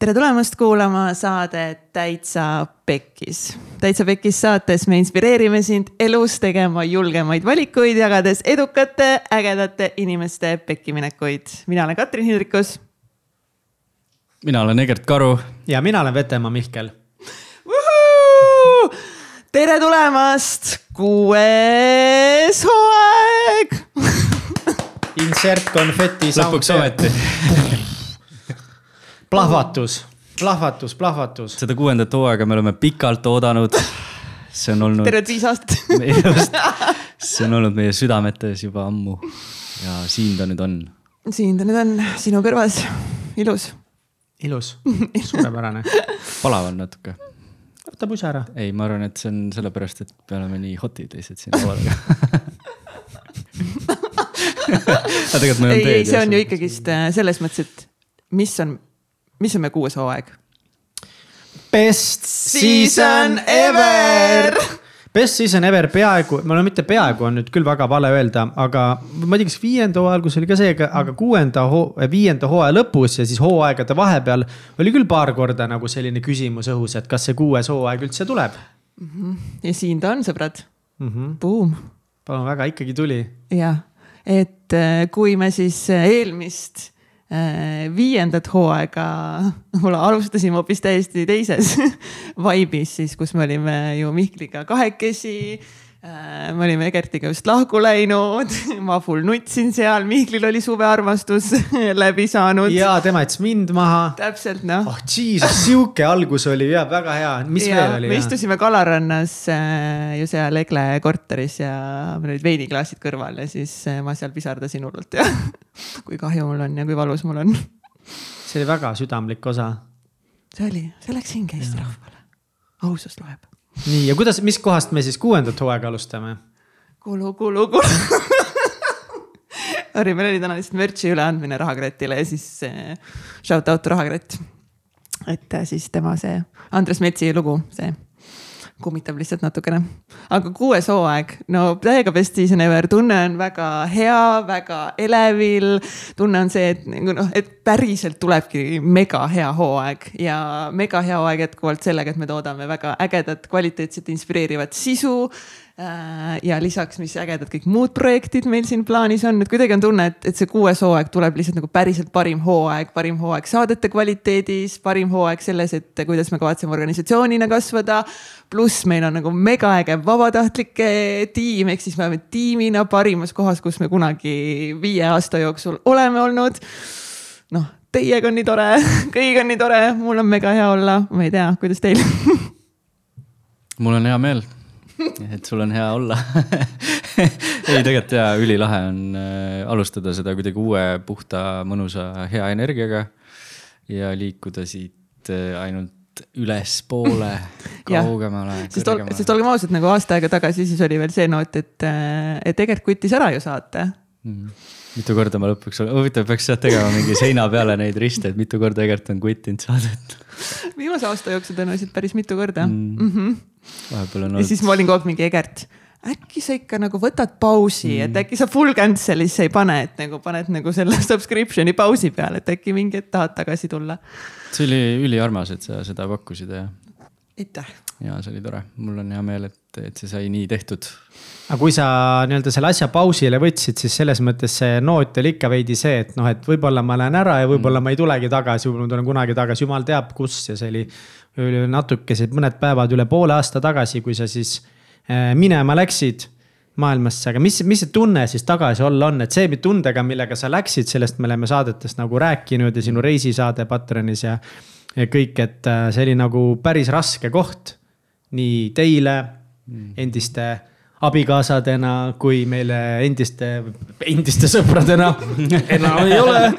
tere tulemast kuulama saadet Täitsa Pekkis. täitsa Pekkis saates me inspireerime sind elus tegema julgemaid valikuid, jagades edukate, ägedate inimeste pekkiminekuid. mina olen Katrin Hindrikus. mina olen Egert Karu. ja mina olen Vetemaa Mihkel. tere tulemast, kuues hooaeg Insert konfeti. lõpuks ometi plahvatus, plahvatus, plahvatus. seda kuuendat hooaega me oleme pikalt oodanud. see on olnud. tervelt viis aastat see on olnud meie südametes juba ammu ja siin ta nüüd on. siin ta nüüd on, sinu kõrvas, ilus. ilus, suurepärane palav on natuke. võta pusa ära. ei, ma arvan, et see on sellepärast, et me oleme nii hot'id lihtsalt siin laua taga aga tegelikult meil on ei, ei, see on ju ikkagist äh, selles mõttes, et mis on mis on meie kuues hooaeg? Best season ever. Best season ever peaaegu, no mitte peaaegu on nüüd küll väga vale öelda, aga ma ei tea, kas viienda hooaja alguses oli ka see, aga kuuenda hoo, viienda hooaja lõpus ja siis hooaegade vahepeal oli küll paar korda nagu selline küsimus õhus, et kas see kuues hooaeg üldse tuleb mm. -hmm. ja siin ta on, sõbrad mm. -hmm. Boom. palun väga, ikkagi tuli. jah, et äh, kui me siis äh, eelmist viiendat hooaega alustasime hoopis täiesti teises vaibis siis, kus me olime ju Mihkliga kahekesi. Äh, me olime Egertiga just lahku läinud, ma full nutsin seal, Mihklil oli suvearmastus läbi saanud. ja tema jättis mind maha. täpselt noh. oh jesus, sihuke algus oli ja väga hea, mis ja, veel oli? me istusime kalarannas äh, ju seal Egle korteris ja meil olid veiniklaasid kõrval ja siis äh, ma seal pisardasin hullult ja kui kahju mul on ja kui valus mul on. see oli väga südamlik osa. see oli, see läks hinge Eesti rahvale. ausus loeb nii ja kuidas, mis kohast me siis kuuendat hooaega alustame? kulu, kulu, kulu Harri, meil oli täna lihtsalt mürtsi üleandmine Rahakratile ja siis äh, shout out Rahakratt. et äh, siis tema see Andres Metsi lugu, see kummitab lihtsalt natukene. aga kuues hooaeg, no täiega best season ever, tunne on väga hea, väga elevil. tunne on see, et nagu noh, et päriselt tulebki mega hea hooaeg ja mega hea hooaeg jätkuvalt sellega, et me toodame väga ägedat, kvaliteetset, inspireerivat sisu ja lisaks, mis ägedad kõik muud projektid meil siin plaanis on, et kuidagi on tunne, et, et see kuues hooaeg tuleb lihtsalt nagu päriselt parim hooaeg, parim hooaeg saadete kvaliteedis, parim hooaeg selles, et kuidas me kavatseme organisatsioonina kasvada. pluss meil on nagu megaäge vabatahtlike tiim, ehk siis me oleme tiimina parimas kohas, kus me kunagi viie aasta jooksul oleme olnud. noh, teiega on nii tore, kõigiga on nii tore, mul on mega hea olla, ma ei tea, kuidas teil mul on hea meel et sul on hea olla ei, tegelikult jaa, ülilahe on äh, alustada seda kuidagi uue, puhta, mõnusa, hea energiaga. ja liikuda siit äh, ainult ülespoole kaugemale. sest, ol, sest olgem ausad, nagu aasta aega tagasi, siis oli veel see noot, et, äh, et Egert kutis ära ju saate mm. -hmm mitu korda ma lõpuks, huvitav, peaks sealt tegema mingi seina peale neid riste, et mitu korda Egert on kuttinud saadet viimase aasta jooksul tõenäoliselt päris mitu korda mm.. Mm -hmm vahepeal on olnud. ja siis ma olin kogu aeg mingi Egert, äkki sa ikka nagu võtad pausi mm., et äkki sa full cancel'isse ei pane, et nagu paned nagu selle subscription'i pausi peale, et äkki mingi hetk tahad tagasi tulla. see oli üliarmas, et sa seda pakkusid ja. aitäh. ja see oli tore, mul on hea meel, et, et see sai nii tehtud. aga kui sa nii-öelda selle asja pausile võtsid, siis selles mõttes see noot oli ikka veidi see, et noh, et võib-olla ma lähen ära ja võib-olla mm. ma ei tulegi tagasi, võib-olla ma tulen kunagi tagasi, jumal teab kus ja see oli natukesed mõned päevad üle poole aasta tagasi, kui sa siis äh, minema läksid maailmasse, aga mis, mis see tunne siis tagasi olla on, et see tundega, millega sa läksid, sellest me oleme saadetest nagu rääkinud ja sinu reisisaade Patreonis ja. ja kõik, et äh, see oli nagu päris raske koht. nii teile mm. endiste abikaasadena kui meile endiste, endiste sõpradena enam ei ole.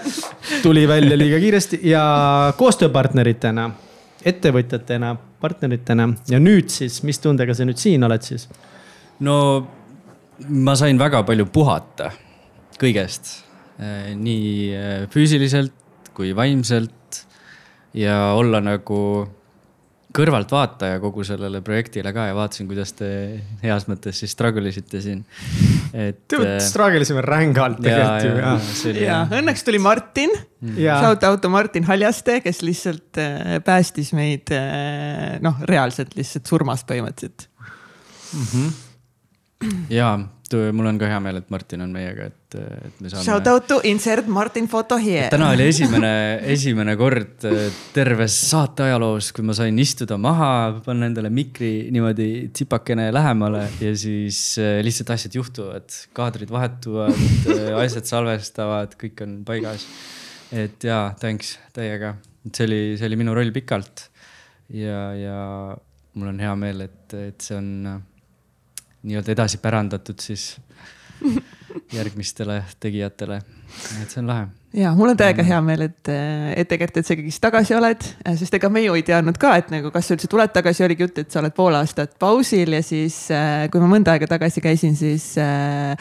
tuli välja liiga kiiresti ja koostööpartneritena ettevõtjatena, partneritena ja nüüd siis, mis tundega sa nüüd siin oled siis? no ma sain väga palju puhata kõigest, eh, nii eh, füüsiliselt kui vaimselt ja olla nagu kõrvaltvaataja kogu sellele projektile ka ja vaatasin, kuidas te heas mõttes siis struggle isite siin. et. dude, struggle isime rängalt tegelikult ju ja. ja jah. õnneks tuli Martin, ja shout out to Martin Haljaste, kes lihtsalt äh, päästis meid äh, noh, reaalselt lihtsalt surmast põhimõtteliselt. ja mul on ka hea meel, et Martin on meiega, et, et me saame. Shout out to insert Martin photo here. täna oli esimene, esimene kord äh, terves saate ajaloos, kui ma sain istuda maha, panna endale mikri niimoodi tsipakene lähemale ja siis äh, lihtsalt asjad juhtuvad, kaadrid vahetuvad, asjad salvestavad, kõik on paigas. et jaa, thanks täiega, see oli, see oli minu roll pikalt. ja, ja mul on hea meel, et, et see on äh, nii-öelda edasi pärandatud siis järgmistele tegijatele, et see on lahe ja mul on täiega hea meel, et, et tegelikult, et sa ikkagist tagasi oled, sest ega me ju ei teadnud ka, et nagu kas sa üldse tuled tagasi, oligi jutt, et sa oled pool aastat pausil ja siis, kui ma mõnda aega tagasi käisin, siis äh,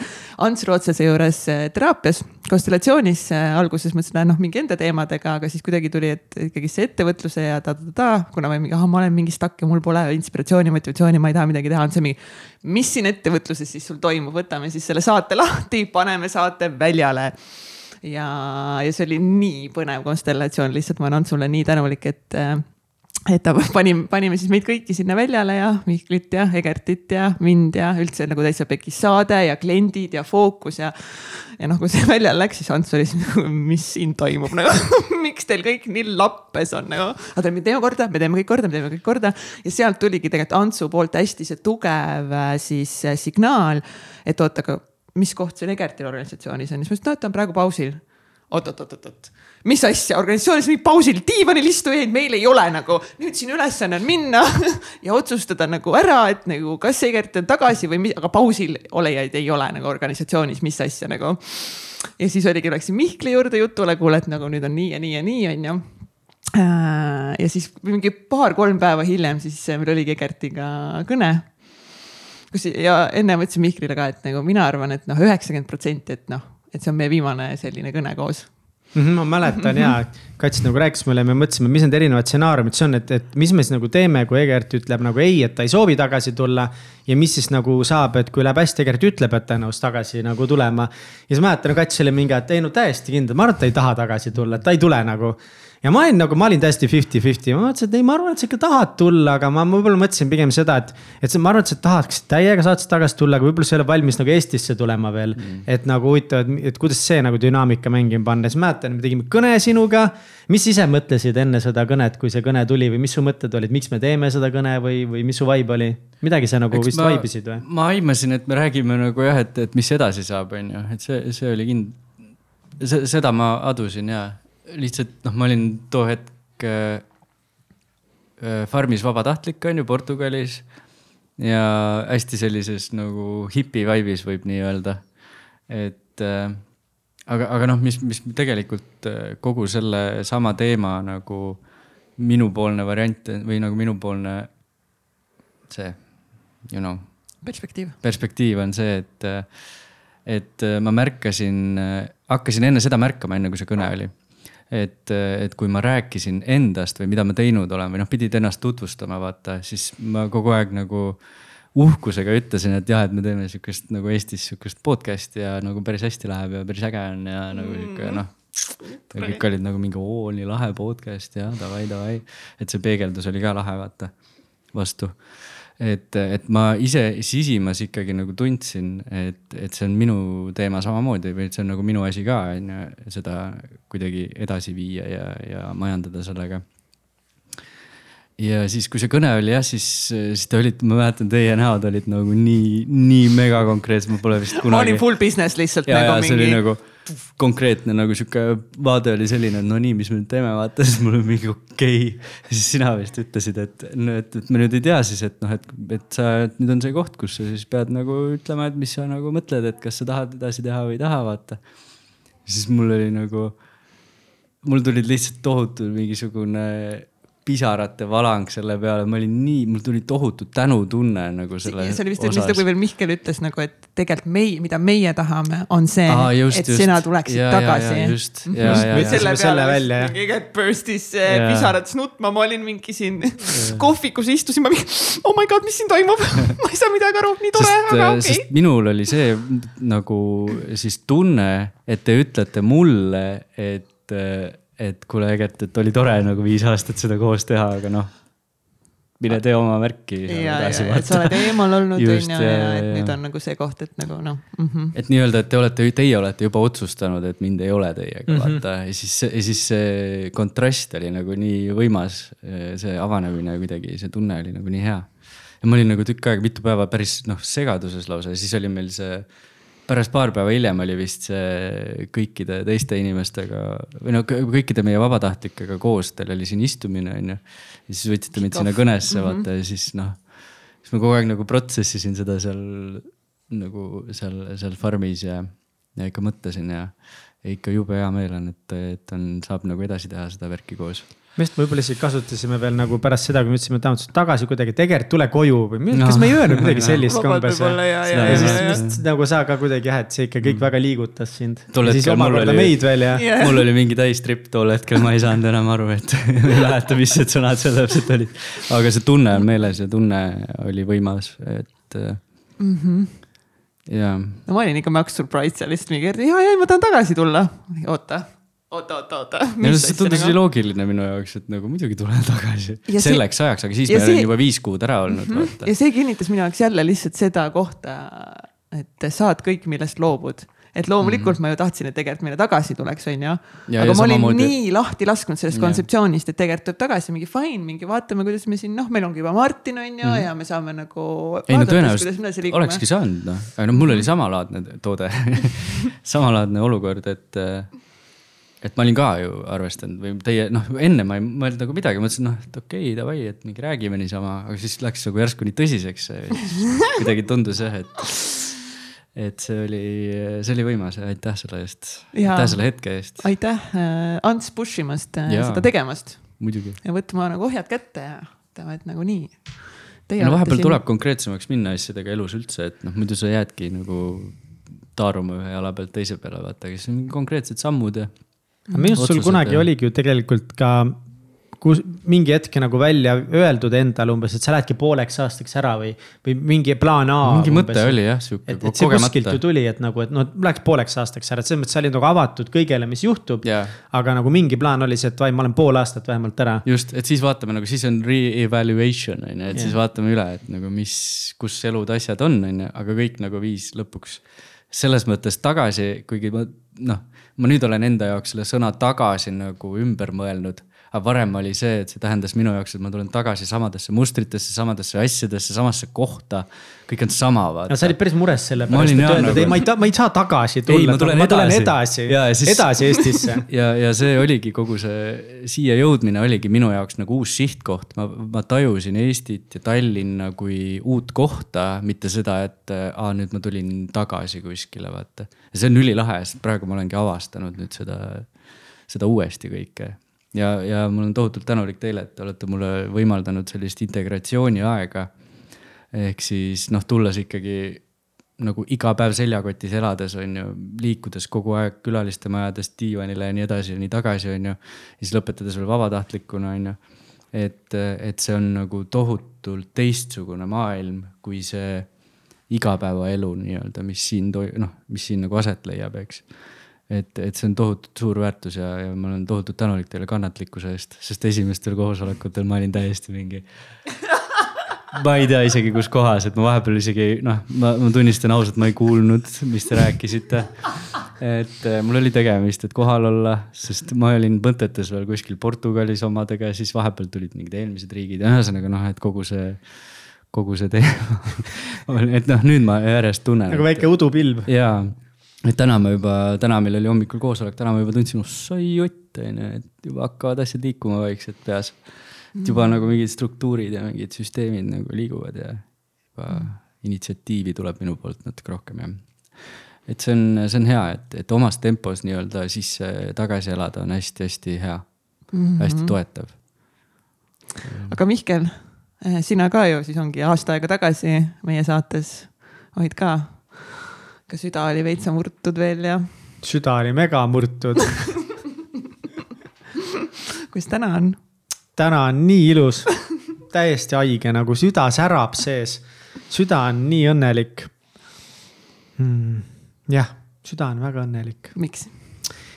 Ants Rootsase juures äh, teraapias, konstellatsioonis äh, alguses mõtlesin, et noh, mingi enda teemadega, aga siis kuidagi tuli, et ikkagi see ettevõtluse ja ta-ta-ta, kuna ma mingi, ah, ma olen mingi stuck ja mul pole inspiratsiooni, motivatsiooni, ma ei taha midagi teha, on see mingi, mis siin ettevõtluses siis sul toimub, võtame siis selle saate lahti, paneme saate väljale ja, ja see oli nii põnev konstellatsioon, lihtsalt ma olen Antsule nii tänulik, et, et ta pani, panime siis meid kõiki sinna väljale ja Mihklit ja Egertit ja mind ja üldse nagu täitsa pekis saade ja kliendid ja fookus ja. ja noh, kui see väljale läks, siis Ants oli siis nagu, mis siin toimub nagu, miks teil kõik nii lappes on nagu. aga me teeme korda, me teeme kõik korda, me teeme kõik korda ja sealt tuligi tegelikult Antsu poolt hästi see tugev äh, siis äh, signaal, et oot, aga mis koht see Egertil organisatsioonis on, siis ma ütlesin, no ta on praegu pausil. Oot, oot, oot, oot, oot, mis asja, organisatsioonis mingi pausil diivanil istujaid meil ei ole nagu, nüüd sinu ülesanne on minna ja otsustada nagu ära, et nagu kas Egert on tagasi või mis, aga pausil olejaid ei ole nagu organisatsioonis, mis asja nagu. ja siis oligi, läksin Mihkli juurde jutule, kuule, et nagu nüüd on nii ja nii ja nii, onju ja siis mingi paar-kolm päeva hiljem siis meil oligi Egertiga kõne kus ja enne ma ütlesin Mihklile ka, et nagu mina arvan, et noh, üheksakümmend protsenti, et noh, et see on meie viimane selline kõne koos. Mhm, ma mäletan ja Kats nagu rääkis mulle, me mõtlesime, mis need erinevad stsenaariumid siis on, et, et mis me siis nagu teeme, kui Egert ütleb nagu ei, et ta ei soovi tagasi tulla. ja mis siis nagu saab, et kui läheb hästi, Egert ütleb, et ta on nõus tagasi nagu tulema. ja siis mäletan, Kats oli mingi, et ei no täiesti kindel, ma arvan, et ta ei taha tagasi tulla, et ta ei tule nagu ja ma olin nagu, ma olin täiesti fifty-fifty, ma mõtlesin, et ei, ma arvan, et sa ikka tahad tulla, aga ma võib-olla mõtlesin pigem seda, et. et ma arvan, et sa tahaksid täiega saatsid tagasi tulla, aga võib-olla sa ei ole valmis nagu Eestisse tulema veel mm.. et nagu huvitav, et, et kuidas see nagu dünaamika mängima panna, siis mäletan, me tegime kõne sinuga. mis ise mõtlesid enne seda kõnet, kui see kõne tuli või mis su mõtted olid, miks me teeme seda kõne või, või mis su vibe oli? midagi sa nagu Eks vist ma- vaibisid või? ma aimasin, et me räägime nagu jah, et, et mis edasi saab, on ju, et see, see oli kind-. seda ma adusin ja lihtsalt noh, ma olin too hetk äh, äh, farmis vabatahtlik on ju Portugalis ja hästi sellises nagu hipi vibe'is võib nii öelda. et äh, aga, aga noh, mis, mis tegelikult äh, kogu selle sama teema nagu minupoolne variant või nagu minupoolne see, you know perspektiiv. perspektiiv on see, et, et ma märkasin, hakkasin enne seda märkama, enne kui see kõne oli. et, et kui ma rääkisin endast või mida ma teinud olen või noh, pidid ennast tutvustama, vaata, siis ma kogu aeg nagu uhkusega ütlesin, et jah, et me teeme sihukest nagu Eestis sihukest podcast'i ja nagu päris hästi läheb ja päris äge on ja nagu sihuke noh. ja kõik olid nagu mingi oo, nii lahe podcast ja davai, davai, et see peegeldus oli ka lahe, vaata, vastu et, et ma ise sisimas ikkagi nagu tundsin, et, et see on minu teema samamoodi või et see on nagu minu asi ka, on ju, seda kuidagi edasi viia ja, ja majandada sellega. Ja siis, kui see kõne oli jah, siis, siis te olite, ma mäletan, teie näod olid nagu nii, nii mega konkreetsed, ma pole vist kunagi olin. full business lihtsalt ja, ja nagu see oli mingi nagu konkreetne nagu sihuke vaade oli selline, et no nii, mis me nüüd teeme, vaata siis mul oli mingi okei okay.. siis sina vist ütlesid, et no et, et me nüüd ei tea siis, et noh, et, et sa, et nüüd on see koht, kus sa siis pead nagu ütlema, et mis sa nagu mõtled, et kas sa tahad edasi teha või ei taha, vaata. siis mul oli nagu, mul tulid lihtsalt tohutu mingisugune pisarate valang selle peale, ma olin nii, mul tuli tohutu tänutunne nagu selle. see oli vist, mis nagu veel Mihkel ütles nagu, et tegelikult meie, mida meie tahame, on see, et just. sina tuleksid ja, tagasi. just, ja, ja, ja. selle peale välja, mingi hetk burstis pisarad nutma, ma olin mingi siin kohvikus istusin, ma mingi oh my god, mis siin toimub ma ei saa midagi aru, nii tore, aga äh, okei okay.. minul oli see nagu siis tunne, et te ütlete mulle, et äh, et kuule, äget, et oli tore nagu viis aastat seda koos teha, aga noh. mine tee oma märki. ja, ja, et sa oled eemal olnud on ju ja, ja et nüüd on nagu see koht, et nagu noh mm -hmm.. et nii-öelda, et te olete, teie olete juba otsustanud, et mind ei ole teiega mm, -hmm. vaata ja siis, ja siis see kontrast oli nagu nii võimas. see avanemine kuidagi, see tunne oli nagu nii hea. ja ma olin nagu tükk aega, mitu päeva päris noh, segaduses lausa ja siis oli meil see pärast paar päeva hiljem oli vist see kõikide teiste inimestega või no kõikide meie vabatahtlikega koos, teil oli siin istumine, on ju. ja siis võtsite mind sinna kõnesse mm -hmm. vaata ja siis noh, siis ma kogu aeg nagu protsessisin seda seal nagu seal, seal farmis ja, ja ikka mõtlesin ja, ja ikka jube hea meel on, et, et on, saab nagu edasi teha seda värki koos me just võib-olla isegi kasutasime veel nagu pärast seda, kui me ütlesime, et tahame tagasi kuidagi, tegelikult tule koju või no. kas me ei öelnud midagi sellist kombes või? ja, ja, ja, ja siis vist nagu sa ka kuidagi jah, et see ikka kõik mm. väga liigutas sind. ja siis omakorda meid veel ja yeah.. mul oli mingi täistripp tol hetkel, ma ei saanud enam aru, et ei mäleta, mis need sõnad seal täpselt olid. aga see tunne on meeles ja tunne oli võimas, et mm. -hmm jaa. no ma olin ikka max surprise seal lihtsalt mingi, ja, ja ma tahan tagasi tulla. oota oota, oota, oota. see tundus nii loogiline minu jaoks, et nagu muidugi tulen tagasi ja selleks see... ajaks, aga siis me see... olime juba viis kuud ära olnud mm. -hmm. ja see kinnitas minu jaoks jälle lihtsalt seda kohta, et saad kõik, millest loobud et loomulikult mm -hmm. ma ju tahtsin, et tegelikult meile tagasi tuleks, on ju. aga ma olin moodi... nii lahti lasknud sellest ja. kontseptsioonist, et tegelikult tuleb tagasi mingi fine, mingi vaatame, kuidas me siin noh, meil ongi juba Martin on ju mm -hmm. ja me saame nagu. ei no tõenäoliselt olekski saanud noh, aga noh, mul oli samalaadne toode samalaadne olukord, et et ma olin ka ju arvestanud või teie noh, enne ma ei mõelnud nagu midagi, mõtlesin noh, et okei okay,, davai, et mingi räägime niisama, aga siis läks nagu järsku nii tõsiseks. kuidagi tundus jah, et, et see oli, see oli võimas ja aitäh selle eest. aitäh selle hetke eest. aitäh äh, Ants push imast äh, seda tegemast. ja võtma nagu ohjad kätte ja ütlema, et nagu nii. no vahepeal siin... tuleb konkreetsemaks minna asjadega elus üldse, et noh, muidu sa jäädki nagu taaruma ühe jala pealt teise peale, vaata, aga siis on konkreetsed sammud ja minu arust sul kunagi ja. oligi ju tegelikult ka kus mingi hetk nagu välja öeldud endale umbes, et sa lähedki pooleks aastaks ära või, või mingi plaan A. mingi umbes. mõte oli jah, sihuke. et, et see kuskilt ju tuli, et nagu, et noh, läheks pooleks aastaks ära, et selles mõttes sa olid nagu avatud kõigele, mis juhtub yeah.. aga nagu mingi plaan oli see, et vai, ma olen pool aastat vähemalt ära. just, et siis vaatame nagu siis on re-evaluation on ju, et yeah. siis vaatame üle, et nagu mis, kus elud, asjad on, on ju, aga kõik nagu viis lõpuks selles mõttes tagasi, kuigi ma noh ma nüüd olen enda jaoks selle sõna tagasi nagu ümber mõelnud. Aga varem oli see, et see tähendas minu jaoks, et ma tulen tagasi samadesse mustritesse, samadesse asjadesse, samasse kohta. kõik on sama, vaata. no sa olid päris mures selle pärast, et öelda, et ei, ma ei, ma ei saa tagasi tulla, ma tulen, ma tulen edasi, edasi, siis... edasi Eestisse ja, ja see oligi kogu see siia jõudmine oligi minu jaoks nagu uus sihtkoht, ma, ma tajusin Eestit ja Tallinna kui uut kohta, mitte seda, et aa, nüüd ma tulin tagasi kuskile, vaata. ja see on ülilahe, sest praegu ma olengi avastanud nüüd seda, seda uuesti kõike ja, ja mul on tohutult tänulik teile, et te olete mulle võimaldanud sellist integratsiooniaega. ehk siis noh, tulles ikkagi nagu iga päev seljakotis elades on ju, liikudes kogu aeg külaliste majadest diivanile ja nii edasi ja nii tagasi, on ju. ja siis lõpetades veel vabatahtlikuna, on ju. et, et see on nagu tohutult teistsugune maailm, kui see igapäevaelu nii-öelda, mis siin toi-, noh, mis siin nagu aset leiab, eks et, et see on tohutult suur väärtus ja, ja ma olen tohutult tänulik teile kannatlikkuse eest, sest esimestel koosolekutel ma olin täiesti mingi. ma ei tea isegi, kus kohas, et ma vahepeal isegi noh, ma, ma tunnistan ausalt, ma ei kuulnud, mis te rääkisite. et äh, mul oli tegemist, et kohal olla, sest ma olin mõtetes veel kuskil Portugalis omadega ja siis vahepeal tulid mingid eelmised riigid ühesõnaga noh, et kogu see kogu see teema et noh, nüüd ma järjest tunnen. nagu väike udupilv. jaa et täna ma juba, täna meil oli hommikul koosolek, täna ma juba tundsin, oh sai jott, on ju, et juba hakkavad asjad liikuma vaikselt peas. et juba mm. nagu mingid struktuurid ja mingid süsteemid nagu liiguvad ja juba mm. initsiatiivi tuleb minu poolt natuke rohkem jah. et see on, see on hea, et, et omas tempos nii-öelda sisse tagasi elada on hästi-hästi hea mm, -hmm. hästi toetav aga Mihkel, sina ka ju siis ongi aasta aega tagasi meie saates olid ka. Ka süda oli veitsa murtud veel ja. süda oli mega murtud kuidas täna on? täna on nii ilus, täiesti haige, nagu süda särab sees. süda on nii õnnelik hmm.. jah, süda on väga õnnelik. miks?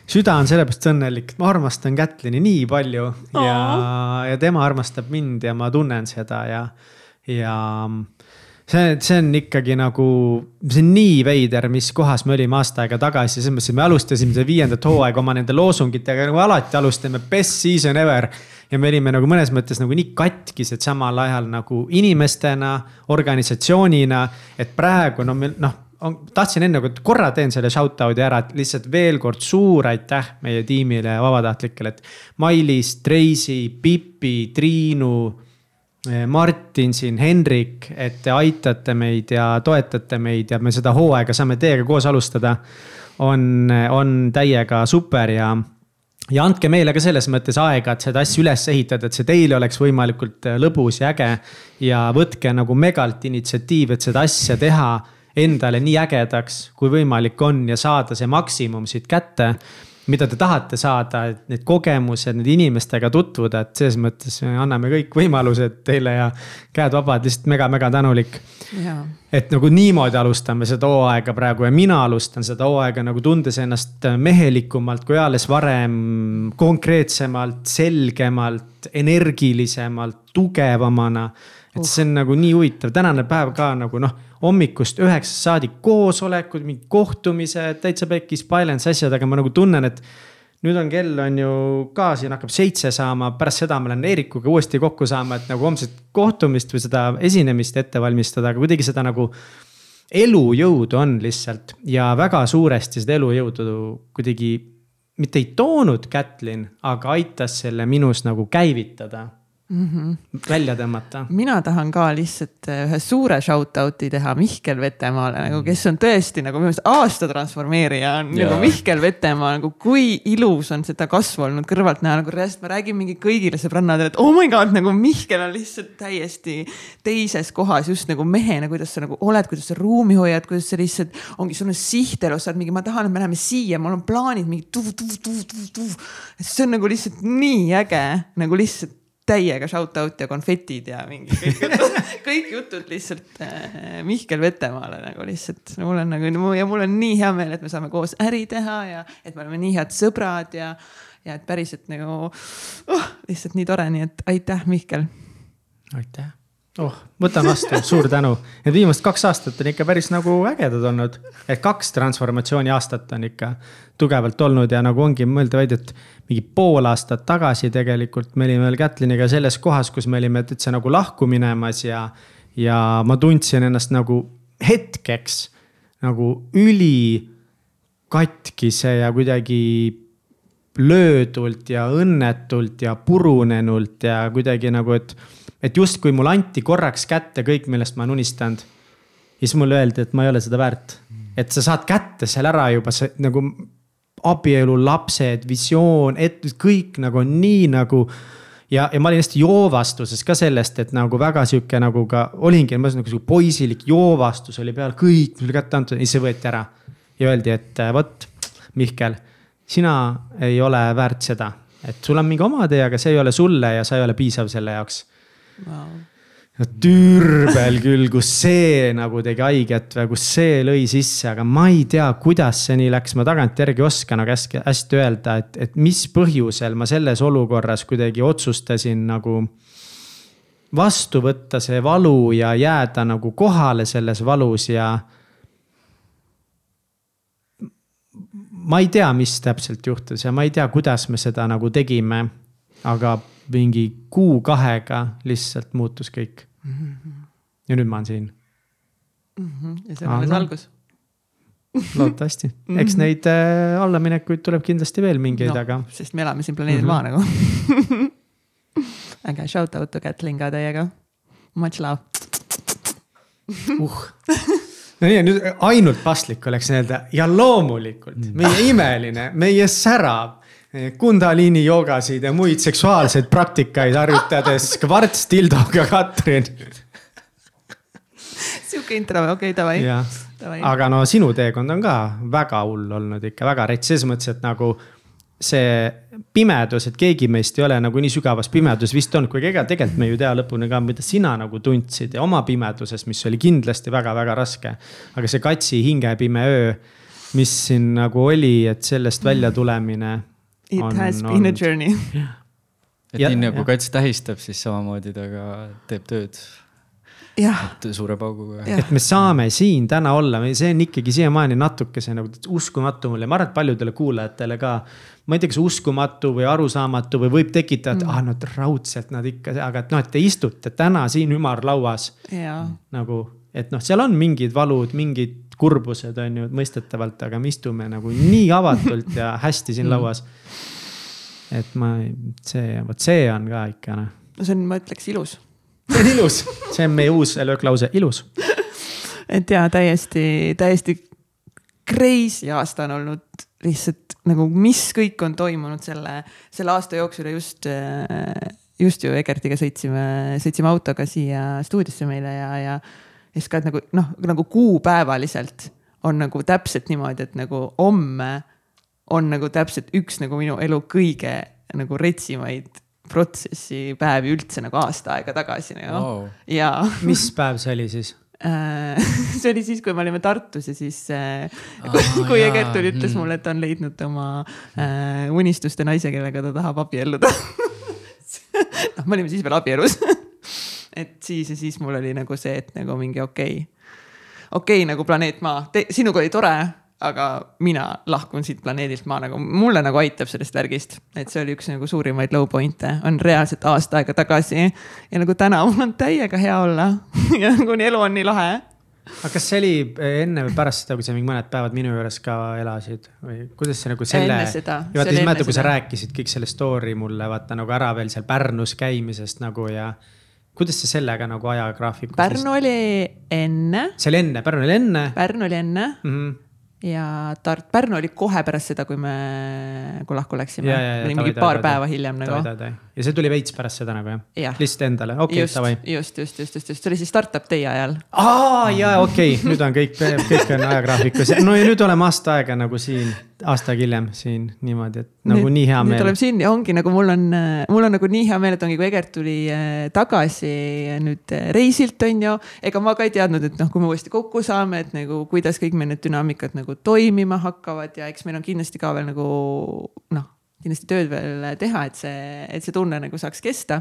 süda on sellepärast õnnelik, ma armastan Kätlini nii palju ja, ja tema armastab mind ja ma tunnen seda ja, ja see, see on ikkagi nagu, see on nii veider, mis kohas me olime aasta aega tagasi, selles mõttes, et me alustasime seda viiendat hooaega oma nende loosungitega nagu alati alustame best season ever. ja me olime nagu mõnes mõttes nagu nii katkised samal ajal nagu inimestena, organisatsioonina, et praegu no meil noh tahtsin enne, et korra teen selle shout out'i ära, et lihtsalt veel kord suur aitäh meie tiimile ja vabatahtlikele, et. Mailis, Tracy, Pipi, Triinu Martin siin, Henrik, et te aitate meid ja toetate meid ja me seda hooaega saame teiega koos alustada. on, on täiega super ja, ja andke meile ka selles mõttes aega, et seda asja üles ehitada, et see teile oleks võimalikult eh, lõbus ja äge. ja võtke nagu megalt initsiatiiv, et seda asja teha endale nii ägedaks, kui võimalik on ja saada see maksimum siit kätte mida te tahate saada, et need kogemused, need inimestega tutvuda, et selles mõttes anname kõik võimalused teile ja käed vabad, lihtsalt mega-mega tänulik. et nagu niimoodi alustame seda hooaega praegu ja mina alustan seda hooaega nagu tundes ennast mehelikumalt kui eales varem, konkreetsemalt, selgemalt, energilisemalt, tugevamana et uh. see on nagu nii huvitav, tänane päev ka nagu noh, hommikust üheksast saadik koosolekud, mingid kohtumised, täitsa pekkis, balance asjad, aga ma nagu tunnen, et. nüüd on kell on ju ka siin hakkab seitse saama, pärast seda ma lähen Eerikuga uuesti kokku saama, et nagu homset kohtumist või seda esinemist ette valmistada, aga kuidagi seda nagu elujõudu on lihtsalt ja väga suuresti seda elujõudu kuidagi mitte ei toonud Kätlin, aga aitas selle minus nagu käivitada mm. -hmm. välja tõmmata. mina tahan ka lihtsalt äh, ühe suure shout out'i teha Mihkel Vetemaale nagu, kes on tõesti nagu minu meelest aasta transformeerija on ja. nagu Mihkel Vetemaa nagu, kui ilus on seda kasvu olnud kõrvalt näha, nagu reaalselt ma räägin mingi kõigile sõbrannadele, et oh my god, nagu Mihkel on lihtsalt täiesti teises kohas just nagu mehena, kuidas sa nagu oled, kuidas sa ruumi hoiad, kuidas sa lihtsalt ongi, sul on siht elus, sa oled mingi, ma tahan, et me läheme siia, mul on plaanid mingi tuv-tuv-tuv-tuv-tuv. see on nagu lihtsalt nii äge, nagu lihtsalt täiega shout out ja konfetid ja mingi kõik jutud, kõik jutud lihtsalt äh, Mihkel Vetemaale nagu lihtsalt no,. mul on nagu ja mul on nii hea meel, et me saame koos äri teha ja et me oleme nii head sõbrad ja, ja et päriselt nagu oh, lihtsalt nii tore, nii et aitäh, Mihkel. aitäh oh, võtan vastu, suur tänu. Need viimased kaks aastat on ikka päris nagu ägedad olnud. et kaks transformatsiooni aastat on ikka tugevalt olnud ja nagu ongi mõelda vaid, et mingi pool aastat tagasi tegelikult me olime veel Kätliniga selles kohas, kus me olime täitsa nagu lahku minemas ja. ja ma tundsin ennast nagu hetkeks nagu üli katkise ja kuidagi löödult ja õnnetult ja purunenult ja kuidagi nagu, et et justkui mulle anti korraks kätte kõik, millest ma olen unistanud. ja siis mulle öeldi, et ma ei ole seda väärt. et sa saad kätte seal ära juba see nagu abielu, lapsed, visioon, et kõik nagu on nii nagu ja, ja ma olin hästi joovastuses ka sellest, et nagu väga sihuke nagu ka olingi, ma nagu sihuke poisilik joovastus oli peal, kõik mulle kätte antud ja siis see võeti ära. ja öeldi, et vot, Mihkel, sina ei ole väärt seda, et sul on mingi oma tee, aga see ei ole sulle ja sa ei ole piisav selle jaoks wow.. no türbel küll, kus see nagu tegi haiget või kus see lõi sisse, aga ma ei tea, kuidas see nii läks, ma tagantjärgi oskan aga hästi, hästi öelda, et, et mis põhjusel ma selles olukorras kuidagi otsustasin nagu vastu võtta see valu ja jääda nagu kohale selles valus ja. ma ei tea, mis täpselt juhtus ja ma ei tea, kuidas me seda nagu tegime. aga mingi kuu-kahega lihtsalt muutus kõik mm. -hmm. ja nüüd ma olen siin mm. -hmm. ja see on alles algus loodetavasti, eks neid äh, allaminekuid tuleb kindlasti veel mingeid no,, aga. sest me elame siin planeedil mm -hmm. Maa nagu äge shout out to Kätlin ka teiega. Much love uh. no nii, nüüd ainult paslik oleks öelda ja loomulikult meie imeline, meie särav Kundaliini joogasid ja muid seksuaalseid praktikaid harjutades kvarts dildoga Katrin. sihuke intro, okei okay,, davai. aga no sinu teekond on ka väga hull olnud ikka, väga rets, selles mõttes, et nagu see pimedus, et keegi meist ei ole nagu nii sügavas pimeduses vist olnud, kuigi ega tegelikult me ju tea lõpuni ka, mida sina nagu tundsid ja oma pimeduses, mis oli kindlasti väga-väga raske. aga see katsi hingepime öö, mis siin nagu oli, et sellest välja tulemine It on, has been on... a journey. et ja, nii nagu kats tähistab, siis samamoodi ta ka teeb tööd. suure pauguga. et me saame siin täna olla, see on ikkagi siiamaani natukese nagu uskumatu mulle, ma arvan, et paljudele kuulajatele ka. ma ei tea, kas uskumatu või arusaamatu või võib tekitada, et mm. ah, no raudselt nad ikka, aga et noh, et te istute täna siin ümarlauas. nagu, et noh, seal on mingid valud, mingid kurbused on ju mõistetavalt, aga me istume nagu nii avatult ja hästi siin lauas. et ma, see, vot see on ka ikka noh. no see on, ma ütleks ilus. see on ilus, see on meie uus lööklause, ilus. et ja täiesti, täiesti crazy aasta on olnud lihtsalt nagu, mis kõik on toimunud selle, selle aasta jooksul ja just just ju Egertiga sõitsime, sõitsime autoga siia stuudiosse meile ja, ja ja siis ka, nagu noh, nagu kuupäevaliselt on nagu täpselt niimoodi, et nagu homme on nagu täpselt üks nagu minu elu kõige nagu retsimaid protsessi päevi üldse nagu aasta aega tagasi nagu wow.. ja. mis päev see oli siis? Äh, see oli siis, kui me olime Tartus ja siis äh, oh, kui Egertul ütles mm. mulle, et ta on leidnud oma äh, unistuste naise, kellega ta tahab abielluda noh, me olime siis veel abielus et siis ja siis mul oli nagu see, et nagu mingi okei okay., okei okay, nagu planeet Maa, sinuga oli tore, aga mina lahkun siit planeedilt Maa nagu, mulle nagu aitab sellest värgist. et see oli üks nagu suurimaid low point'e, on reaalselt aasta aega tagasi. ja nagu täna mul on täiega hea olla ja nagu elu on nii lahe aga kas see oli enne või pärast seda, kui sa mingi mõned päevad minu juures ka elasid või kuidas see nagu selle. enne seda. ja vaata siis mäletad, kui sa rääkisid kõik selle story mulle vaata nagu ära veel seal Pärnus käimisest nagu ja kuidas see sellega nagu ajagraafikus? Pärnu oli enne. see oli enne, Pärnu oli enne? Pärnu oli enne mm. -hmm ja Tart-, Pärnu oli kohe pärast seda, kui me, kui lahku läksime. mingi paar päeva hiljem nagu. ja see tuli veits pärast seda nagu jah ja.? lihtsalt endale, okei okay,, davai. just, just, just, just, just, see oli siis startup teie ajal. aa, jaa, okei okay., nüüd on kõik, kõik on ajagraafikus, no ja nüüd oleme aasta aega nagu siin, aasta hiljem siin niimoodi, et nagu nüüd, nii hea meel. nüüd oleme siin ja ongi nagu mul on, mul on nagu nii hea meel, et ongi, kui Egert tuli äh, tagasi nüüd äh, reisilt, on ju. ega ma ka ei teadnud, et noh, kui me uuesti kokku saame, et nagu kuidas kõik meil need dünaamikad nagu toimima hakkavad ja eks meil on kindlasti ka veel nagu noh kindlasti tööd veel teha, et see, et see tunne nagu saaks kesta.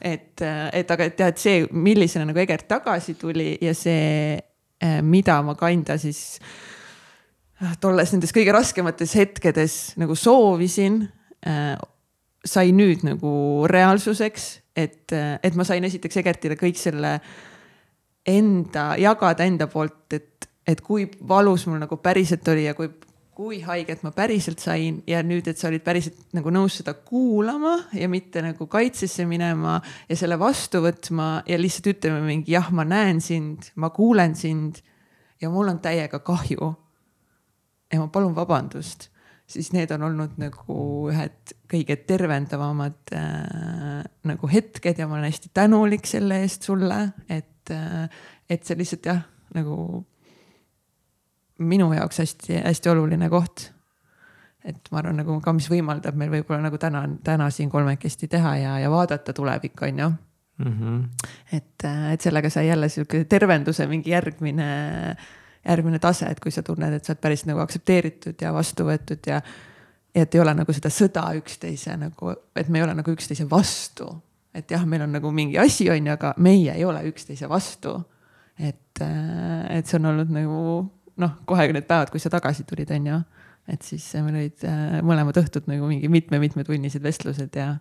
et, et aga et jah, et see, millisena nagu Egert tagasi tuli ja see, eh, mida ma kanda siis ah, tolles nendes kõige raskemates hetkedes nagu soovisin, eh, sai nüüd nagu reaalsuseks, et, et ma sain esiteks Egertile kõik selle enda, jagada enda poolt, et, et kui valus mul nagu päriselt oli ja kui kui haiget ma päriselt sain ja nüüd, et sa olid päriselt nagu nõus seda kuulama ja mitte nagu kaitsesse minema ja selle vastu võtma ja lihtsalt ütlema mingi jah, ma näen sind, ma kuulen sind ja mul on täiega kahju. ja ma palun vabandust, siis need on olnud nagu ühed kõige tervendavamad äh, nagu hetked ja ma olen hästi tänulik selle eest sulle, et äh,, et see lihtsalt jah, nagu minu jaoks hästi-hästi oluline koht. et ma arvan, nagu ka, mis võimaldab meil võib-olla nagu täna, täna siin kolmekesti teha ja, ja vaadata tulevikku, on ju. -hmm. et, et sellega sai jälle sihuke tervenduse mingi järgmine, järgmine tase, et kui sa tunned, et sa oled päris nagu aktsepteeritud ja vastu võetud ja. ja et ei ole nagu seda sõda üksteise nagu, et me ei ole nagu üksteise vastu. et jah, meil on nagu mingi asi, on ju, aga meie ei ole üksteise vastu. et, et see on olnud nagu noh, kohe need päevad, kui sa tagasi tulid, on ju. et siis meil olid äh, mõlemad õhtud nagu mingi mitme-mitmetunnised vestlused ja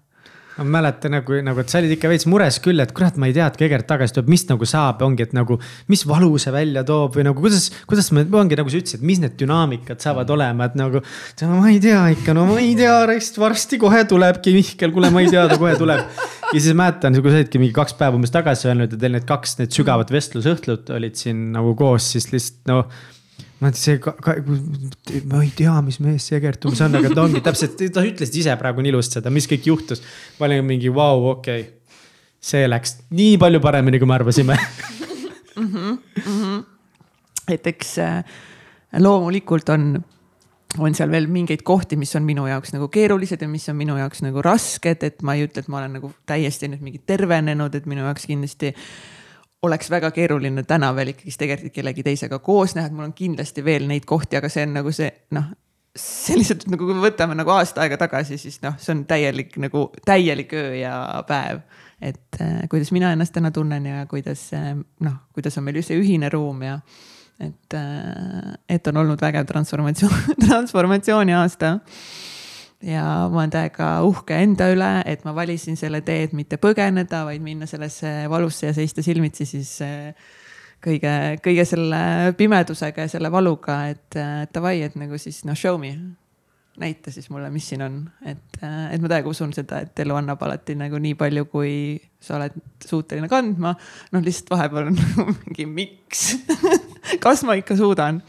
ma mäletan nagu, nagu, et sa olid ikka veits mures küll, et kurat, ma ei tea, et Egert tagasi tuleb, mis nagu saab, ongi, et nagu. mis valu see välja toob või nagu kuidas, kuidas me, ongi nagu sa ütlesid, mis need dünaamikad saavad olema, et nagu. ma ei tea ikka, no ma ei tea, varsti kohe tulebki Mihkel, kuule, ma ei tea, ta kohe tuleb. ja siis mäletan, kui sa olidki mingi kaks päeva umbes tagasi öelnud ja teil need kaks, need sügavat vestlusõhtut olid siin nagu koos, siis lihtsalt noh ma ütlesin, see ka, ka, ma ei tea, mis mees see Egertumis on, aga ta ongi täpselt, ta ütles ise praegu nii ilusti seda, mis kõik juhtus. ma olin mingi vau wow,, okei okay.. see läks nii palju paremini, kui me arvasime mm. -hmm, mm -hmm. et eks äh, loomulikult on on seal veel mingeid kohti, mis on minu jaoks nagu keerulised ja mis on minu jaoks nagu rasked, et ma ei ütle, et ma olen nagu täiesti nüüd mingi tervenenud, et minu jaoks kindlasti oleks väga keeruline täna veel ikkagist tegelikult kellegi teisega koos näha, et mul on kindlasti veel neid kohti, aga see on nagu see noh, see lihtsalt nagu, kui me võtame nagu aasta aega tagasi, siis noh, see on täielik nagu täielik öö ja päev. et äh, kuidas mina ennast täna tunnen ja kuidas äh, noh, kuidas on meil see ühine ruum ja et äh,, et on olnud vägev transformatsioon transformatsiooni aasta ja ma olen täiega uhke enda üle, et ma valisin selle tee, et mitte põgeneda, vaid minna sellesse valusse ja seista silmitsi siis äh, kõige, kõige selle pimedusega ja selle valuga, et äh, davai, et nagu siis noh, show me. näita siis mulle, mis siin on, et, äh, et ma täiega usun seda, et elu annab alati nagu nii palju, kui sa oled suuteline kandma. noh, lihtsalt vahepeal on mingi miks kas ma ikka suudan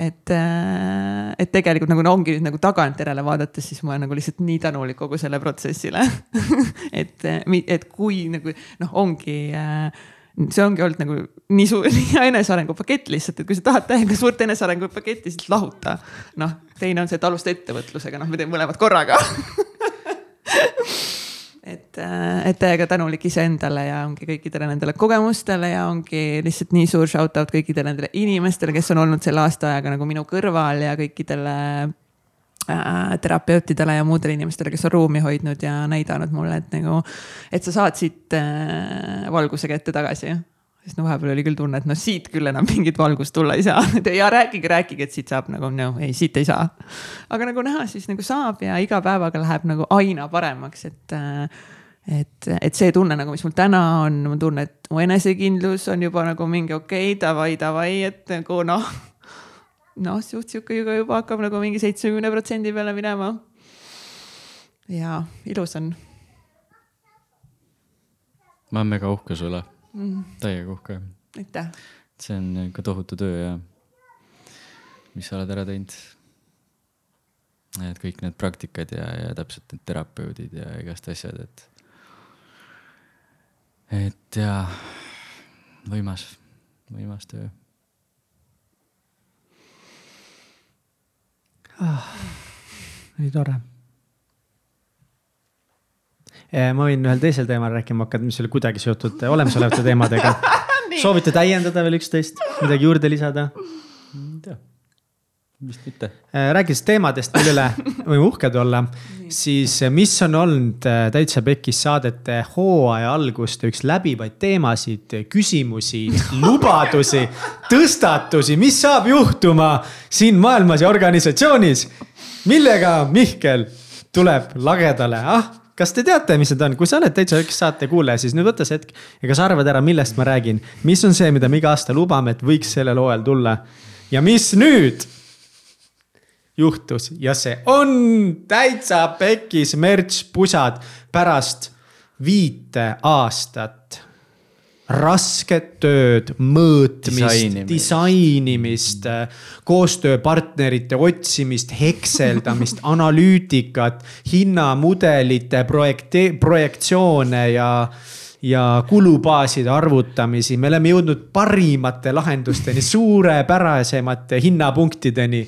et, äh, et tegelikult nagu no, ongi nüüd nagu tagantjärele vaadates, siis ma olen nagu lihtsalt nii tänulik kogu selle protsessile et, et kui nagu noh, ongi äh, see ongi olnud nagu nii suur enesearengu pakett lihtsalt, et kui sa tahad täiega suurt enesearengu paketti, siis lahuta. noh, teine on see, et alusta ettevõtlusega, noh, me teeme mõlemad korraga et, äh, et täiega tänulik iseendale ja ongi kõikidele nendele kogemustele ja ongi lihtsalt nii suur shout out kõikidele nendele inimestele, kes on olnud selle aasta ajaga nagu minu kõrval ja kõikidele äh, terapeutidele ja muudele inimestele, kes on ruumi hoidnud ja näidanud mulle, et nagu, et sa saad siit äh, valguse kätte tagasi sest no vahepeal oli küll tunne, et no siit küll enam mingit valgust tulla ei saa ja rääkige, rääkige, et siit saab nagu no ei, siit ei saa. aga nagu näha, siis nagu saab ja iga päevaga läheb nagu aina paremaks, et et, et see tunne nagu, mis mul täna on, ma tunnen, et mu enesekindlus on juba nagu mingi okei okay,, davai, davai, et nagu noh. noh, suht sihuke juba, juba hakkab nagu mingi seitsmekümne protsendi peale minema. ja ilus on. ma olen mega uhke su üle mm.. täiega uhke. aitäh. see on ikka tohutu töö ja mis sa oled ära teinud. et kõik need praktikad ja, ja täpselt need terapeudid ja igast asjad, et. et ja võimas, võimas töö ah,. nii tore ma võin ühel teisel teemal rääkima hakata, mis ei ole kuidagi seotud olemasolevate teemadega. Soovite täiendada veel üksteist, midagi juurde lisada? ei tea, vist mitte. Eh, rääkides teemadest, mille üle võime uhked olla, siis eh, mis on olnud Täitsa Pekis saadete hooaja alguste üks läbivaid teemasid, küsimusi, lubadusi, tõstatusi, mis saab juhtuma siin maailmas ja organisatsioonis? millega Mihkel tuleb lagedale, ah kas te teate, mis need on, kui sa oled täitsa üks saate kuulaja, siis nüüd võta see hetk ja kas arvad ära, millest ma räägin. mis on see, mida me iga aasta lubame, et võiks sellel hooajal tulla? Ja mis nüüd juhtus? Ja see on täitsa pekis merch pusad pärast viite aastat rasket tööd, mõõtmist, disainimist, koostööpartnerite otsimist, hekseldamist, analüütikat, hinnamudelite projekti, projektsioone ja ja kulubaaside arvutamisi, me oleme jõudnud parimate lahendusteni, suurepärasemate hinnapunktideni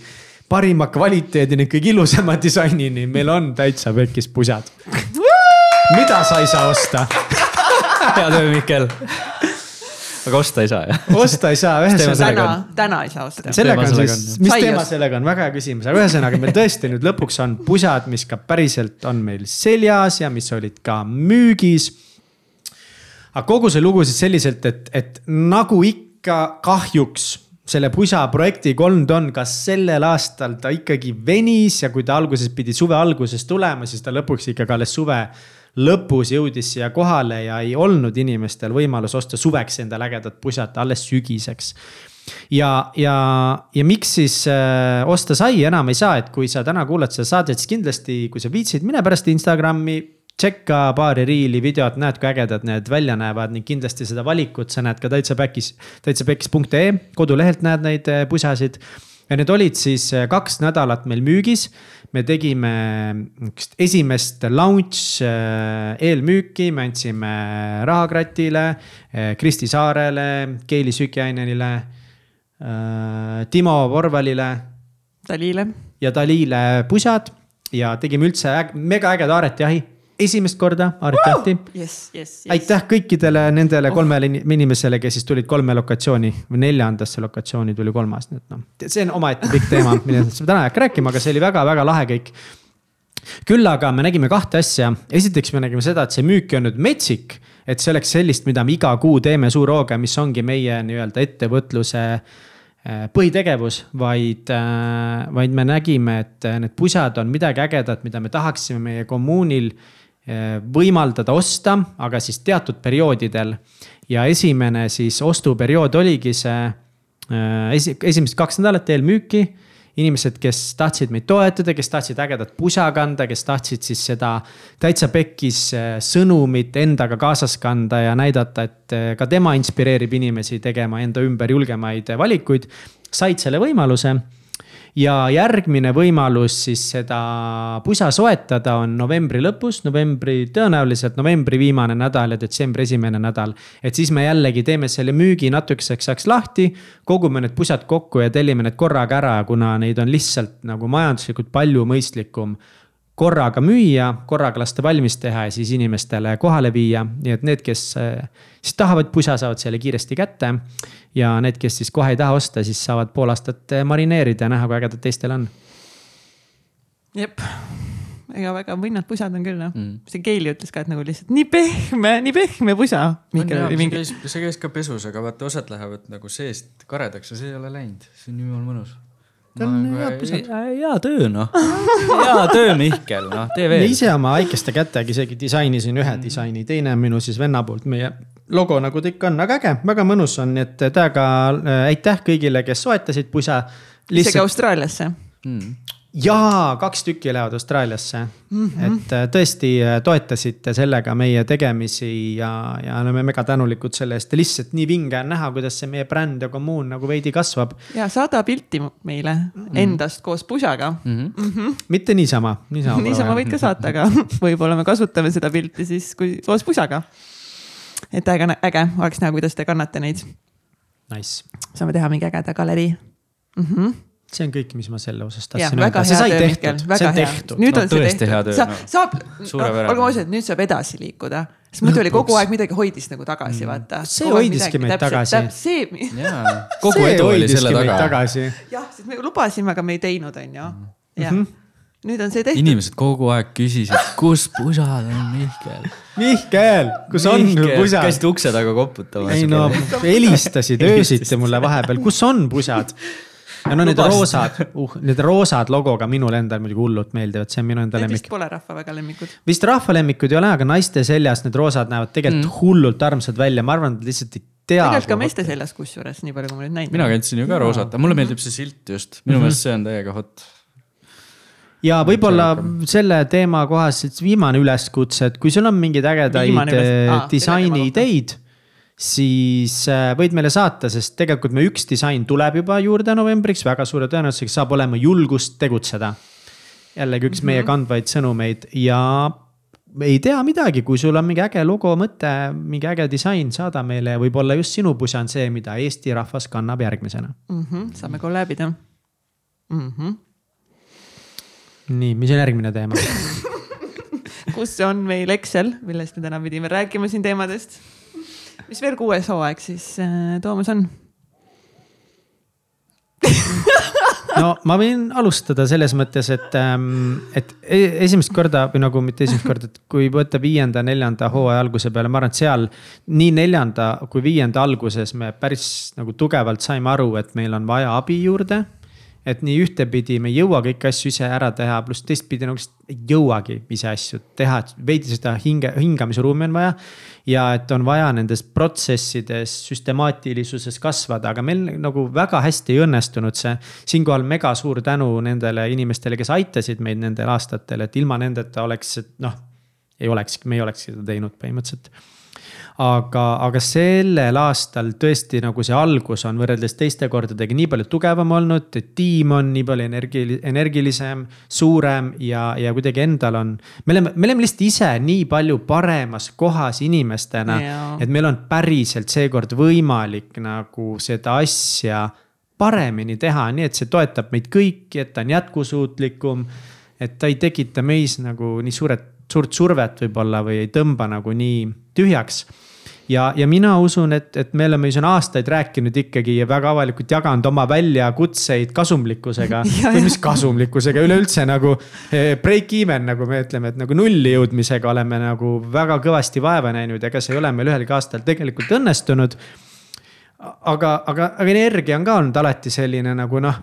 parima kvaliteedini, kõige ilusama disainini, meil on täitsa pekis pusad. mida sa ei saa osta? hea töö, Mihkel. aga osta ei saa, jah? osta ei saa, ühesõnaga. täna, täna ei saa osta. sellega on siis, mis teema sellega on, väga hea küsimus, aga ühesõnaga meil tõesti nüüd lõpuks on pusad, mis ka päriselt on meil seljas ja mis olid ka müügis. aga kogu see lugu siis selliselt, et, et nagu ikka kahjuks selle pusa projektiga olnud on, kas sellel aastal ta ikkagi venis ja kui ta alguses pidi suve alguses tulema, siis ta lõpuks ikkagi alles suve lõpus jõudis siia kohale ja ei olnud inimestel võimalus osta suveks endale ägedat pusat alles sügiseks ja, ja, ja miks siis äh, osta sai, enam ei saa, et kui sa täna kuulad seda saadet, siis kindlasti, kui sa viitsid, mine pärast Instagrami tšekka paari riili, videot, näed, kui ägedad need välja näevad ning kindlasti seda valikut sa näed ka täitsa back'is, täitsapekkis.ee kodulehelt näed neid eh, pusasid. Ja need olid siis eh, kaks nädalat meil müügis. me tegime niisugust esimest launch eh, eelmüüki, me andsime Rahakratile, Kristi Saarele, Keili Sükiainenile, Timo Porvalile. Dalile. ja Dalile pusad ja tegime üldse äg, mega ägeda aretiahi esimest korda Aretiahti yes,. Yes, yes. aitäh kõikidele nendele oh. kolmele inimesele, kes siis tulid kolme lokatsiooni või neljandasse lokatsiooni tuli kolmas, nii et noh, see on omaette pikk teema, millest ma täna ei hakka rääkima, aga see oli väga-väga lahe kõik. küll aga me nägime kahte asja, esiteks me nägime seda, et see müük ei olnud metsik, et see oleks sellist, mida me iga kuu teeme suure hooga, mis ongi meie nii-öelda ettevõtluse äh, põhitegevus, vaid, äh, vaid me nägime, et need pusad on midagi ägedat, mida me tahaksime meie kommuunil võimaldada osta, aga siis teatud perioodidel. ja esimene siis ostuperiood oligi see eh, esi-, esimesed kaks nädalat eelmüüki inimesed, kes tahtsid meid toetada, kes tahtsid ägedat pusa kanda, kes tahtsid siis seda täitsa pekkis eh, sõnumit endaga kaasas kanda ja näidata, et ka tema inspireerib inimesi tegema enda ümber julgemaid valikuid. said selle võimaluse ja järgmine võimalus siis seda pusa soetada on novembri lõpus, novembri, tõenäoliselt novembri viimane nädal ja detsembri esimene nädal. et siis me jällegi teeme selle müügi natukeseks ajaks lahti, kogume need pusad kokku ja tellime need korraga ära, kuna neid on lihtsalt nagu majanduslikult palju mõistlikum korraga müüa, korraga lasta valmis teha ja siis inimestele kohale viia, nii et need, kes eh, siis tahavad pusa, saavad selle kiiresti kätte. ja need, kes siis kohe ei taha osta, siis saavad pool aastat eh, marineerida ja näha, kui ägedad teistel on. jep, ega väga võnnad pusad on küll noh mm., see Keili ütles ka, et nagu lihtsalt nii pehme, nii pehme pusa. See, käis, see käis ka pesus, aga vaata osad lähevad nagu seest karedaks ja see ei ole läinud, see on jumala mõnus ta on head pusad. hea töö noh, hea töö Mihkel, noh tee veel. ise oma väikeste kätega isegi disainisin ühe mm. disaini, teine on minu siis venna poolt meie logo, nagu ta ikka on, aga äge, väga mõnus on, nii et täiega äh, aitäh kõigile, kes soetasid pusa. isegi Austraaliasse mm jaa, kaks tükki lähevad Austraaliasse mm. -hmm. et äh, tõesti äh, toetasite sellega meie tegemisi ja, ja oleme mega tänulikud selle eest ja lihtsalt nii vinge on näha, kuidas see meie bränd ja kommuun nagu veidi kasvab. ja saada pilti meile mm -hmm. endast koos pusaga mm. -hmm. Mm -hmm. mitte niisama, niisama. niisama võid ka saata, aga võib-olla me kasutame seda pilti siis kui koos pusaga. et äge, äge oleks näha, kuidas te kannate neid. Nice. saame teha mingi ägeda galerii mm. -hmm see on kõik, mis ma selle osas tahtsin öelda, see sai tehtud, see on tehtud. nüüd on no, see tehtud, Sa, saab, olgem ausad, nüüd saab edasi liikuda, sest muidu oli kogu aeg midagi hoidis nagu tagasi, mm. vaata. see hoidiski meid tagasi. see. kogu edu oli selle taga. jah, sest me lubasime, aga me ei teinud, on ju, jah mhm. nüüd on see tehtud. inimesed kogu aeg küsisid, kus pusad on Mihkel. Mihkel, kus on pusad? käisid ukse taga koputamas. ei no helistasid öösiti mulle vahepeal, kus on pusad ja no need roosad, uh, need roosad logoga minule endale muidugi hullult meeldivad, see on minu enda lemmik. vist pole rahva väga lemmikud. vist rahva lemmikud ei ole, aga naiste seljas need roosad näevad tegelikult mm. hullult armsad välja, ma arvan, et lihtsalt ei tea. tegelikult ka meeste seljas kusjuures, nii palju kui ma nüüd näinud mina kandsin ju ka roosat, aga mulle meeldib see silt just, minu mhm. meelest mm -hmm. see on täiega hot ja võib-olla selle teema kohaselt viimane üleskutse, et kui sul on mingeid ägedaid ah, disainiideid siis äh, võid meile saata, sest tegelikult me üks disain tuleb juba juurde novembriks, väga suure tõenäosusega saab olema julgust tegutseda. jällegi üks mm -hmm. meie kandvaid sõnumeid ja ei tea midagi, kui sul on mingi äge logo, mõte, mingi äge disain, saada meile, võib-olla just sinu pusa on see, mida Eesti rahvas kannab järgmisena mm. -hmm, saame kolläbida mm. -hmm. nii, mis on järgmine teema kus on meil Excel, millest me täna pidime rääkima siin teemadest mis veel kuues hooaeg siis äh, Toomas on no ma võin alustada selles mõttes, et, ähm, et e-, esimest korda või nagu mitte esimest korda, et kui võtta viienda, neljanda hooaja alguse peale, ma arvan, et seal. nii neljanda kui viienda alguses me päris nagu tugevalt saime aru, et meil on vaja abi juurde et nii ühtepidi me ei jõua kõiki asju ise ära teha, pluss teistpidi nagu ei jõuagi ise asju teha, et veidi seda hinge, hingamisruumi on vaja. ja et on vaja nendes protsessides süstemaatilisuses kasvada, aga meil nagu väga hästi ei õnnestunud see. siinkohal mega suur tänu nendele inimestele, kes aitasid meid nendel aastatel, et ilma nendeta oleks noh ei olekski, me ei oleks seda teinud põhimõtteliselt aga, aga sellel aastal tõesti nagu see algus on võrreldes teiste kordadega nii palju tugevam olnud, et tiim on nii palju energi-, energilisem, suurem ja, ja kuidagi endal on. me oleme, me oleme lihtsalt ise nii palju paremas kohas inimestena, et meil on päriselt seekord võimalik nagu seda asja paremini teha, nii et see toetab meid kõiki, et ta on jätkusuutlikum. et ta ei tekita meis nagu nii suuret, suurt survet võib-olla või ei tõmba nagu nii tühjaks ja, ja mina usun, et, et me oleme ju siin aastaid rääkinud ikkagi ja väga avalikult jaganud oma väljakutseid kasumlikkusega. või mis kasumlikkusega, üleüldse nagu eh, break even, nagu me ütleme, et nagu nulli jõudmisega oleme nagu väga kõvasti vaeva näinud, ega see ei ole meil ühelgi aastal tegelikult õnnestunud aga, aga, aga energia on ka olnud alati selline nagu noh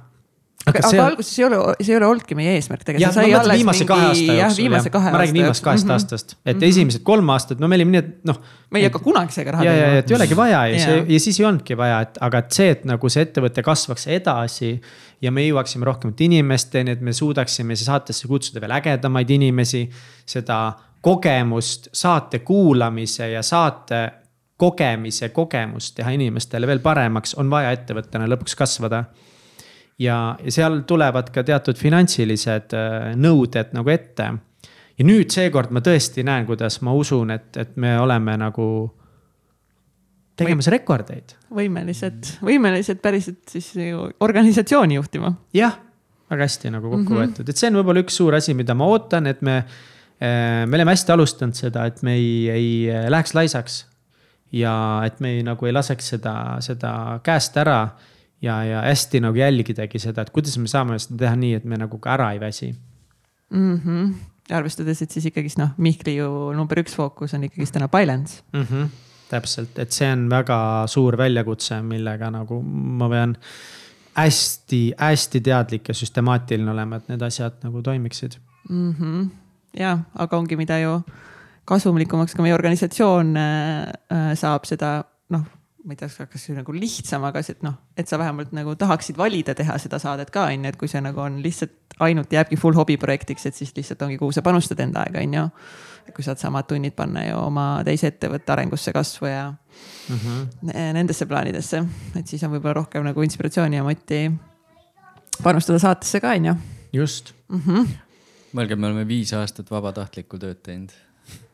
aga, aga alguses ei ole, see ei ole olnudki meie eesmärk tegelikult. jah, ma mõtlen viimase mingi, kahe aasta jooksul, jah, jah., ma räägin viimasest kahest mm -hmm. aastast, et mm -hmm. esimesed kolm aastat, no me olime nii, et noh. me ei hakka kunagi seega raha tegema. ja, ja, et ei olegi vaja ja see ja siis ei olnudki vaja, et aga et see, et nagu see ettevõte kasvaks edasi. ja me jõuaksime rohkemate inimesteni, et me suudaksime saatesse kutsuda veel ägedamaid inimesi. seda kogemust, saate kuulamise ja saate kogemise kogemust teha inimestele veel paremaks, on vaja ettevõttena lõpuks kasvada ja, ja seal tulevad ka teatud finantsilised äh, nõuded nagu ette. ja nüüd seekord ma tõesti näen, kuidas ma usun, et, et me oleme nagu tegemas rekordeid. võimelised, võimelised päriselt siis organisatsiooni juhtima. jah, väga hästi nagu kokku mm -hmm. võetud, et see on võib-olla üks suur asi, mida ma ootan, et me, äh, me oleme hästi alustanud seda, et me ei, ei äh, läheks laisaks. ja et me ei, nagu ei laseks seda, seda käest ära ja, ja hästi nagu jälgidagi seda, et kuidas me saame seda teha nii, et me nagu ka ära ei väsi mm. -hmm. arvestades, et siis ikkagist noh, Mihkli ju number üks fookus on ikkagist täna Balance mm. -hmm. täpselt, et see on väga suur väljakutse, millega nagu ma pean hästi-hästi teadlik ja süstemaatiline olema, et need asjad nagu toimiksid mm. -hmm. ja, aga ongi, mida ju kasumlikumaks ka meie organisatsioon äh, saab, seda noh ma ei tea, kas see nagu lihtsam, aga see, et noh, et sa vähemalt nagu tahaksid valida teha seda saadet ka, on ju, et kui see nagu on lihtsalt ainult jääbki full hobiprojektiks, et siis lihtsalt ongi, kuhu sa panustad enda aega, on ju. kui saad samad tunnid panna ju oma teise ettevõtte arengusse, kasvu ja mm -hmm. nendesse plaanidesse, et siis on võib-olla rohkem nagu inspiratsiooni ja moti panustada saatesse ka, on ju. just mm. -hmm. mõelge, me oleme viis aastat vabatahtlikku tööd teinud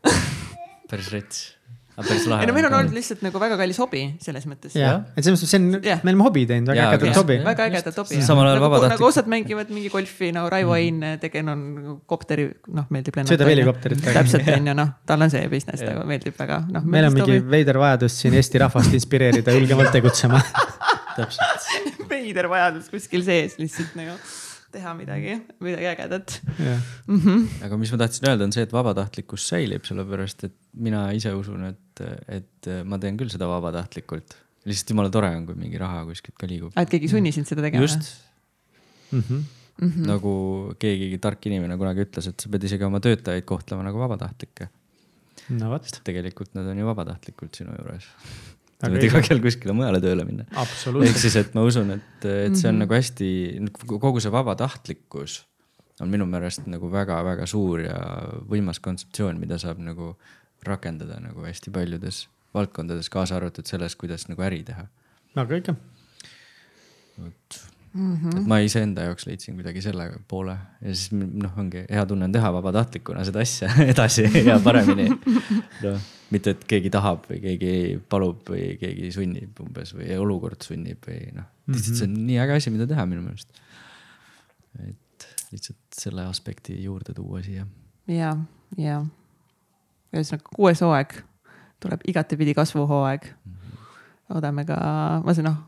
päris rets. Ei no meil on olnud lihtsalt nagu väga kallis hobi selles mõttes. jah, et selles mõttes see on yeah., me oleme hobi teinud, väga ägedat hobi. väga ägedat hobi. samal ajal nagu, vabatahtlik. nagu osad mängivad mingi golfi, no Raivo Ein mm. Tegen on kopteri, noh meeldib lennata. sõidab helikopterit. täpselt on ju noh, tal on see business nagu meeldib väga, noh. meil on mingi veider vajadus siin Eesti rahvast inspireerida julgemalt tegutsema täpselt. veider vajadus kuskil sees lihtsalt nagu teha midagi, midagi ägedat. Mm -hmm. aga mis ma tahtsin öelda, on see, et vabatahtlikkus säilib, sellepärast et mina ise usun, et, et ma teen küll seda vabatahtlikult. lihtsalt jumala tore on, kui mingi raha kuskilt ka liigub. et keegi sunni sind seda tegema? just mm. -hmm. Mm -hmm. nagu keegi tark inimene kunagi ütles, et sa pead isegi oma töötajaid kohtlema nagu vabatahtlikke. no vot. tegelikult nad on ju vabatahtlikult sinu juures sa võid iga kell kuskile mujale tööle minna. ehk siis, et ma usun, et, et see on mm -hmm. nagu hästi, kogu see vabatahtlikkus on minu meelest nagu väga-väga suur ja võimas kontseptsioon, mida saab nagu rakendada nagu hästi paljudes valdkondades, kaasa arvatud selles, kuidas nagu äri teha. väga õige. vot mm. -hmm. et ma iseenda jaoks leidsin kuidagi selle poole ja siis noh, ongi hea tunne on teha vabatahtlikuna seda asja edasi ja paremini no mitte, et keegi tahab või keegi palub või keegi sunnib umbes või olukord sunnib või noh, lihtsalt see on nii äge asi, mida teha minu meelest. et lihtsalt selle aspekti juurde tuua siia. ja, ja ühesõnaga kuues hooaeg tuleb igatepidi kasvuhooaeg mm. -hmm. loodame ka, ma saan noh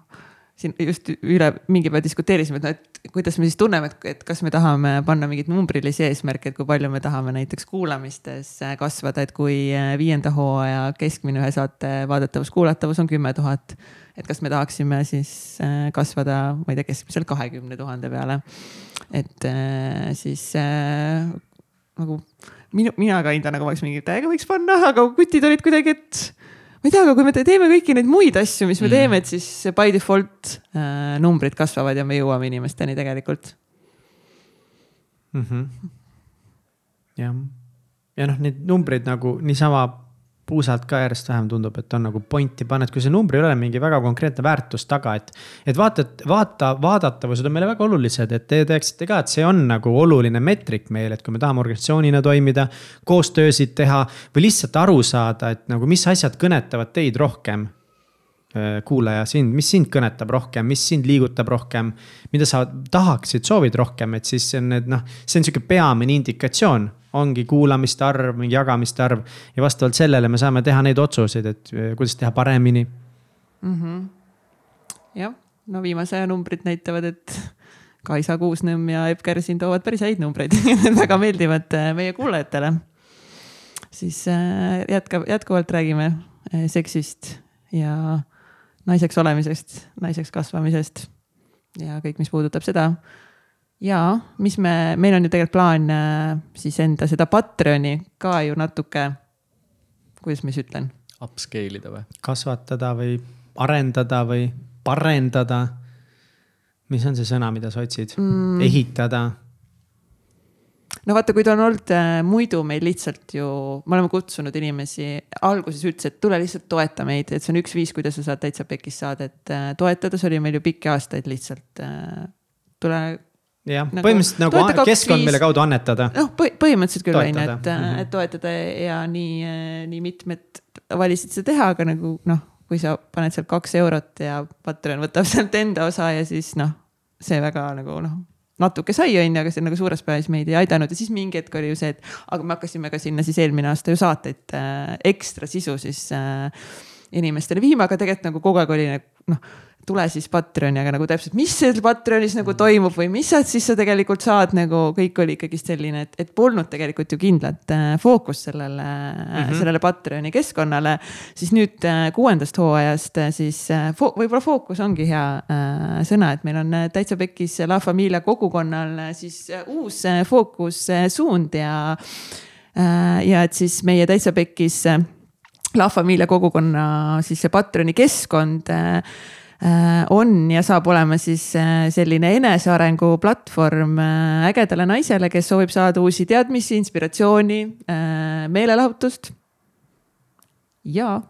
siin just üle mingi päev diskuteerisime, et noh, et kuidas me siis tunneme, et, et kas me tahame panna mingeid numbrilisi eesmärke, et kui palju me tahame näiteks kuulamistes kasvada, et kui äh, viienda hooaja keskmine ühe saate vaadatavus, kuulatavus on kümme tuhat. et kas me tahaksime siis äh, kasvada, ma ei tea, keskmiselt kahekümne tuhande peale. et äh, siis nagu minu, mina ka hindan nagu oleks mingi, täiega võiks panna, aga kutid olid kuidagi, et ma ei tea, aga kui me teeme kõiki neid muid asju, mis me mm. teeme, et siis by default äh, numbrid kasvavad ja me jõuame inimesteni tegelikult mm. -hmm. jah, ja noh, neid numbreid nagu niisama puusalt ka järjest vähem tundub, et on nagu pointi panna, et kui see numbril ei ole mingi väga konkreetne väärtus taga, et. et vaata, et vaata, vaadatavused on meile väga olulised, et te teaksite ka, et see on nagu oluline meetrik meil, et kui me tahame organisatsioonina toimida. koostöösid teha või lihtsalt aru saada, et nagu, mis asjad kõnetavad teid rohkem kuulaja sind, mis sind kõnetab rohkem, mis sind liigutab rohkem. mida sa tahaksid, soovid rohkem, et siis need noh, see on sihuke peamine indikatsioon. Ongi kuulamiste arv, mingi jagamiste arv ja vastavalt sellele me saame teha neid otsuseid, et äh, kuidas teha paremini mm. -hmm. jah, no viimase aja numbrid näitavad, et Kaisa Kuusnõmm ja Epp Kärsin toovad päris häid numbreid väga meeldivad äh, meie kuulajatele. siis jätka, jätkuvalt räägime seksist ja naiseks olemisest, naiseks kasvamisest ja kõik, mis puudutab seda. Ja mis me, meil on ju tegelikult plaan äh, siis enda seda Patreoni ka ju natuke, kuidas ma siis ütlen? Upscale ida või? kasvatada või arendada või parendada. mis on see sõna, mida sa otsid mm.? ehitada no vaata, kui ta on olnud äh, muidu meil lihtsalt ju, me oleme kutsunud inimesi, alguses ütles, et tule lihtsalt toeta meid, et see on üks viis, kuidas sa saad täitsa pekis saadet äh, toetada, see oli meil ju pikki aastaid lihtsalt äh,. tule. Jah nagu,, põhimõtteliselt nagu keskkond, mille kaudu annetada. noh, põhimõtteliselt küll on ju, et mm, -hmm. et toetada ja nii, äh, nii mitmed valisid seda teha, aga nagu noh, kui sa paned sealt kaks eurot ja Patreon võtab sealt enda osa ja siis noh, see väga nagu noh natuke sai, on ju, aga see nagu suures plaanis meid ei aidanud ja siis mingi hetk oli ju see, et aga me hakkasime ka sinna siis eelmine aasta ju saateid äh, ekstra sisu siis äh, inimestele viima, aga tegelikult nagu kogu aeg oli noh tule siis Patreoni, aga nagu täpselt, mis seal Patreonis nagu toimub või mis sealt siis sa tegelikult saad, nagu kõik oli ikkagist selline, et, et polnud tegelikult ju kindlat äh, fookust sellele mm, -hmm. sellele Patreoni keskkonnale. siis nüüd äh, kuuendast hooajast äh, siis fo võib-olla fookus ongi hea äh, sõna, et meil on täitsa pekkis La Familia kogukonnal siis uus fookussuund ja äh,, ja et siis meie täitsa pekkis La Familia kogukonna siis see Patreoni keskkond äh, Äh, on ja saab olema siis äh, selline enesearengu platvorm äh, ägedale naisele, kes soovib saada uusi teadmisi, inspiratsiooni, meelelahutust. ja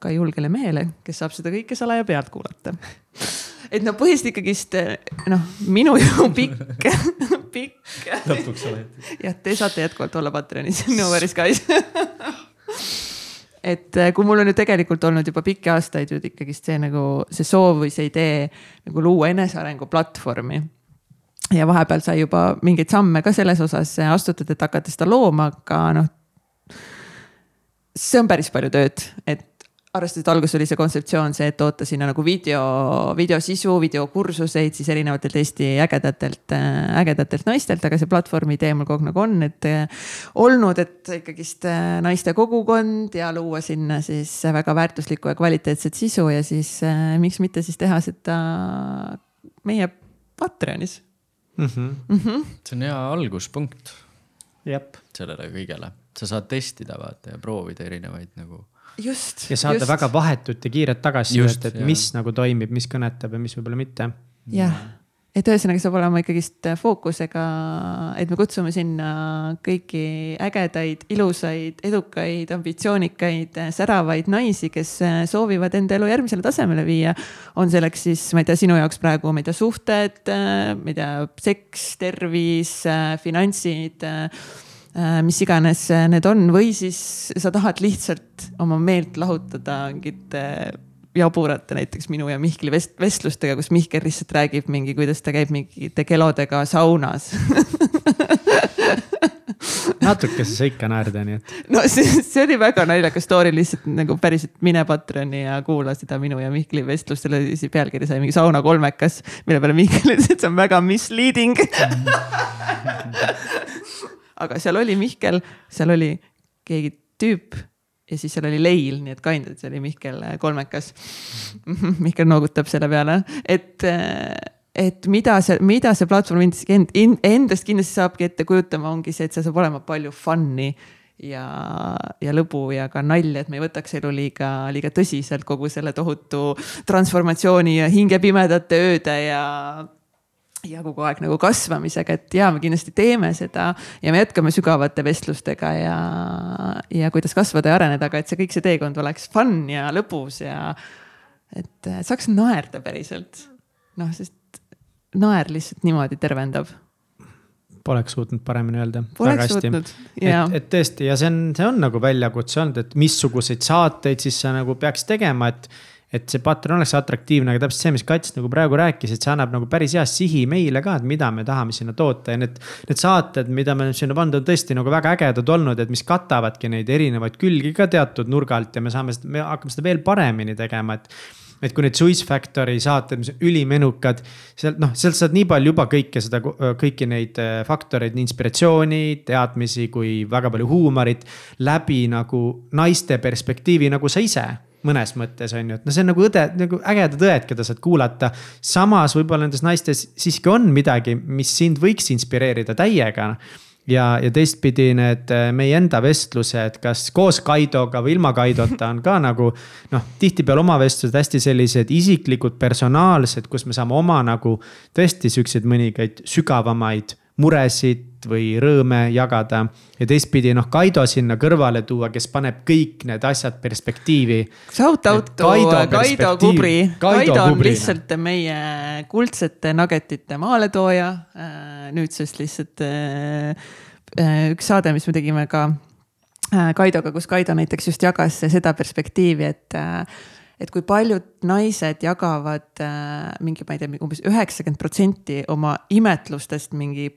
ka julgele mehele, kes saab seda kõike salaja pealt kuulata. et no põhiliselt ikkagist noh, minu ju pikk, pikk. lõpuks olete. jah, te saate jätkuvalt olla Patreonis, no worries guys et äh, kui mul on ju tegelikult olnud juba pikki aastaid ju ikkagist see nagu see soov või see idee nagu luua enesearengu platvormi. ja vahepeal sai juba mingeid samme ka selles osas astutud, et hakata seda looma, aga noh. see on päris palju tööd, et arvestades, et alguses oli see kontseptsioon see, et toota sinna nagu video, videosisu, videokursuseid siis erinevatelt Eesti ägedatelt, ägedatelt naistelt, aga see platvormi idee mul kogu aeg nagu on, et eh, olnud, et ikkagist eh, naiste kogukond ja luua sinna siis väga väärtuslikku ja kvaliteetset sisu ja siis miks mitte siis teha seda meie Patreonis mm. -hmm. Mm -hmm. see on hea alguspunkt. jep. sellele kõigele, sa saad testida vaata ja proovida erinevaid nagu just. ja saada just. väga vahetut ja kiiret tagasisidet, et jah. mis nagu toimib, mis kõnetab ja mis võib-olla mitte. jah, et ühesõnaga saab olema ikkagist fookusega, et me kutsume sinna kõiki ägedaid, ilusaid, edukaid, ambitsioonikaid, säravaid naisi, kes soovivad enda elu järgmisele tasemele viia. on selleks siis, ma ei tea, sinu jaoks praegu, ma ei tea, suhted, ma ei tea, seks, tervis, finantsid Äh, mis iganes need on, või siis sa tahad lihtsalt oma meelt lahutada mingite jaburate näiteks minu ja Mihkli vest-, vestlustega, kus Mihkel lihtsalt räägib mingi, kuidas ta käib mingite kelodega saunas. Natuke sa ikka naerda, nii et. no see, see oli väga naljakas story, lihtsalt nagu päriselt mine Patreoni ja kuula seda minu ja Mihkli vestlust, selle pealkiri sai mingi sauna kolmekas, mille peale Mihkel ütles, et see on väga misleading aga seal oli Mihkel, seal oli keegi tüüp ja siis seal oli Leil, nii et of see oli Mihkel äh, kolmekas. Mihkel noogutab selle peale, et, äh, et mida see, mida see platvorm endast, kindlasti saabki ette kujutama, ongi see, et see saab olema palju fun'i ja, ja lõbu ja ka nalja, et me ei võtaks elu liiga, liiga tõsiselt kogu selle tohutu transformatsiooni ja hingepimedate ööde ja ja kogu aeg nagu kasvamisega, et ja me kindlasti teeme seda ja me jätkame sügavate vestlustega ja, ja kuidas kasvada ja areneda, aga et see kõik see teekond oleks fun ja lõbus ja et saaks naerda päriselt. noh, sest naer lihtsalt niimoodi tervendab Poleks suutnud paremini öelda. Poleks suutnud, jaa. et, et tõesti ja see on, see on nagu väljakutse olnud, et missuguseid saateid siis sa nagu peaks tegema, et et see Patreon oleks atraktiivne, aga täpselt see, mis Kats nagu praegu rääkis, et see annab nagu päris hea sihi meile ka, et mida me tahame sinna toota ja need. Need saated, mida me sinna pannud, on tõesti nagu väga ägedad olnud, et mis katavadki neid erinevaid külgi ka teatud nurga alt ja me saame, me hakkame seda veel paremini tegema, et et kui need Suisse Factory saated, mis on ülimenukad, sealt noh, sealt saad nii palju juba kõike seda, kõiki neid äh, faktoreid, nii inspiratsiooni, teadmisi kui väga palju huumorit. läbi nagu naiste perspektiivi, nagu sa ise mõnes mõttes on ju, et no see on nagu õde, nagu ägedad õed, keda saad kuulata. samas võib-olla nendes naistes siiski on midagi, mis sind võiks inspireerida täiega. ja, ja teistpidi need äh, meie enda vestlused, kas koos Kaidoga või ilma Kaidota on ka nagu. noh, tihtipeale oma vestlused hästi sellised isiklikud, personaalsed, kus me saame oma nagu tõesti siukseid mõningaid sügavamaid muresid või rõõme jagada. ja teistpidi noh, Kaido sinna kõrvale tuua, kes paneb kõik need asjad perspektiivi. Shout out to Kaido, Kaido Kubri. Kaido on Kubri. lihtsalt meie kuldsete nuggetite maaletooja. Äh, nüüdsest lihtsalt äh, äh, üks saade, mis me tegime ka Kaidoga, kus Kaido näiteks just jagas seda perspektiivi, et et kui paljud naised jagavad mingi, ma ei tea, umbes üheksakümmend protsenti oma imetlustest mingi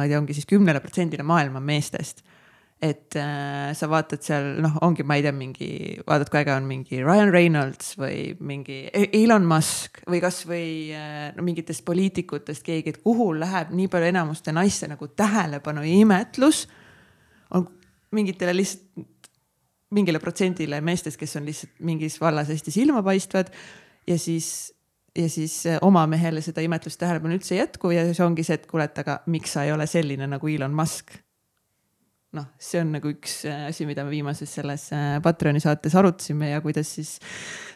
ma ei tea, ongi siis kümnele protsendile maailma meestest. et äh, sa vaatad seal, noh, ongi, ma ei tea, mingi, vaatad, kui äge on mingi Ryan Reynolds või mingi e-, Elon Musk või kasvõi äh, no mingitest poliitikutest keegi, et kuhu läheb nii palju enamuste naiste nagu tähelepanu ja imetlus. on mingitele lihtsalt mingile protsendile meestest, kes on lihtsalt mingis vallas hästi silmapaistvad ja siis ja siis eh, oma mehele seda imetlust tähelepanu üldse ei jätku ja see ongi see, et kuule, et aga miks sa ei ole selline nagu Elon Musk. noh, see on nagu üks eh, asi, mida me viimases selles eh, Patreoni saates arutasime ja kuidas siis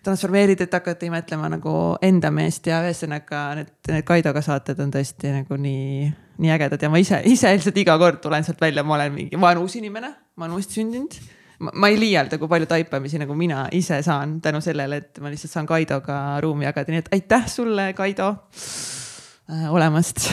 transformeerida, et hakata imetlema nagu enda meest ja ühesõnaga need, need Kaidoga saated on tõesti nagu nii, nii ägedad ja ma ise, ise lihtsalt iga kord tulen sealt välja, ma olen mingi, ma olen uus inimene, ma olen uuesti sündinud ma ei liialda, kui palju taipamisi nagu mina ise saan tänu sellele, et ma lihtsalt saan Kaidoga ruumi jagada, nii et aitäh sulle, Kaido äh, olemast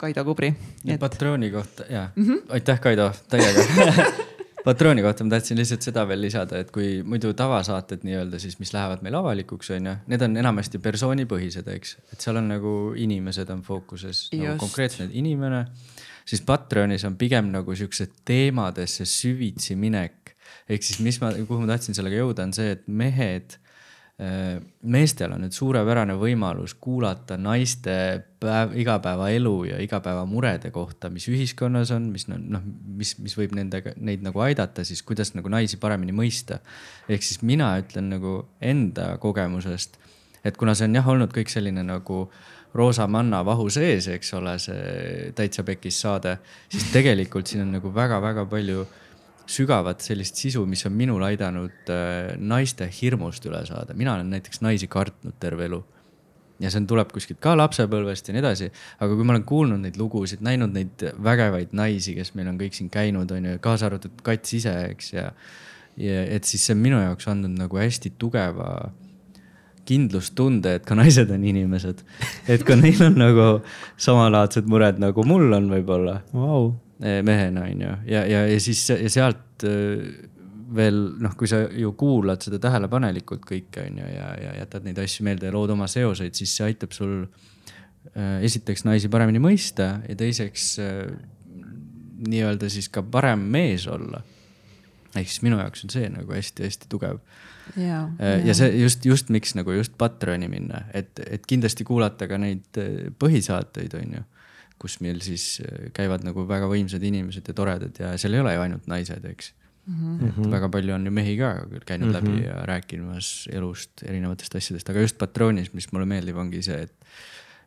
Kaido Kubri. Et... patrooni kohta ja mm, -hmm. aitäh, Kaido, täiega patrooni kohta ma tahtsin lihtsalt seda veel lisada, et kui muidu tavasaated nii-öelda siis, mis lähevad meil avalikuks, on ju, need on enamasti persoonipõhised, eks. et seal on nagu inimesed on fookuses, nagu konkreetselt inimene. siis Patreonis on pigem nagu siuksed teemadesse süvitsi minek ehk siis, mis ma, kuhu ma tahtsin sellega jõuda, on see, et mehed, äh, meestel on nüüd suurepärane võimalus kuulata naiste päev, igapäevaelu ja igapäevamurede kohta, mis ühiskonnas on, mis noh, mis, mis võib nendega, neid nagu aidata siis, kuidas nagu naisi paremini mõista. ehk siis mina ütlen nagu enda kogemusest, et kuna see on jah olnud kõik selline nagu roosa manna vahu sees, eks ole, see täitsa pekis saade, siis tegelikult siin on nagu väga-väga palju sügavat sellist sisu, mis on minul aidanud äh, naiste hirmust üle saada. mina olen näiteks naisi kartnud terve elu. ja see on, tuleb kuskilt ka lapsepõlvest ja nii edasi. aga kui ma olen kuulnud neid lugusid, näinud neid vägevaid naisi, kes meil on kõik siin käinud, on ju, kaasa arvatud Kats ise, eks ja. ja et siis see on minu jaoks andnud nagu hästi tugeva kindlustunde, et ka naised on inimesed. et ka neil on nagu samalaadsed mured, nagu mul on võib-olla wow mehena, on ju, ja, ja, ja siis ja sealt eh, veel noh, kui sa ju kuulad seda tähelepanelikult kõike, on ju, ja, ja jätad neid asju meelde ja lood oma seoseid, siis see aitab sul äh, esiteks naisi paremini mõista ja teiseks nii-öelda siis ka parem mees olla. ehk siis minu jaoks on see nagu hästi-hästi tugev. ja, ja see just, just miks nagu just Patreoni minna, et, et kindlasti kuulata ka neid põhisaateid, on ju kus meil siis äh, käivad nagu väga võimsad inimesed ja toredad ja seal ei ole ju ainult naised, eks mm. -hmm. et mhm. väga palju on ju mehi ka käinud mm -hmm. läbi ja rääkimas elust, erinevatest asjadest, aga just patroonis, mis mulle meeldib, ongi see, et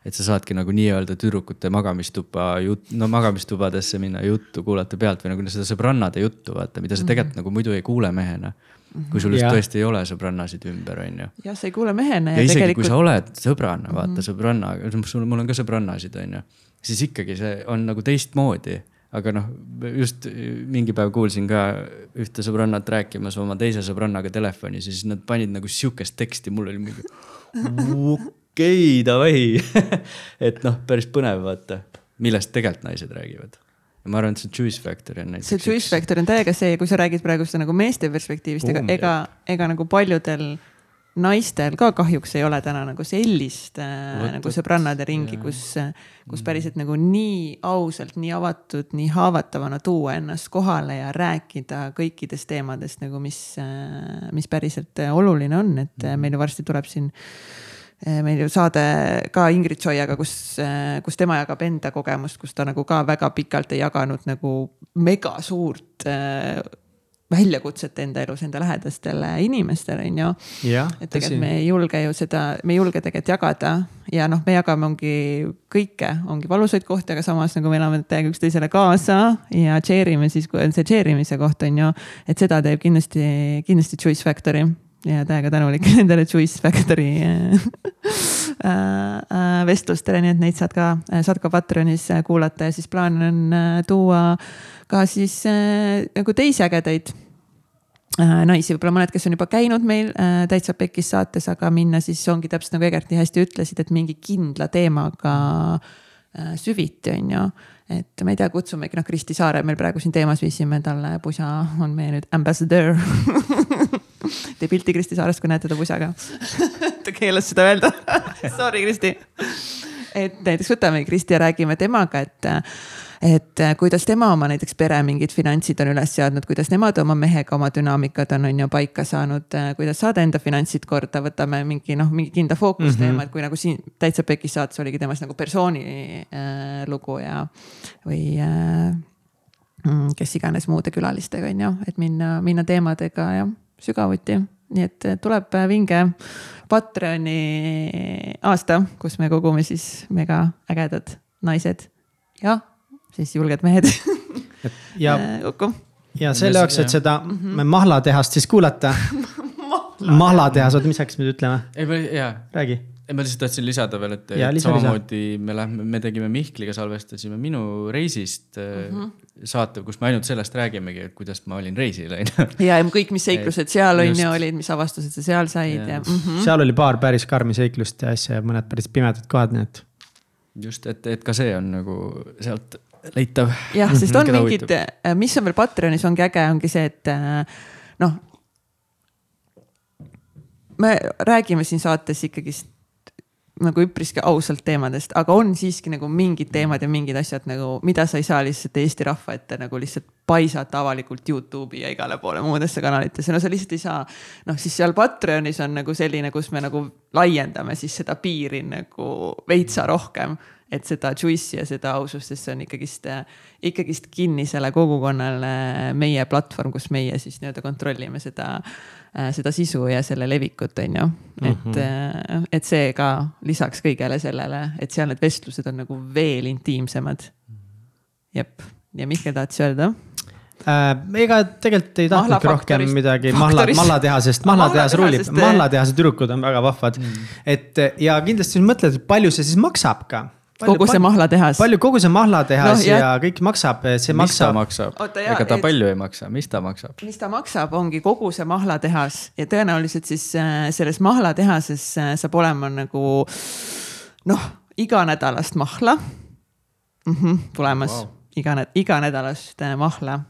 et sa saadki nagu nii-öelda tüdrukute magamistuppa jut-, no magamistubadesse minna juttu kuulata pealt või nagu seda sõbrannade juttu vaata, mida sa tegelikult mm -hmm. nagu muidu ei kuule mehena. kui sul just tõesti ei ole sõbrannasid ümber, on ju. jah, sa ei kuule mehena ja ja, isegi tegelikult kui sa oled sõbranna, vaata sõbranna, sul, mul on ka sõbrannasid, on ju. Siis ikkagi see on nagu teistmoodi aga noh, just mingi päev kuulsin ka ühte sõbrannat rääkimas oma teise sõbrannaga telefonis ja siis nad panid nagu sihukest teksti, mul oli mingi okei okay,, davai. et noh, päris põnev vaata, millest tegelikult naised räägivad. ja ma arvan, et see Juice Factory on näiteks. see choice factor on täiega see, kui sa räägid praegu seda nagu meeste perspektiivist, ega ega, ega nagu paljudel naistel ka kahjuks ei ole täna nagu sellist äh, Vot, nagu sõbrannade ringi, kus, kus päriselt nagu nii ausalt, nii avatud, nii haavatavana tuua ennast kohale ja rääkida kõikidest teemadest nagu, mis, mis päriselt äh, oluline on, et äh, meil ju varsti tuleb siin äh, meil ju saade ka Ingrid Soiaga, kus, kus tema jagab enda kogemust, kus ta nagu ka väga pikalt ei jaganud nagu mega suurt äh, väljakutset enda elus enda lähedastele inimestele, on ju. et tegelikult. me ei julge ju seda, me ei julge tegelikult jagada ja noh, me jagame ongi kõike, ongi valusaid kohti, aga samas nagu me elame täiega üksteisele kaasa ja share ime siis, kui on see share imise koht on ju. et seda teeb kindlasti, kindlasti Choice Factory ja täiega tänulik nendele Choice Factory äh, äh, vestlustele, nii et neid saad ka, saad ka Patreonis kuulata ja siis plaan on äh, tuua ka siis nagu teisi ägedaid naisi, võib-olla mõned, kes on juba käinud meil äh, täitsa pekis saates, aga minna siis ongi täpselt nagu Egert nii hästi ütlesid, et mingi kindla teemaga äh, süviti, on ju. et ma ei tea, kutsumegi noh, Kristi Saare meil praegu siin teemas viisime talle, pusa on meie nüüd ambassador. tee pilti Kristi Saarest, kui näed teda pusaga. ta keelas seda öelda Sorry, Kristi. et näiteks võtame Kristi ja räägime temaga, et et kuidas tema oma näiteks pere mingid finantsid on üles seadnud, kuidas nemad oma mehega oma dünaamikad on, on ju paika saanud, kuidas saada enda finantsid korda, võtame mingi noh, mingi kindla fookusteema mm, -hmm. et kui nagu siin täitsa pekis saates oligi temast nagu persooni äh, lugu ja, või äh, mm, kes iganes muude külalistega on ju, et minna, minna teemadega jah, sügavuti, nii et tuleb vinge Patreoni aasta, kus me kogume siis mega ägedad naised. Ja siis julged mehed ja, kokku. ja selle jaoks, et seda mahlatehast siis kuulata. mahlatehas, oota, mis hakkasime nüüd ütlema? ei, ma, jaa, räägi. ei ma lihtsalt tahtsin lisada veel, et, Jaa, et lisa, lisa. samamoodi me lähme, me tegime Mihkliga, salvestasime minu reisist mm -hmm. saate, kus me ainult sellest räägimegi, et kuidas ma olin reisil, on ju. ja, ja kõik, mis seiklused seal on ju olid, mis avastused sa seal said ja, ja mm -hmm. seal oli paar päris karmi seiklust ja asja ja mõned päris pimedad kohad, nii et. just, et, et ka see on nagu sealt leitav. jah, sest on Keda mingid, mis on veel Patreonis ongi äge, ongi see, et äh, noh. me räägime siin saates ikkagist nagu üpriski ausalt teemadest, aga on siiski nagu mingid teemad ja mingid asjad nagu, mida sa ei saa lihtsalt Eesti rahva ette nagu lihtsalt paisata avalikult Youtube'i ja igale poole muudesse kanalitesse, no sa lihtsalt ei saa. noh, siis seal Patreonis on nagu selline, kus me nagu laiendame siis seda piiri nagu veitsa rohkem et seda juice'i ja seda ausust, sest see on ikkagist, ikkagist kinnisele kogukonnale meie platvorm, kus meie siis nii-öelda kontrollime seda, seda sisu ja selle levikut, on ju. et mm, -hmm. et see ka lisaks kõigele sellele, et seal need vestlused on nagu veel intiimsemad. jep, ja Mihkel tahtis öelda? äh,. ega tegelikult ei tahtnudki rohkem midagi mahla, mahlatehasest, mahlatehas ruulib, eh. mahlatehase tüdrukud on väga vahvad mm.. et ja kindlasti mõtled, et palju see siis maksab ka. Kogu see mahlatehas. palju kogu see mahlatehas no, jah. ja kõik maksab, see mis maksab. maksab ega ta et- palju ei maksa, mis ta maksab? mis ta maksab, ongi kogu see mahlatehas ja tõenäoliselt siis äh, selles mahlatehases äh, saab olema nagu noh, iganädalast mahla mm. -hmm, tulemas Wow. iga, iganädalast äh, mahla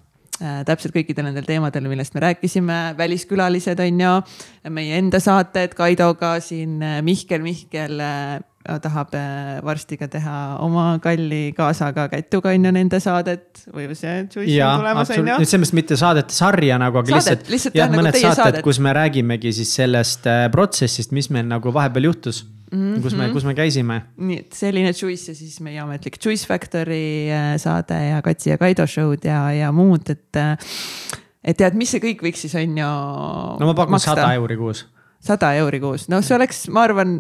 täpselt kõikidel nendel teemadel, millest me rääkisime, väliskülalised on ju, meie enda saated Kaidoga siin, Mihkel, Mihkel tahab äh, varsti ka teha oma kalli kaasaga Kätuga on ju nende saadet või see Juice on, tulemas on ju selles mõttes mitte saadete sarja nagu, aga Saadet, lihtsalt, lihtsalt jah, nagu mõned teie saated saadet., kus me räägimegi siis sellest äh, protsessist, mis meil nagu vahepeal juhtus mm. -hmm. kus me, kus me käisime. nii et selline Juice ja siis meie ametlik Juice Factory äh, saade ja Katsi ja Kaido show'd ja, ja muud, et. et tead, mis see kõik võiks siis on ju. no ma pakun sada. euri kuus. sada euri kuus, noh, see oleks, ma arvan,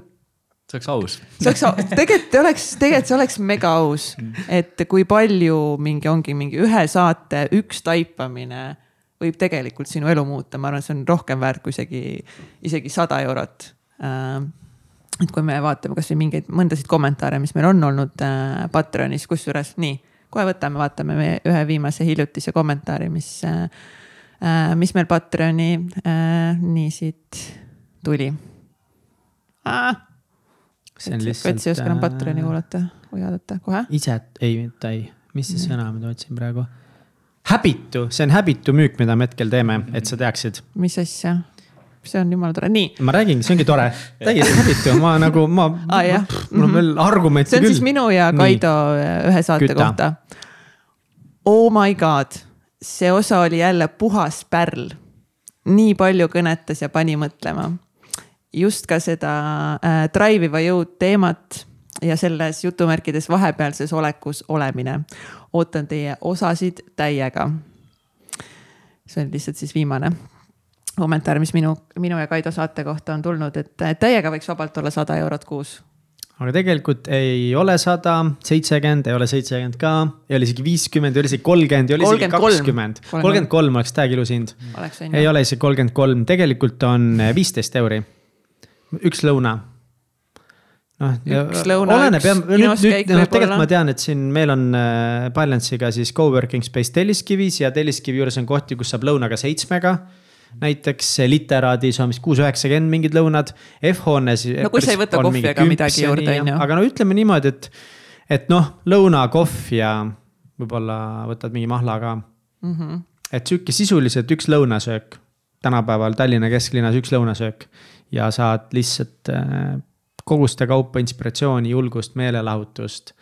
see oleks aus. see oleks, tegelikult oleks, tegelikult see oleks mega aus, et kui palju mingi ongi mingi ühe saate üks taipamine võib tegelikult sinu elu muuta, ma arvan, see on rohkem väärt kui isegi, isegi sada eurot. et kui me vaatame kasvõi mingeid mõndasid kommentaare, mis meil on olnud äh, Patreonis, kusjuures nii, kohe võtame, vaatame meie ühe viimase hiljutise kommentaari, mis äh,, mis meil Patreoni äh, nii siit tuli ah,. See on lihtsalt. ei oska enam Patreoni kuulata või vaadata kohe. ise, ei, mitte ei, mis see sõna ma otsin praegu? Habitu, see on Habitu müük, mida me hetkel teeme, et sa teaksid. mis asja? see on jumala tore, nii, ma räägingi, see ongi tore, täiesti Habitu, ma nagu, ma jah., mul on veel argumente see on küll. siis minu ja Nii. Kaido äh, ühe saate Küta. kohta. Oh my god, see osa oli jälle puhas pärl. nii palju kõnetas ja pani mõtlema. Just ka seda äh, drive iva jõud teemat ja selles jutumärkides vahepealses olekus olemine. ootan teie osasid täiega. see on lihtsalt siis viimane kommentaar, mis minu, minu ja Kaido saate kohta on tulnud, et täiega võiks vabalt olla sada eurot kuus aga tegelikult ei ole sada, seitsekümmend, ei ole seitsekümmend ka, ei ole isegi viiskümmend, ei ole isegi kolmkümmend, ei ole isegi 33. kakskümmend. kolmkümmend kolm oleks täiega ilus hind. ei ole isegi kolmkümmend kolm, tegelikult on viisteist euri. Üks lõuna. noh, Üks lõuna, oleneb üks kinoskäik noh, võib-olla. tegelikult ma tean, et siin meil on äh, Balance'iga siis co-working space Telliskivis ja Telliskivi juures on kohti, kus saab lõunaga seitsmega näiteks literaadis on vist kuus, üheksakümmend mingid lõunad, F-hoones. No kui sa ei võta kohvi ega midagi juurde, on ju. aga no ütleme niimoodi, et, et noh, lõuna, kohv ja võib-olla võtad mingi mahla ka Mm -hmm. et sihuke sisuliselt üks lõunasöök, tänapäeval Tallinna kesklinnas üks lõunasöök ja saad lihtsalt äh, koguste kaupa inspiratsiooni, julgust, meelelahutust.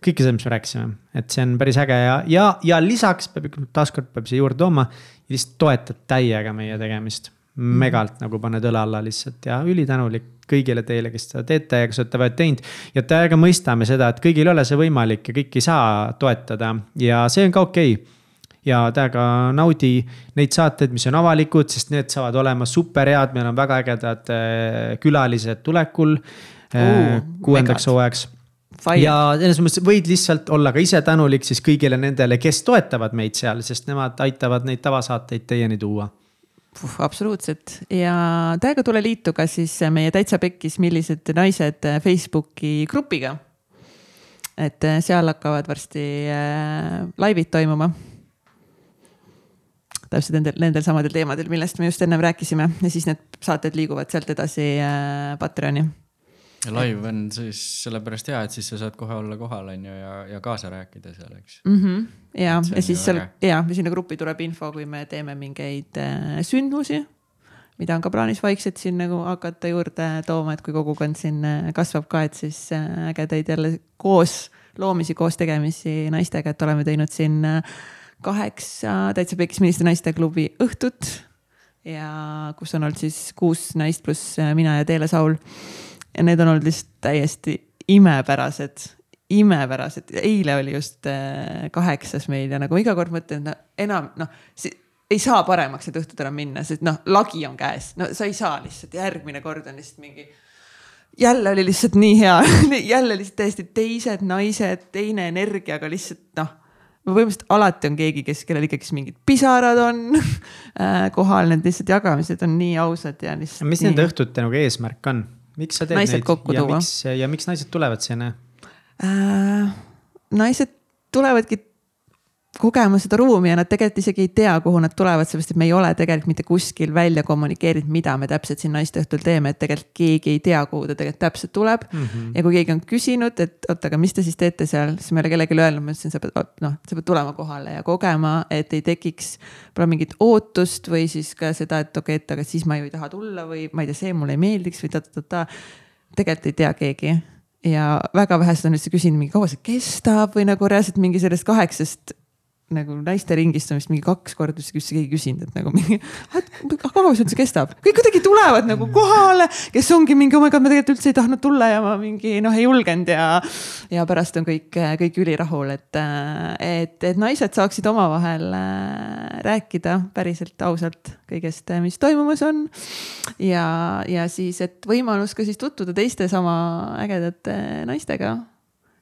kõike seda, mis me rääkisime, et see on päris äge ja, ja, ja lisaks peab ikka taaskord peab siia juurde tooma. lihtsalt toetad täiega meie tegemist, megalt nagu paned õla alla lihtsalt ja ülitänulik kõigile teile, kes seda teete ja kes olete vaja teinud. ja täiega mõistame seda, et kõigil ei ole see võimalik ja kõik ei saa toetada ja see on ka okei okay ja täiega naudi neid saateid, mis on avalikud, sest need saavad olema super head, meil on väga ägedad äh, külalised tulekul Oo, kuuendaks hooajaks. Fire. ja selles mõttes võid lihtsalt olla ka ise tänulik siis kõigile nendele, kes toetavad meid seal, sest nemad aitavad neid tavasaateid teieni tuua. absoluutselt ja täiega tule liitu ka siis meie Täitsa Pekkis, millised naised Facebooki grupiga. et äh, seal hakkavad varsti äh, laivid toimuma. Täpselt nendel, nendel samadel teemadel, millest me just ennem rääkisime ja siis need saated liiguvad sealt edasi äh, Patreoni. ja live on siis sellepärast hea, et siis sa saad kohe olla kohal, on ju, ja, ja kaasa rääkida seal, eks. mm. -hmm. ja, ja siis seal ja ja sinna gruppi tuleb info, kui me teeme mingeid äh, sündmusi, mida on ka plaanis vaikselt siin nagu hakata juurde tooma, et kui kogukond siin äh, kasvab ka, et siis äh, ägedaid jälle koos loomisi, koos tegemisi naistega, et oleme teinud siin äh, kaheksa täitsa pekis ministri naisteklubi õhtut ja kus on olnud siis kuus naist pluss äh, mina ja Teele Saul. ja need on olnud lihtsalt täiesti imepärased, imepärased, eile oli just äh, kaheksas meil ja nagu iga kord mõtlen, no enam noh, ei saa paremaks need õhtud enam minna, sest noh, lagi on käes, no sa ei saa lihtsalt, järgmine kord on lihtsalt mingi jälle oli lihtsalt nii hea, jälle lihtsalt täiesti teised naised, teine energia, aga lihtsalt noh, põhimõtteliselt alati on keegi, kes, kellel ikkagi mingid pisarad on äh, kohal, need lihtsalt jagamised on nii ausad ja lihtsalt. mis nende õhtute nagu eesmärk on? miks sa teed Naised neid ja tuua. miks, ja miks naised tulevad sinna? äh, naised tulevadki kogema seda ruumi ja nad tegelikult isegi ei tea, kuhu nad tulevad, sellepärast et me ei ole tegelikult mitte kuskil välja kommunikeerinud, mida me täpselt siin naisteõhtul teeme, et tegelikult keegi ei tea, kuhu ta tegelikult täpselt tuleb mm. -hmm. ja kui keegi on küsinud, et oota, aga mis te siis teete seal, siis ma ei ole kellelegi öelnud, ma ütlesin, sa pead, noh, sa pead tulema kohale ja kogema, et ei tekiks võib-olla mingit ootust või siis ka seda, et okei okay,, et aga siis ma ju ei taha tulla või ma ei tea, see mulle ei meeldiks või ta-ta-ta-ta. tegelikult ei tea keegi ja väga vähesed on üldse küsinud, mingi kaua see kestab või nagu reaalselt mingi sellest kaheksast nagu naiste ringist on vist mingi kaks korda vist keegi küsinud, et nagu mingi, kaua see üldse kestab, kõik kuidagi tulevad nagu kohale, kes ongi mingi, oh my god, ma tegelikult üldse ei tahtnud tulla ja ma mingi noh, ei julgenud ja. ja pärast on kõik, kõik ülirahul, et, et, et naised saaksid omavahel äh, rääkida päriselt ausalt kõigest, mis toimumas on. ja, ja siis, et võimalus ka siis tutvuda teiste sama ägedate naistega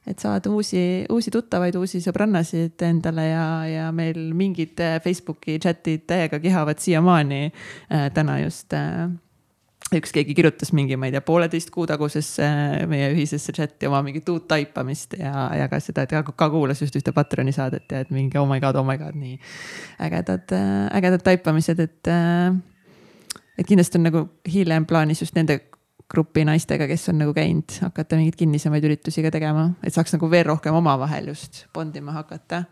et saada uusi, uusi tuttavaid, uusi sõbrannasid endale ja, ja meil mingid Facebooki chat'id täiega kihavad siiamaani äh,. täna just äh, üks keegi kirjutas mingi, ma ei tea, pooleteist kuu tagusesse meie ühisesse chat'i oma mingit uut taipamist ja jagas seda, et ka, ka kuulas just ühte Patroni saadet ja et mingi oh my god, oh my god, nii ägedad, ägedad taipamised, et. et kindlasti on nagu hiljem plaanis just nende grupi naistega, kes on nagu käinud, hakata mingeid kinnisemaid üritusi ka tegema, et saaks nagu veel rohkem omavahel just bondima hakata.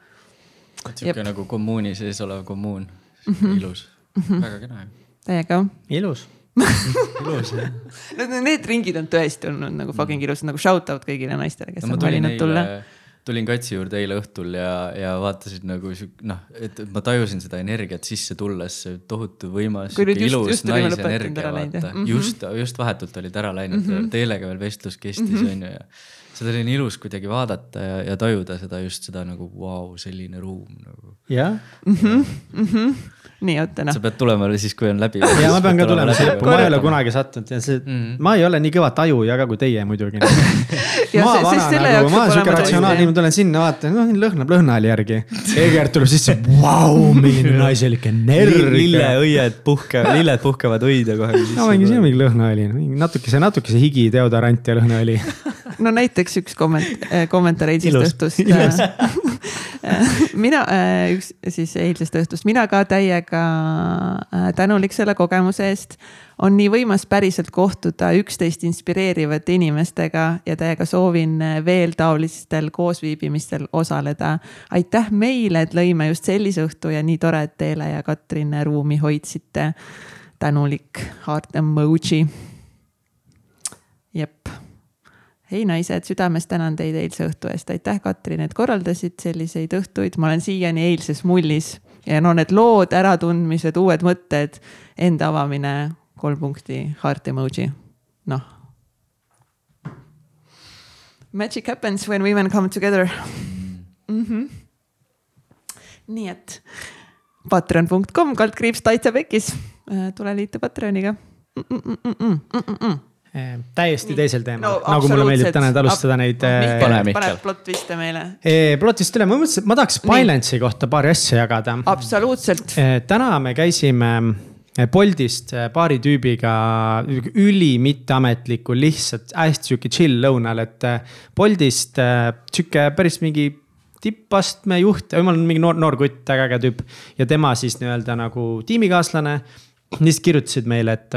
sihuke nagu kommuuni sees olev kommuun mm, -hmm. ilus mm, -hmm. väga kena. täiega. ilus ilus jah. Need ringid on tõesti olnud nagu fucking ilusad, nagu shout out kõigile naistele, kes no, on valinud tulla tulin Katsi juurde eile õhtul ja, ja vaatasin nagu noh, et ma tajusin seda energiat sisse tulles, see tohutu võimas, ilus naisenergia, vaata mm. -hmm. just, just vahetult olid ära läinud mm, -hmm. Teelega veel vestlus kestis mm, -hmm. on ju, ja seda oli nii ilus kuidagi vaadata ja, ja tajuda seda just seda nagu vau wow,, selline ruum nagu. jah. Nii, oota noh. sa pead tulema siis, kui on läbi. ja ma pean ka tulema siia lõppu, ma ei ole kunagi sattunud ja see mm, -hmm. ma ei ole nii kõva tajuja ka kui teie muidugi ma vana nagu, ma olen sihuke ratsionaalne, ma tulen sinna, vaatan, noh lõhnab lõhnaali järgi. Egert tuleb sisse, vau, milline naiselik energia. lilleõied puhkevad, lilled puhkevad õide kohe. no mingi, see on mingi lõhnaõli, natukese, natukese higi, deodorant ja lõhnaõli no näiteks üks komment-, kommentaar eilsest õhtust mina, äh, üks siis eilsest õhtust, mina ka täiega äh, tänulik selle kogemuse eest. on nii võimas päriselt kohtuda üksteist inspireerivate inimestega ja täiega soovin äh, veel taolistel koosviibimistel osaleda. aitäh meile, et lõime just sellise õhtu ja nii tore, et Teele ja Katrin ruumi hoidsite. tänulik heart emoji. jep hei naised, südamest tänan teid eilse õhtu eest, aitäh, Katrin, et korraldasid selliseid õhtuid, ma olen siiani eilses mullis ja no need lood, äratundmised, uued mõtted, enda avamine, kolm punkti, heart emoji, noh. Magic happens when women come together mm. -hmm. nii et patreon.com kaldkriips Taitsa Pekis, tule liitu Patreoniga mm. -mm -mm -mm -mm -mm täiesti teisel teemal no,, nagu mulle meeldib täna alustada neid. pane, pane plot twist'e meile. plot twist üle, ma mõtlesin, et ma tahaks Binance'i kohta paari asja jagada. absoluutselt. täna me käisime Boltist paari tüübiga üli mitteametlikul, lihtsalt hästi sihuke chill lõunal, et Boltist sihuke päris mingi tippastme juht, on mingi noor, noor kutt, väga äge tüüp. ja tema siis nii-öelda nagu tiimikaaslane. lihtsalt kirjutasid meile, et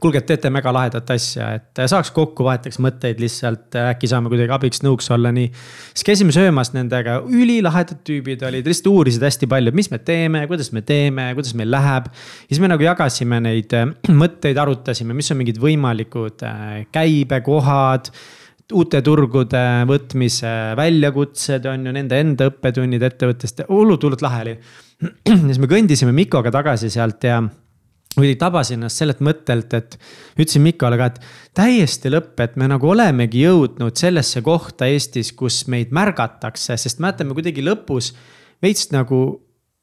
kuulge, et teete mega lahedat asja, et saaks kokku, vahetaks mõtteid lihtsalt, äkki saame kuidagi abiks, nõuks olla, nii. siis käisime söömas nendega, ülilahedad tüübid olid, lihtsalt uurisid hästi palju, mis me teeme, kuidas me teeme, kuidas meil läheb. siis me nagu jagasime neid äh, mõtteid, arutasime, mis on mingid võimalikud äh, käibekohad uute turgude võtmise väljakutsed on ju nende enda õppetunnid ettevõttest, hullult, hullult lahe oli. siis me kõndisime Mikoga tagasi sealt ja või tabasin ennast sellelt mõttelt, et ütlesin Mikole ka, et täiesti lõpp, et me nagu olemegi jõudnud sellesse kohta Eestis, kus meid märgatakse, sest mäletan, me kuidagi lõpus veits nagu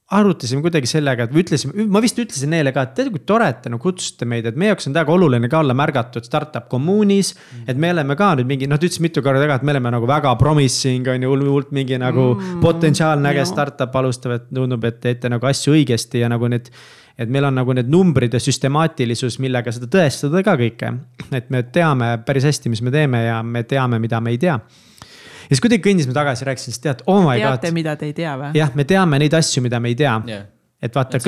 arutasime kuidagi sellega, et ütlesime, ma vist ütlesin neile ka, et teate, kui tore, et te nagu kutsusite meid, et meie jaoks on väga oluline ka olla märgatud startup kommuunis mm.. et me oleme ka nüüd mingi, noh, ta ütles mitu korda ka, et me oleme nagu väga promising on ju, hullult mingi nagu mm. potentsiaalne äge startup alustav, et tundub, et teete nagu asju õigesti ja nagu need et meil on nagu need numbrid ja süstemaatilisus, millega seda tõestada ka kõike. et me teame päris hästi, mis me teeme ja me teame, mida me ei tea. ja siis kuidagi kõndisime tagasi, rääkisin, siis tead, oh my Teate, god. teate, mida te ei tea või? jah, me teame neid asju, mida me ei tea yeah et vaata,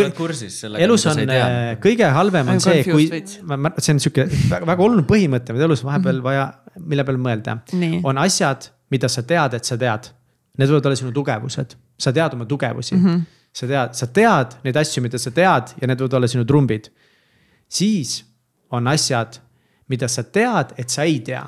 elus on äh, kõige halvem on see, kui, see on sihuke väga, väga oluline põhimõte, mida elus vahepeal -hmm. vaja, mille peale mõelda. on asjad, mida sa tead, et sa tead. Need võivad olla sinu tugevused, sa tead oma tugevusi mm. -hmm sa tead, sa tead neid asju, mida sa tead ja need võivad olla sinu trumbid. siis on asjad, mida sa tead, et sa ei tea.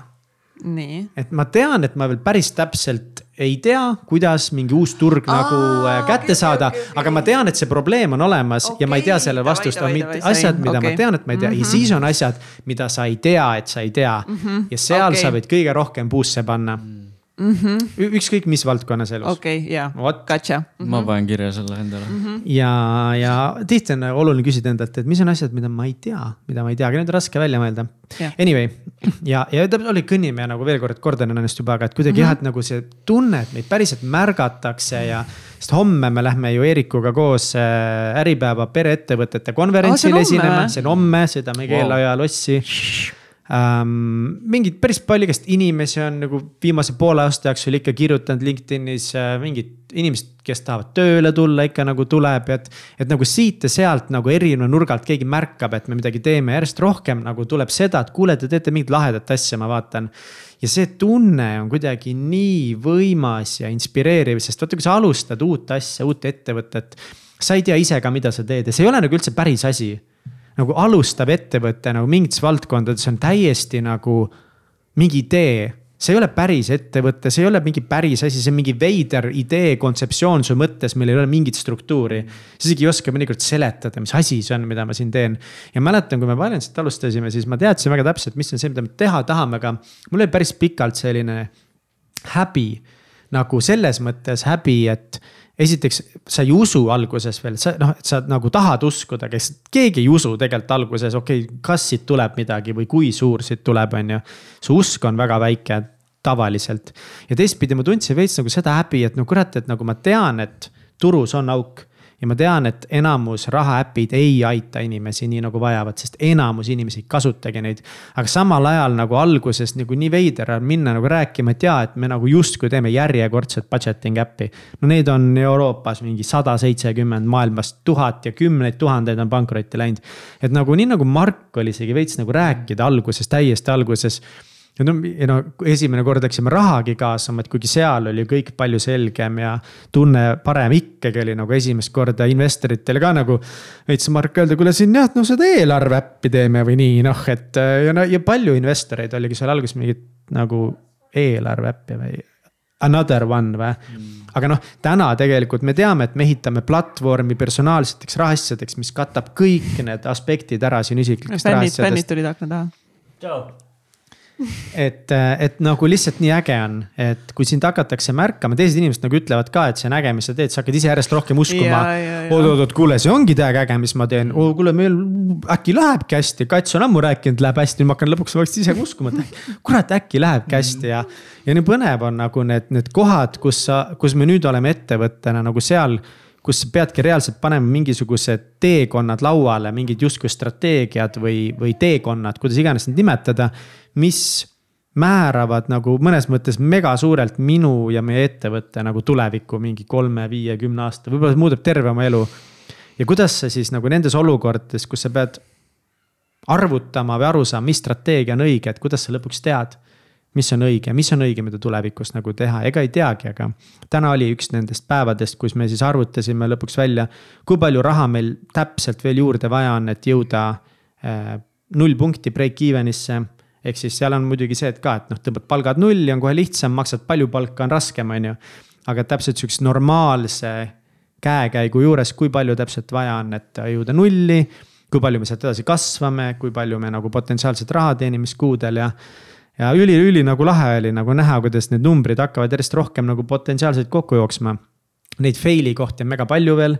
et ma tean, et ma veel päris täpselt ei tea, kuidas mingi uus turg Aa, nagu äh, kätte okay, saada okay,, okay, aga ma tean, et see probleem on olemas okay, ja ma ei tea sellele vastust, on asjad, mida okay. ma tean, et ma ei tea mm -hmm. ja mhm. siis on asjad, mida sa ei tea, et sa ei tea mm. -hmm. ja seal okay. sa võid kõige rohkem puusse panna mm mm. -hmm. ükskõik mis valdkonnas elus. okei okay,, jaa, gotcha mm. -hmm. ma panen kirja selle endale mm. -hmm. ja, ja tihti on oluline küsida endalt, et mis on asjad, mida ma ei tea, mida ma ei tea, aga need on raske välja mõelda yeah.. Anyway ja, ja täpselt oli kõnnime nagu veel kord kordan ennast juba, aga et kuidagi mm -hmm. jah, et nagu see tunne, et meid päriselt märgatakse ja. sest homme me lähme ju Eerikuga koos äh, Äripäeva pereettevõtete konverentsile oh, esinema, see on homme, sõidame keelaja lossi ähm,. mingeid päris palju igast inimesi on nagu viimase poole aasta jooksul ikka kirjutanud LinkedInis äh, mingid inimesed, kes tahavad tööle tulla, ikka nagu tuleb, et. et nagu siit ja sealt nagu erineva nurgalt keegi märkab, et me midagi teeme, järjest rohkem nagu tuleb seda, et kuule, te teete mingit lahedat asja, ma vaatan. ja see tunne on kuidagi nii võimas ja inspireeriv, sest vaata, kui sa alustad uut asja, uut ettevõtet. sa ei tea ise ka, mida sa teed ja see ei ole nagu üldse päris asi nagu alustav ettevõte nagu mingites valdkondades on täiesti nagu mingi idee see ei ole päris ettevõte, see ei ole mingi päris asi, see on mingi veider idee, kontseptsioon su mõttes, millel ei ole mingit struktuuri. sa isegi ei oska mõnikord seletada, mis asi see on, mida ma siin teen. ja mäletan, kui me Valensit alustasime, siis ma teadsin väga täpselt, mis on see, mida me teha tahame, aga mul oli päris pikalt selline häbi. nagu selles mõttes häbi, et esiteks, sa ei usu alguses veel, sa noh, et sa nagu tahad uskuda, kes, keegi ei usu tegelikult alguses, okei okay,, kas siit tuleb midagi või kui suur siit tuleb, on ju. su usk on väga väike tavaliselt ja teistpidi ma tundsin veits nagu seda häbi, et no kurat, et nagu ma tean, et turus on auk ja ma tean, et enamus rahaäpid ei aita inimesi nii nagu vajavad, sest enamus inimesi ei kasutagi neid. aga samal ajal nagu alguses nagu nii veider on minna nagu rääkima, et jaa, et me nagu justkui teeme järjekordset budgeting äppi. no neid on Euroopas mingi sada seitsekümmend, maailmas tuhat ja kümneid tuhandeid on pankrotti läinud. et nagu nii nagu Mark oli isegi veits nagu rääkida alguses, täiesti alguses ja no, ja no esimene kord läksime rahagi kaasama, et kuigi seal oli kõik palju selgem ja tunne parem ikkagi oli nagu esimest korda investoritele ka nagu. veits Mark öelda, kuule siin jah, no seda eelarve äppi teeme või nii noh, et ja no ja palju investoreid oligi seal alguses mingit nagu eelarve äppi või another one või mm.? aga noh, täna tegelikult me teame, et me ehitame platvormi personaalseteks rahaasjadeks, mis katab kõik need aspektid ära siin isiklikest rahaasjadest. fännid tulid akna taha. tšau et, et nagu lihtsalt nii äge on, et kui sind hakatakse märkama, teised inimesed nagu ütlevad ka, et see on äge, mis sa teed, sa hakkad ise järjest rohkem uskuma. oot-oot-oot, kuule, see ongi täiega äge, mis ma teen oh,, kuule, meil äkki lähebki hästi, Kats on ammu rääkinud, läheb hästi, ma hakkan lõpuks vaikselt ise uskuma, et kurat, äkki lähebki hästi ja. ja nii põnev on nagu need, need kohad, kus sa, kus me nüüd oleme ettevõttena nagu seal kus sa peadki reaalselt panema mingisugused teekonnad lauale, mingid justkui strateegiad või, või teekonnad, kuidas iganes neid nimetada. Mis määravad nagu mõnes mõttes mega suurelt minu ja meie ettevõtte nagu tulevikku mingi kolme, viie, kümne aasta, võib-olla muudab terve oma elu. ja kuidas sa siis nagu nendes olukordades, kus sa pead arvutama või aru saama, mis strateegia on õige, et kuidas sa lõpuks tead mis on õige, mis on õige, mida tulevikus nagu teha, ega ei teagi, aga. täna oli üks nendest päevadest, kus me siis arvutasime lõpuks välja, kui palju raha meil täpselt veel juurde vaja on, et jõuda äh, null punkti break-even'isse. Ehk siis seal on muidugi see, et ka, et noh, tõmbad palgad nulli, on kohe lihtsam, maksad palju palka, on raskem, on ju. aga täpselt sihukese normaalse käekäigu juures, kui palju täpselt vaja on, et jõuda nulli. kui palju me sealt edasi kasvame, kui palju me nagu potentsiaalset raha teenime kuudel ja ja üli-üli nagu lahe oli nagu näha, kuidas need numbrid hakkavad järjest rohkem nagu potentsiaalselt kokku jooksma. Neid fail'i kohti on mega palju veel,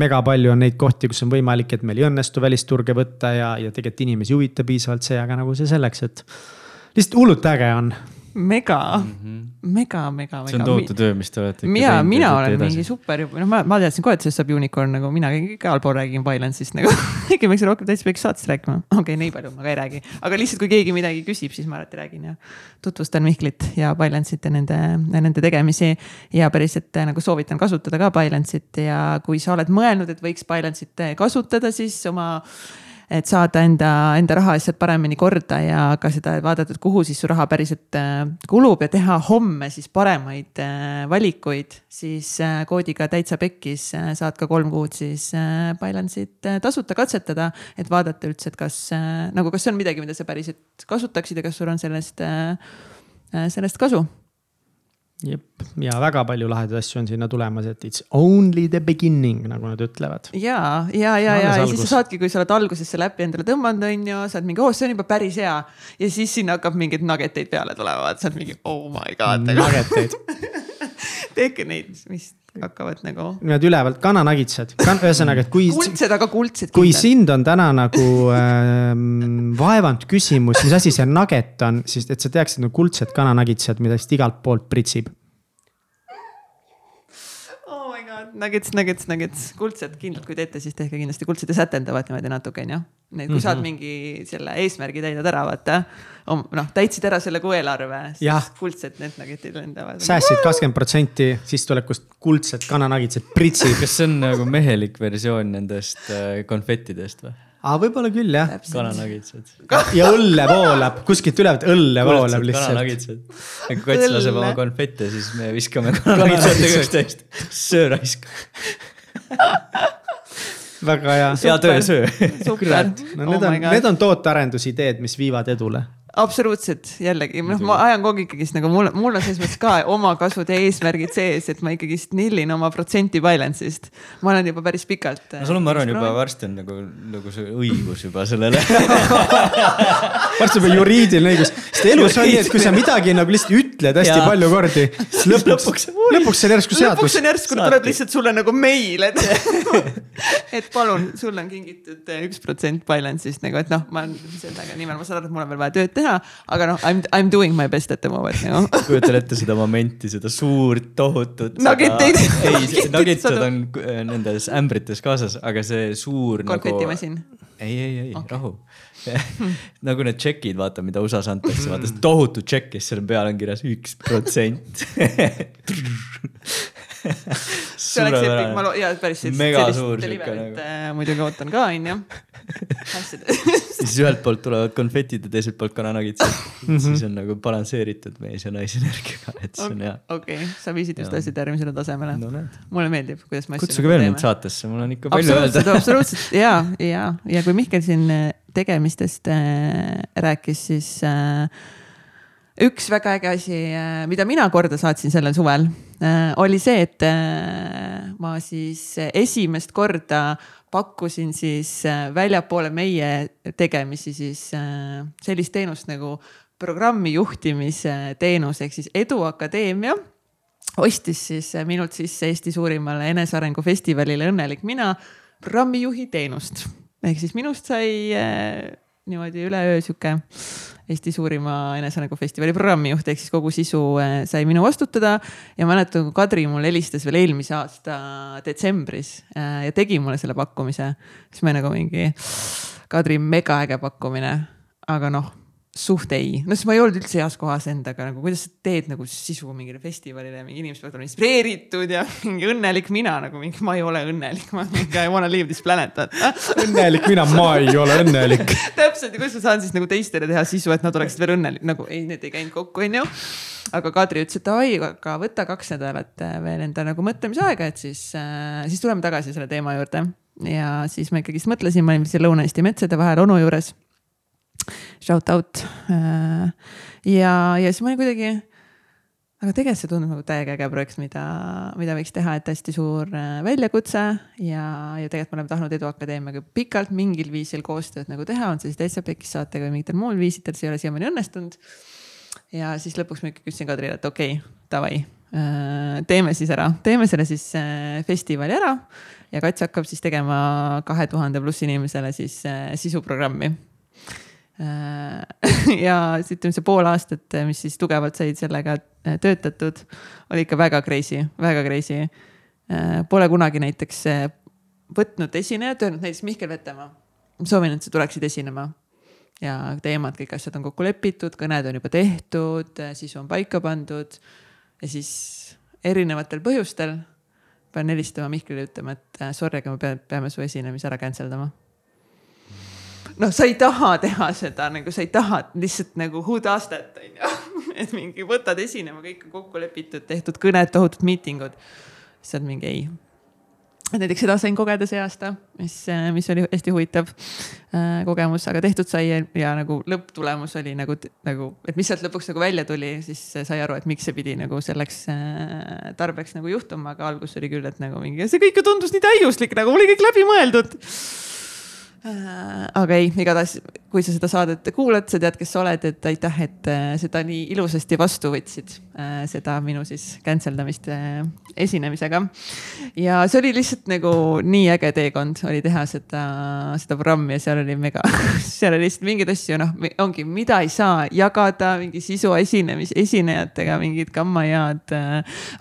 mega palju on neid kohti, kus on võimalik, et meil ei õnnestu välisturge võtta ja, ja tegelikult inimesi ei huvita piisavalt see, aga nagu see selleks, et lihtsalt hullult äge on mega mm, -hmm. mega, mega, mega. see on tohutu töö, mis te olete. mina, mina olen edasi. mingi super, noh, ma, ma teadsin kohe, et sellest saab unicorn nagu mina igal pool räägin Binance'ist nagu äkki peaks rohkem täitsa peaks saatest rääkima, okei okay,, nii palju ma ka ei räägi, aga lihtsalt, kui keegi midagi küsib, siis ma alati räägin ja tutvustan Mihklit ja Binance'it ja nende, nende tegemisi. ja päriselt nagu soovitan kasutada ka Binance'it ja kui sa oled mõelnud, et võiks Binance'it kasutada, siis oma et saada enda, enda rahaasjad paremini korda ja ka seda vaadata, et kuhu siis su raha päriselt äh, kulub ja teha homme siis paremaid äh, valikuid, siis äh, koodiga täitsa pekkis saad ka kolm kuud siis Binance'it tasuta katsetada, et vaadata üldse, et kas nagu, kas see on midagi, mida sa päriselt kasutaksid ja kas sul on sellest, sellest kasu jep, ja väga palju lahedaid asju on sinna tulemas, et it's only the beginning, nagu nad ütlevad. ja, ja, ja, ja, ja siis sa saadki, kui sa oled alguses selle äpi endale tõmmanud, on ju, sa oled mingi, oo, see on juba päris hea. ja siis sinna hakkab mingeid nuggeteid peale tulema, et sa oled mingi, oh my god. Nuggeteid tehke neid, mis hakkavad nagu. Need ülevalt kananagitsad kan,, ühesõnaga, et kui. kuldsed, aga kuldsed. kui sind on täna nagu äh, vaevanud küsimus, mis asi see nugget on, siis et sa teaksid nagu kuldsed kananagitsad, mida vist igalt poolt pritsib nuggets, nuggets, nuggets, kuldsed kindlalt, kui teete, siis tehke kindlasti kuldsed ja sätendavad niimoodi natuke, onju. Need, kui mm -hmm. saad mingi selle eesmärgi täidad ära, vaata. noh, täitsid ära selle kuu eelarve, siis kuldsed need nuggetid lendavad. säästsid kakskümmend protsenti sissetulekust kuldsed kananagitsed pritsid. kas see on nagu mehelik versioon nendest äh, konfettidest või? Aga võib-olla küll jah. kananagitsed. ja õlle voolab, kuskilt ülevalt õlle voolab lihtsalt. kananagitsed. kui kats laseb oma konfette, siis me viskame kananagitsetega üksteist. söö raisk väga hea. hea töö, söö. kurat, no need oh on, need on tootearendusideed, mis viivad edule absoluutselt, jällegi, noh, ma ajan kogu aeg ikkagist nagu mul, mul on selles mõttes ka omakasud ja eesmärgid sees, et ma ikkagist nillin oma protsenti balance'ist. ma olen juba päris pikalt. no sul on, ma arvan, juba varsti on nagu, nagu see õigus juba sellele varsti juba juriidiline õigus, sest elus on nii, et kui sa midagi nagu lihtsalt ütled hästi ja. palju kordi, lõpuks, lõpuks, lõpuks see on järsku seadus. lõpuks on järsku tuleb lihtsalt sulle nagu meil, et et palun, sulle on kingitud üks protsent balance'ist nagu, et noh, ma sellega nimel, ma saan aru, et mul on veel vaja tööd teha teha, aga noh, I m, I m doing my best at the moment nagu. kujutan ette seda momenti, seda suurt tohutut. Nuggeteid. ei, nuggetid on äh, nendes ämbrites kaasas, aga see suur nagu. konfetimasin nagu.... ei, ei, ei okay., rahu nagu need tšekid, vaata, mida USA-s antakse, vaata see tohutu tšekk, kes seal peal on kirjas üks protsent see oleks epic, ma loo-, jaa, päris sellist delivery't nagu. muidugi ootan ka, onju. siis ühelt poolt tulevad konfetid ja teiselt poolt kananagitsed mm. -hmm. siis on nagu balansseeritud mees ja naisenergiaga, et see on hea. okei okay., sa viisid just asjad järgmisele tasemele no,. mulle meeldib, kuidas me asju. kutsuge veel mind saatesse, mul on ikka palju öelda. absoluutselt ja, ja, ja kui Mihkel siin äh, tegemistest äh, rääkis, siis äh, üks väga äge asi, äh, mida mina korda saatsin sellel suvel, äh, oli see, et äh, ma siis esimest korda pakkusin siis väljapoole meie tegemisi siis sellist teenust nagu programmi juhtimise teenus ehk siis Eduakadeemia ostis siis minult sisse Eesti suurimale enesearengu festivalile Õnnelik mina programmijuhi teenust. ehk siis minust sai niimoodi üleöö sihuke Eesti suurima enesearengufestivali programmijuht, ehk siis kogu sisu eh, sai minu vastutada. ja mäletan, kui Kadri mulle helistas veel eelmise aasta detsembris eh, ja tegi mulle selle pakkumise, siis ma nagu mingi, Kadri, megaäge pakkumine, aga noh suht ei, no siis ma ei olnud üldse heas kohas endaga nagu, kuidas sa teed nagu sisu mingile festivalile, mingi inimesed peavad olema inspireeritud ja mingi õnnelik mina nagu mingi, ma ei ole õnnelik, ma mingi I wanna leave this planet õnnelik mina, ma ei ole õnnelik täpselt ja kuidas ma saan siis nagu teistele teha sisu, et nad oleksid veel õnnelikud, nagu ei, need ei käinud kokku, onju. aga Kadri ütles, et davai, aga võta kaks nädalat äh, veel enda nagu mõtlemisaega, et siis äh,, siis tuleme tagasi selle teema juurde. ja siis ma ikkagist mõtlesin, ma olin siin Lõuna-Eesti metsade vahel onu juures shout out. Äh, ja, ja siis ma olin kuidagi, aga tegelikult see tundub nagu täiega äge projekt, mida, mida võiks teha, et hästi suur äh, väljakutse ja, ja tegelikult me oleme tahtnud Eduakadeemiaga pikalt mingil viisil koostööd nagu teha, on see siis täitsa pekis saatega või mingitel muul viisidel, see ei ole siiamaani õnnestunud. ja siis lõpuks ma ikka küsisin Kadrile, et okei okay,, davai, äh, teeme siis ära, teeme selle siis festivali ära ja Kats hakkab siis tegema kahe tuhande pluss inimesele siis sisuprogrammi ja siis ütleme, see pool aastat, mis siis tugevalt said sellega äh, töötatud, oli ikka väga crazy, väga crazy. Äh, pole kunagi näiteks võtnud esinejat, öelnud näiteks Mihkel Vetemaa. soovin, et sa tuleksid esinema. ja teemad, kõik asjad on kokku lepitud, kõned on juba tehtud, sisu on paika pandud. ja siis erinevatel põhjustel pean helistama Mihklile ütlema, et sorry, aga me peame su esinemise ära cancel dama noh, sa ei taha teha seda nagu sa ei taha lihtsalt nagu who does that on ju. et mingi võtad esinema, kõik on kokku lepitud, tehtud kõned, tohutud miitingud. siis oled mingi ei. et näiteks seda sain kogeda see aasta, mis, mis oli hästi huvitav äh, kogemus, aga tehtud sai ja, ja nagu lõpptulemus oli nagu, nagu, et mis sealt lõpuks nagu välja tuli, siis sai aru, et miks see pidi nagu selleks äh, tarbeks nagu juhtuma, aga algus oli küll, et nagu mingi, see kõik ju tundus nii täiuslik, nagu oli kõik läbimõeldud aga ei, igatahes, kui sa seda saadet kuulad, sa tead, kes sa oled, et aitäh, et äh, seda nii ilusasti vastu võtsid, äh, seda minu siis cancel damist esinemisega. ja see oli lihtsalt nagu nii äge teekond oli teha seda, seda programmi ja seal oli mega, seal oli lihtsalt mingeid asju, noh, ongi, mida ei saa jagada, mingi sisu esinemis, esinejatega, mingid kammajaad.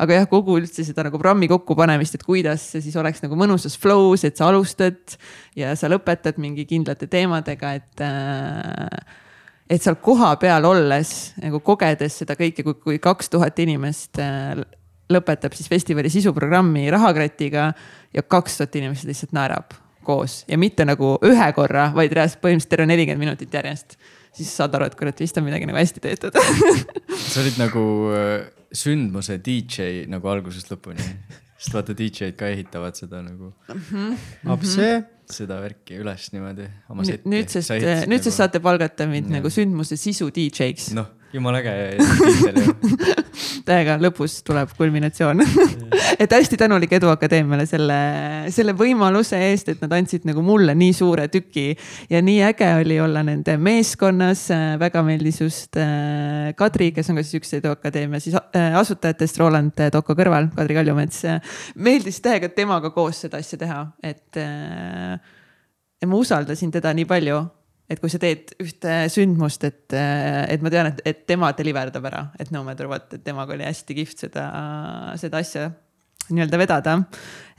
aga jah, kogu üldse seda nagu programmi kokkupanemist, et kuidas see siis oleks nagu mõnusas flow's, et sa alustad ja sa lõpetad mingi kindlate teemadega, et äh, et seal kohapeal olles nagu kogedes seda kõike, kui, kui kaks tuhat inimest äh, lõpetab siis festivali sisuprogrammi rahakratiga ja kaks tuhat inimest lihtsalt naerab koos ja mitte nagu ühe korra, vaid reaalselt põhimõtteliselt terve nelikümmend minutit järjest. siis saad aru, et kurat, vist on midagi nagu hästi tehtud sa olid nagu äh, sündmuse DJ nagu algusest lõpuni, sest vaata DJ-d ka ehitavad seda nagu mm. -hmm. see seda värki üles niimoodi nüüdsest, nüüdsest nagu... saate palgata mind ja. nagu sündmuse sisu DJ-ks. noh, jumala äge ju täiega lõpus tuleb kulminatsioon et hästi tänulik Edu Akadeemiale selle, selle võimaluse eest, et nad andsid nagu mulle nii suure tüki ja nii äge oli olla nende meeskonnas. väga meeldis just äh, Kadri, kes on ka siis üks Edu Akadeemia siis äh, asutajatest, Roland Toko kõrval, Kadri Kaljumets. meeldis täiega temaga koos seda asja teha, et äh, ja ma usaldasin teda nii palju et kui sa teed ühte sündmust, et, et ma tean, et, et tema deliver dab ära, et no matter what, et temaga oli hästi kihvt seda, seda asja nii-öelda vedada.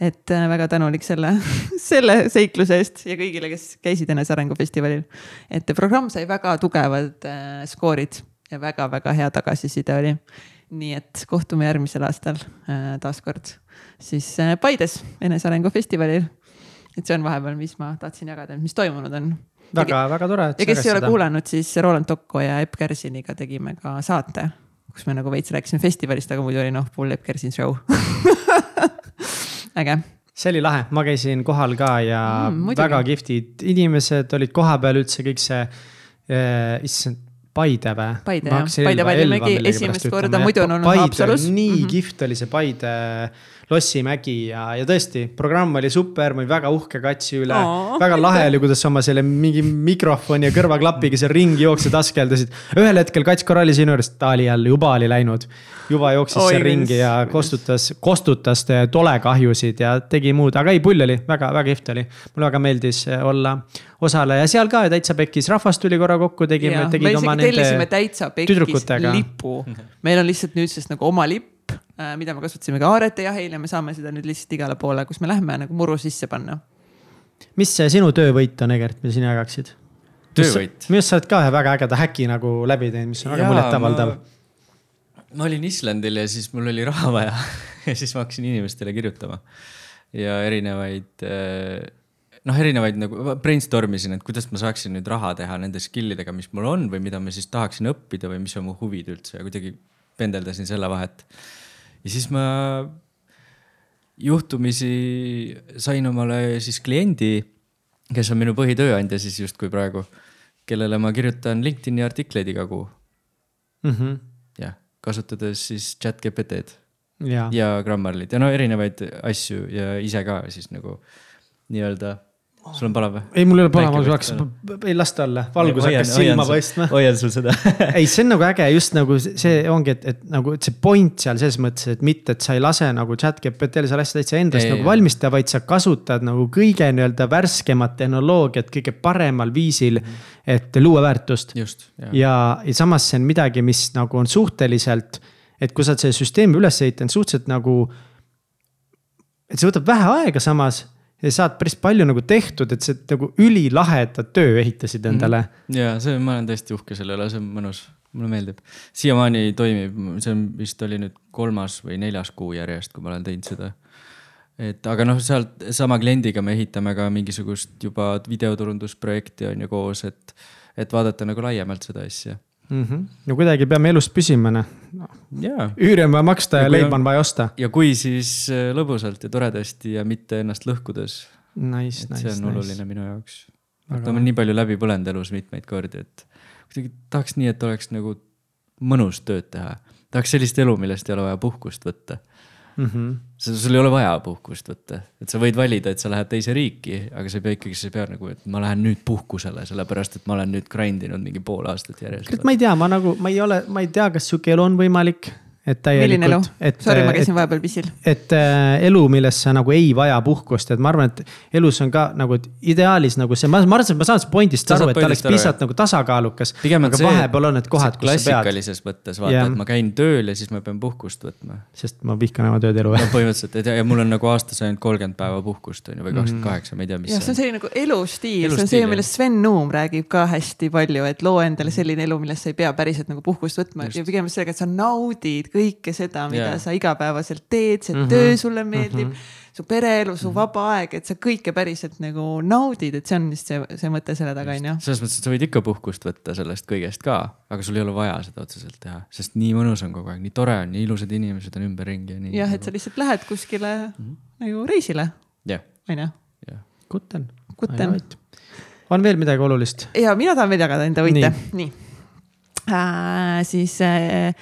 et äh, väga tänulik selle, selle seikluse eest ja kõigile, kes käisid Enesearengu festivalil. et programm sai väga tugevad äh, skoorid ja väga-väga hea tagasiside oli. nii et kohtume järgmisel aastal äh, taaskord siis Paides Enesearengu festivalil. et see on vahepeal, mis ma tahtsin jagada, mis toimunud on väga-väga tore. ja kes ei ole kuulanud, siis Roland Tokko ja Epp Kärsiniga tegime ka saate, kus me nagu veits rääkisime festivalist, aga muidu oli noh, full Epp Kärsin show äge see oli lahe, ma käisin kohal ka ja mm, väga kihvtid inimesed olid kohapeal üldse kõik see äh,, issand, Paide või? Paide jah, Paide valimegi esimest korda, muidu on olnud Haapsalus. nii mm -hmm. kihvt oli see Paide Lossimägi ja, ja tõesti, programm oli super, ma olin väga uhke katsi üle oh,. väga lahe oli, kuidas sa oma selle mingi mikrofoni ja kõrvaklapiga seal ringi jooksed, askeldasid. ühel hetkel kats korra oli sinu juures, ta oli jälle, juba oli läinud. juba jooksis oh, seal ringi ja kostutas, kostutas tolekahjusid ja tegi muud, aga ei, pull oli, väga, väga kihvt oli. mulle väga meeldis olla osaleja seal ka täitsa pekkis, rahvas tuli korra kokku, tegime, tegid oma nende. tellisime täitsa pekkis lipu, meil on lihtsalt nüüdsest nagu oma lipp Äh, mida me kasutasime ka aarete jahil ja me saame seda nüüd lihtsalt igale poole, kus me lähme nagu muru sisse panna. mis see sinu töövõit on, Egert, mida sina jagaksid? töövõit? minu arust sa oled ka ühe väga ägeda häki nagu läbi teinud, mis on väga muljetavaldav. ma olin Islandil ja siis mul oli raha vaja ja siis ma hakkasin inimestele kirjutama ja erinevaid äh, noh, erinevaid nagu brainstorm isin, et kuidas ma saaksin nüüd raha teha nende skill idega, mis mul on või mida ma siis tahaksin õppida või mis on mu huvid üldse ja kuidagi pendeldasin selle vahet ja siis ma juhtumisi sain omale siis kliendi, kes on minu põhitööandja siis justkui praegu, kellele ma kirjutan LinkedIn'i artikleid iga kuu mm. -hmm. jah, kasutades siis chat GPT-d ja, ja Grammarlit ja no erinevaid asju ja ise ka siis nagu nii-öelda sul on palav või? ei, mul ei ole palav, ma hakkas, ei lasta alla, valgus hakkas silma paistma. hoian sul seda ei, see on nagu äge, just nagu see ongi, et, et nagu et see point seal selles mõttes, et mitte, et sa ei lase nagu chat GPT-l seal asja täitsa endast ei, nagu valmistada, vaid sa kasutad nagu kõige nii-öelda värskemat tehnoloogiat kõige paremal viisil. et luua väärtust. ja, ja samas see on midagi, mis nagu on suhteliselt, et kui sa oled selle süsteemi üles ehitanud suhteliselt nagu. et see võtab vähe aega samas ja saad päris palju nagu tehtud, et see nagu ülilaheda töö ehitasid mhm. endale ja see, ma olen täiesti uhke selle üle, see on mõnus, mulle meeldib. siiamaani toimib, see on vist oli nüüd kolmas või neljas kuu järjest, kui ma olen teinud seda. et aga noh, sealt sama kliendiga me ehitame ka mingisugust juba videoturundusprojekti on ju koos, et, et vaadata nagu laiemalt seda asja mm. -hmm. no kuidagi peame elust püsima, noh. jaa. üüri on vaja maksta ja, ja leiba on vaja osta. ja kui, siis äh, lõbusalt ja toredasti ja mitte ennast lõhkudes. Nice, nice, see on nice. oluline minu jaoks. ma olen nii palju läbi põlenud elus mitmeid kordi, et kuidagi tahaks nii, et oleks nagu mõnus tööd teha. tahaks sellist elu, millest ei ole vaja puhkust võtta mm. -hmm. sul ei ole vaja puhkust võtta, et sa võid valida, et sa lähed teise riiki, aga sa ei pea ikkagi, sa ei pea nagu, et ma lähen nüüd puhkusele, sellepärast et ma olen nüüd grind inud mingi pool aastat järjest. ma ei tea, ma nagu, ma ei ole, ma ei tea, kas sihuke elu on võimalik et elu? Sorry, ma käisin vahepeal pissil. et äh, elu, milles sa nagu ei vaja puhkust, et ma arvan, et elus on ka nagu ideaalis nagu see, ma, ma arvan, et ma saan sellest point'ist aru, et ta oleks piisavalt nagu tasakaalukas. aga see, vahepeal on need kohad, kus sa pead. klassikalises mõttes vaata yeah., et ma käin tööl ja siis ma pean puhkust võtma. sest ma vihkan oma tööd elu. no põhimõtteliselt, et ja mul on nagu aastas ainult kolmkümmend päeva puhkust on ju või kakskümmend kaheksa, ma ei tea, mis. jah, see on selline nagu elustiil, see on see, millest Sven Nuum räägib ka hästi palju, et loo endale selline elu, millest sa ei pea päriselt nagu puhkust võtma Just. ja pigem sellega, et sa naudid kõike seda mida yeah. sa igapäevaselt teed, see mm -hmm. töö sulle meeldib mm, -hmm. su pereelu, su -hmm. vaba aeg, et sa kõike päriselt nagu naudid, et see on vist see, see mõte selle taga on ju. selles mõttes, et sa võid ikka puhkust võtta sellest kõigest ka, aga sul ei ole vaja seda otseselt teha, sest nii mõnus on kogu aeg, nii tore on, nii ilusad inimesed on ümberringi ja nii. jah, et sa lihtsalt lähed kuskile mm -hmm. nagu reisile on ju. Kutten. Kutten. on veel midagi olulist? ja mina tahan veel jagada enda võite, nii, nii.. Äh, siis äh,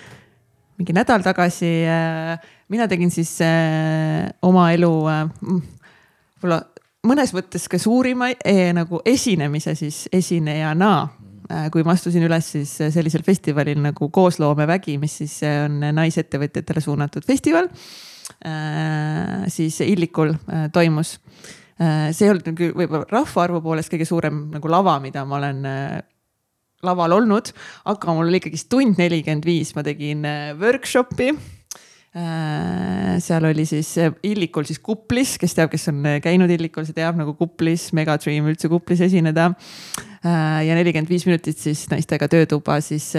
mingi nädal tagasi äh, mina tegin siis äh, oma elu äh, võib-olla mõnes mõttes ka suurima nagu esinemise siis esinejana kui ma astusin üles siis sellisel festivalil nagu Koosloomevägi, mis siis on naisettevõtjatele suunatud festival. siis Illikul toimus. see ei olnud küll võib-olla rahvaarvu poolest kõige suurem nagu lava, mida ma olen laval olnud, aga mul oli ikkagist tund nelikümmend viis, ma tegin äh, workshop'i äh, seal oli siis äh, Illikul siis kuplis, kes teab, kes on käinud Illikul, see teab nagu kuplis, Megadream üldse kuplis esineda. ja nelikümmend viis minutit siis naistega töötuba, siis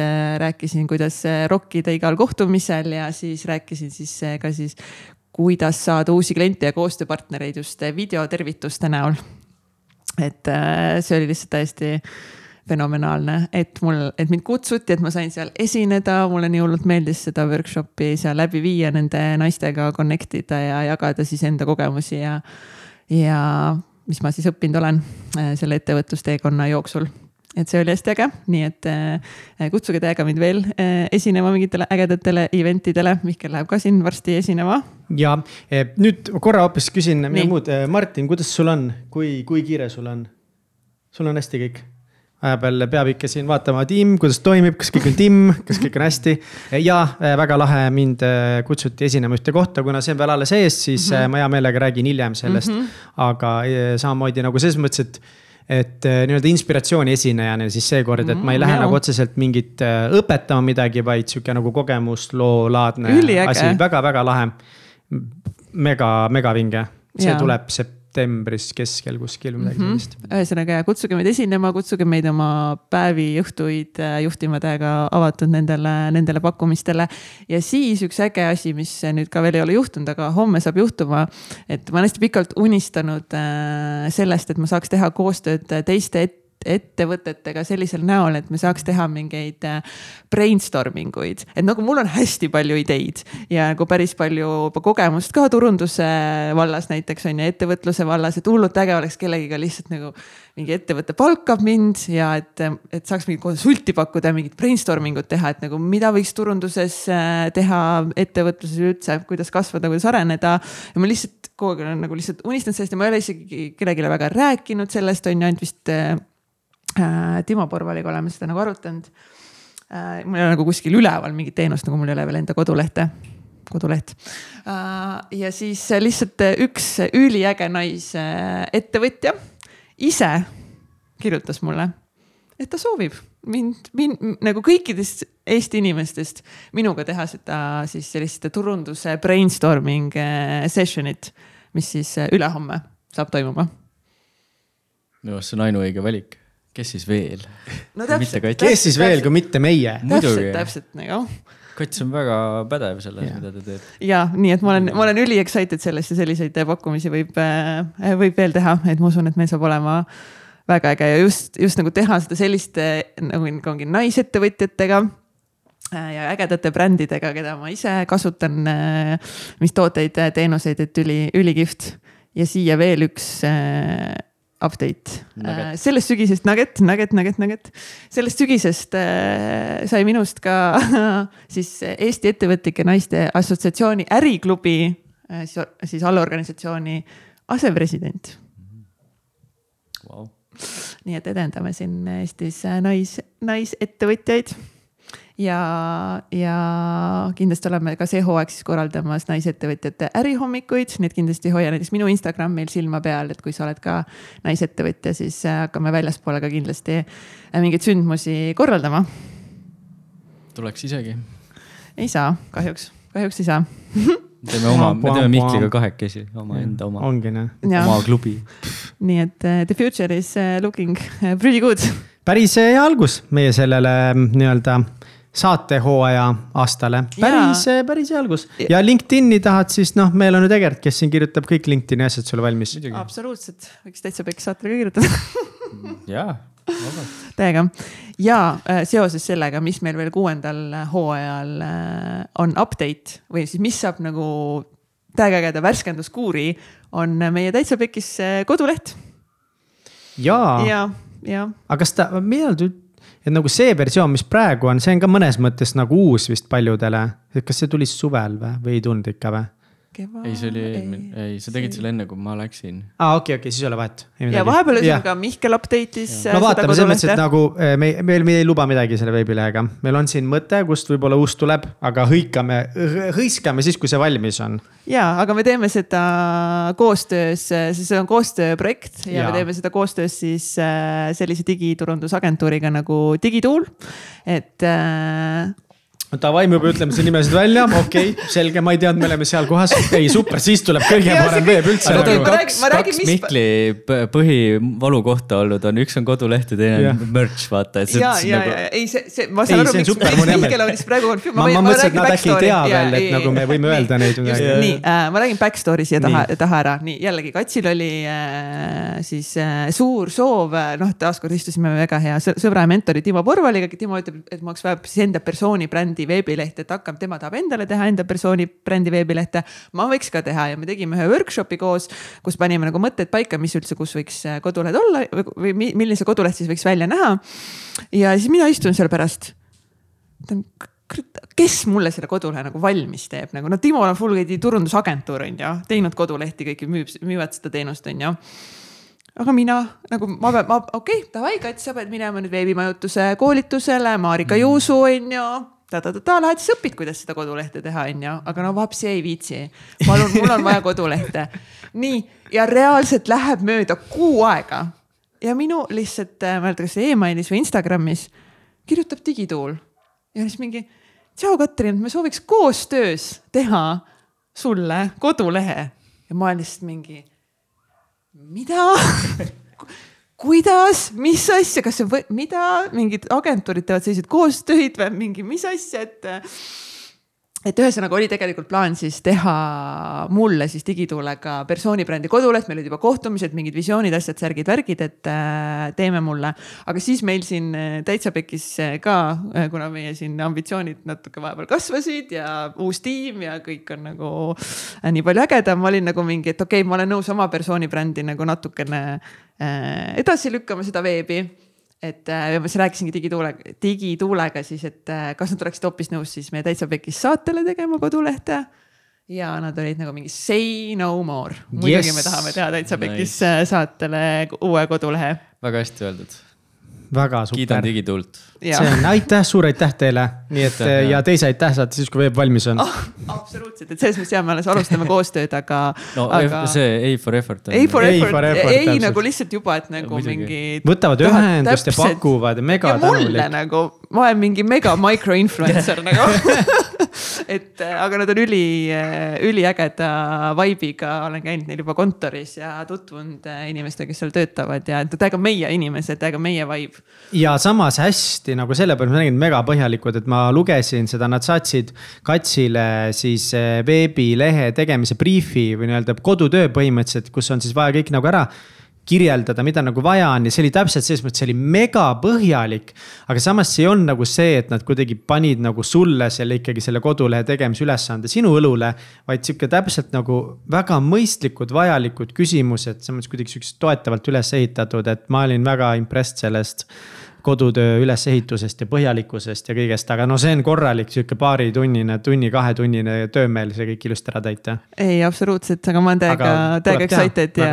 rääkisin, kuidas rokkida igal kohtumisel ja siis rääkisin siis ka siis, kuidas saada uusi kliente ja koostööpartnereid just videotervituste näol. et see oli lihtsalt täiesti fenomenaalne, et mul, et mind kutsuti, et ma sain seal esineda, mulle nii hullult meeldis seda workshop'i seal läbi viia, nende naistega connect ida ja jagada siis enda kogemusi ja, ja mis ma siis õppinud olen äh, selle ettevõtlusteekonna jooksul et see oli hästi äge, nii et äh, kutsuge täiega mind veel äh, esinema mingitele ägedatele event idele, Mihkel läheb ka siin varsti esinema. ja nüüd korra hoopis küsin midagi muud, Martin, kuidas sul on, kui, kui kiire sul on? sul on hästi kõik? Vahepeal peab ikka siin vaatama tiim, kuidas toimib, kas kõik on timm, kas kõik on hästi. ja äh, väga lahe, mind äh, kutsuti esinema ühte kohta, kuna see on veel alles ees, siis mm -hmm. ma hea meelega räägin hiljem sellest mm. -hmm. aga samamoodi nagu selles mõttes, et et nii-öelda inspiratsiooni esinejana siis seekord, et ma ei lähe mm, nagu otseselt mingit õpetama midagi, vaid sihuke nagu kogemusloolaadne asi väga,, väga-väga lahe. mega, mega vinge, see ja. tuleb sept-, septembris keskel kuskil midagi mm -hmm. sellist. ühesõnaga kutsuge meid esinema, kutsuge meid oma päevi, õhtuid äh, juhtima täiega avatud nendele, nendele pakkumistele. ja siis üks äge asi, mis nüüd ka veel ei ole juhtunud, aga homme saab juhtuma. et ma olen hästi pikalt unistanud äh, sellest, et ma saaks teha koostööd teiste ette ettevõtetega sellisel näol, et me saaks teha mingeid äh, brainstorming uid. et nagu mul on hästi palju ideid ja nagu päris palju juba kogemust ka turunduse vallas näiteks on ju, ettevõtluse vallas, et hullult äge oleks kellegiga lihtsalt nagu mingi ettevõte palkab mind ja et, et saaks mingit konsulti pakkuda mingit brainstorming ut teha, et nagu mida võiks turunduses äh, teha, ettevõtluses üldse, kuidas kasvada, kuidas areneda. ja ma lihtsalt kogu aeg olen nagu lihtsalt unistanud sellest ja ma ei ole isegi kellelegi väga rääkinud sellest, on ju, ainult vist Äh, Timo Porvaliga oleme seda nagu arutanud. Äh, mul ei ole nagu kuskil üleval mingit teenust, nagu mul ei ole veel enda kodulehte, koduleht. Äh, ja siis lihtsalt üks üliäge naisettevõtja ise kirjutas mulle, et ta soovib mind, mind nagu kõikidest Eesti inimestest minuga teha seda siis sellist turunduse brainstorming session'it, mis siis ülehomme saab toimuma. minu arust see on ainuõige valik kes siis veel no,? kes siis veel, kui mitte meie? täpselt, täpselt nagu Kats on väga pädev selles, mida ta teeb. ja nii, et ma olen, ma olen üli excited sellest ja selliseid pakkumisi võib, äh, võib veel teha, et ma usun, et meil saab olema väga äge ja just, just nagu teha seda selliste nagu ongi naisettevõtjatega äh, ja ägedate brändidega, keda ma ise kasutan, mis tooteid, teenuseid, et üli, ülikihvt. ja siia veel üks update. sellest sügisest nugget, nugget, nugget, nugget. sellest sügisest äh, sai minust ka siis Eesti Ettevõtlike Naiste Assotsiatsiooni äriklubi äh, siis, siis allorganisatsiooni asepresident wow.. nii et edendame siin Eestis nais, naisettevõtjaid ja, ja kindlasti oleme ka see hooaeg siis korraldamas naisettevõtjate ärihommikuid, nii et kindlasti hoia näiteks minu Instagramil silma peal, et kui sa oled ka naisettevõtja, siis äh, hakkame väljaspoole ka kindlasti äh, mingeid sündmusi korraldama. tuleks isegi. ei saa, kahjuks, kahjuks ei saa teeme oma, me teeme Mihkliga kahekesi, omaenda oma. ongi noh. oma klubi. nii et uh, the future is looking pretty good. päris hea algus meie sellele mm, nii-öelda saatehooaja aastale. päris, päris hea algus ja LinkedIn'i tahad, siis noh, meil on ju Egert, kes siin kirjutab kõik LinkedIn'i asjad sulle valmis. absoluutselt, võiks täitsa pekki saatele ka kirjutada jaa, täiega ja äh, seoses sellega, mis meil veel kuuendal hooajal äh, on update või siis mis saab nagu täiega ägeda värskenduskuuri, on meie Täitsa Pekis koduleht. ja, ja, ja. aga kas ta, millal ta et nagu see versioon, mis praegu on, see on ka mõnes mõttes nagu uus vist paljudele. kas see tuli suvel või, või ei tulnud ikka või? Keva... ei, see oli eelmine, ei, sa tegid selle enne, kui ma läksin. aa ah,, okei okay,, okei okay,, siis ei ole vahet. ja vahepeal ühesõnaga Mihkel update'is. no vaatame, selles mõttes, et nagu eh, me, meil, me ei luba midagi selle veebilehega. meil on siin mõte, kust võib-olla uus tuleb, aga hõikame, hõiskame siis, kui see valmis on. ja, aga me teeme seda koostöös, see on koostööprojekt ja, ja me teeme seda koostöös siis eh, sellise digiturundusagentuuriga nagu Digitool. et äh, Davai, me juba ütleme selle nimesid välja, okei okay,, selge, ma ei teadnud, me oleme seal kohas. ei, super, siis tuleb kõige parem veeb üldse. kaks, kaks mis... Mihkli põhivalukohta olnud on, üks on koduleht ja teine on merch, vaata. ja, ja, nagu... ja ei, see, see, ma saan aru, miks, miks Mihkel on siis praegu on. ma, ma mõtlesin, et nad äkki ei tea veel, et nagu me võime öelda neid nii, äh, ma räägin backstory siia taha, taha ära, nii jällegi Katsil oli äh, siis äh, suur soov, noh, taaskord istusime väga hea sõbra ja mentori Timo Porvaliga, Timo ütleb, et ma oleks vaja siis enda persooni brändi brändi veebileht, et hakkab, tema tahab endale teha enda persooni brändi veebilehte. ma võiks ka teha ja me tegime ühe workshop'i koos, kus panime nagu mõtted paika, mis üldse, kus võiks äh, kodulehed olla või milline see koduleht siis võiks välja näha. ja siis mina istun seal pärast. kes mulle selle kodulehe nagu valmis teeb, nagu no Timo on full turundusagentuur on ju, teinud kodulehti, kõiki müüb, müüvad seda teenust on ju aga mina nagu ma pean, ma okei okay,, davai, Kats, sa pead minema nüüd veebimajutuse koolitusele, Marika Juusu on ju ta-ta-ta-ta, lähed siis õpid, kuidas seda kodulehte teha, onju, aga no vapsi ei viitsi. palun, mul on vaja kodulehte. nii, ja reaalselt läheb mööda kuu aega ja minu lihtsalt, äh, ma ei mäleta, kas emailis või Instagramis kirjutab digituul ja siis mingi. tšau, Katrin, me sooviks koostöös teha sulle kodulehe ja ma olen lihtsalt mingi. mida kuidas, mis asja, kas see, mida, mingid agentuurid teevad selliseid koostöid või mingi, mis asja, et et ühesõnaga oli tegelikult plaan siis teha mulle siis digituulega persoonibrändi koduleht, meil olid juba kohtumised, mingid visioonid, asjad, särgid, värgid, et äh, teeme mulle. aga siis meil siin äh, täitsa pekis äh, ka, kuna meie siin ambitsioonid natuke vahepeal kasvasid ja uus tiim ja kõik on nagu nii palju ägedam, ma olin nagu mingi, et okei okay,, ma olen nõus oma persoonibrändi nagu natukene edasi lükkama seda veebi et äh, ma siis rääkisingi digituulega, digituulega siis, et äh, kas nad oleksid hoopis nõus siis meie Täitsa Pekis saatele tegema kodulehte. ja nad olid nagu mingi say no more. muidugi yes. me tahame teha Täitsa Pekis nice. Äh, saatele uue kodulehe. väga hästi öeldud väga super. kiidan digituult. see on aitäh, suur aitäh teile, nii et aitäh, ja teise aitäh saate siis, kui veeb valmis on oh,. absoluutselt, et selles mõttes ja me alles alustame koostööd, aga. no aga... see A for effort. A for effort, ei nagu lihtsalt juba, et nagu ja, mingi. võtavad ühendust ja pakuvad mega tänulik. mulle nagu, ma olen mingi mega micro influencer nagu et äh, aga nad on üli, äh, üliägeda vibe'iga, olen käinud neil juba kontoris ja tutvunud äh, inimestega, kes seal töötavad ja täiega meie inimesed, täiega meie vibe. ja samas hästi nagu selle peale ma nägin mega põhjalikud, et ma lugesin seda, nad saatsid Katsile siis veebilehe tegemise briifi või nii-öelda kodutöö põhimõtteliselt, kus on siis vaja kõik nagu ära kirjeldada, mida nagu vaja on ja see oli täpselt selles mõttes, see oli mega põhjalik. aga samas see olnud nagu see, et nad kuidagi panid nagu sulle selle ikkagi selle kodulehe tegemise ülesande sinu õlule. vaid sihuke täpselt nagu väga mõistlikud, vajalikud küsimused, selles mõttes kuidagi siuksed toetavalt üles ehitatud, et ma olin väga impressed sellest kodutöö ülesehitusest ja põhjalikkusest ja kõigest, aga no see on korralik sihuke paaritunnine, tunni-kahetunnine töömeel see kõik ilusti ära täita. ei, absoluutselt, aga ma olen täiega, täiega excited ja,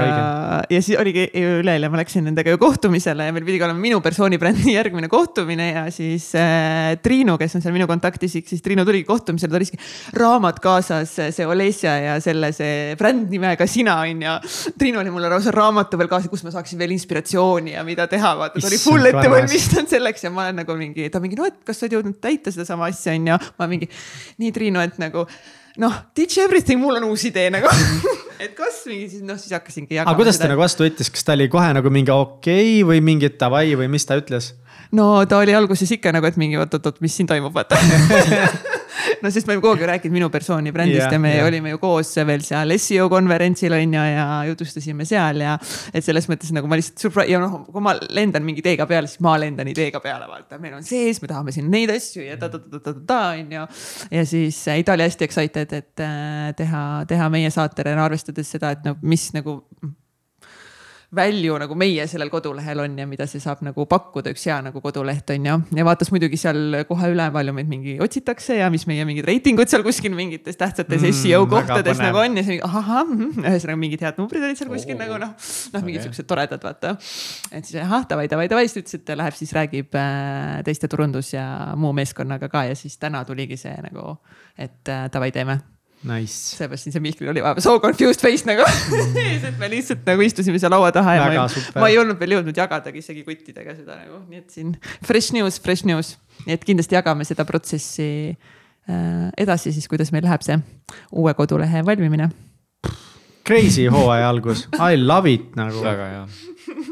ja siis oligi üleeile ma läksin nendega ju kohtumisele ja meil pidigi olema minu persooni brändi järgmine kohtumine ja siis äh, Triinu, kes on seal minu kontaktisik, siis Triinu tuligi kohtumisele, ta oligi raamat kaasas, see Olesja ja selle see brändnimega sina on ju. Triinu oli mulle lausa raamatu veel kaasa, kus ma saaksin veel inspiratsiooni ja mida teha, vaata ta oli full ettevalmistatud valmistan selleks ja ma olen nagu mingi, ta mingi, no et kas sa oled jõudnud täita sedasama asja, on ju. ma mingi, nii Triinu, et nagu noh, teach everything, mul on uus idee nagu et kas mingi siis noh, siis hakkasingi aga kuidas ta nagu vastu võttis, kas ta oli kohe nagu mingi okei okay, või mingi davai või mis ta ütles? no ta oli alguses ikka nagu, et mingi oot-oot-oot, mis siin toimub, vaata no sest me oleme kogu aeg rääkinud minu persooni brändist yeah, ja me yeah. olime ju koos veel seal seo konverentsil on ju ja jutustasime seal ja. et selles mõttes nagu ma lihtsalt ja noh, kui ma lendan mingi ideega peale, siis ma lendan ideega peale, vaata, meil on sees, me tahame siin neid asju ja ta-ta-ta-ta-ta on ju. ja siis äh, ta oli hästi excited, et äh, teha, teha meie saatele, arvestades seda, et no mis nagu value nagu meie sellel kodulehel on ja mida see saab nagu pakkuda, üks hea nagu koduleht on ju. ja vaatas muidugi seal kohe üle, palju meid mingi otsitakse ja mis meie mingid reitingud seal kuskil mingites tähtsates mm, seo kohtades nagu on ja siis ahah, mhm, ühesõnaga mingid head numbrid olid seal kuskil oh. nagu noh, noh mingid okay. siuksed toredad, vaata. et siis ahah, davai, davai, davai, siis ütles, et ta läheb siis räägib äh, teiste turundus ja muu meeskonnaga ka ja siis täna tuligi see nagu, et äh, davai, teeme Nice. seepärast siin see Mihklil oli vahepeal so confused face nagu et me lihtsalt nagu istusime seal laua taha ja ma ei, ma ei olnud veel jõudnud jagadagi isegi kuttidega seda nagu, nii et siin fresh news, fresh news. nii et kindlasti jagame seda protsessi äh, edasi siis, kuidas meil läheb see uue kodulehe valmimine. Crazy hooaja algus, I love it nagu. väga hea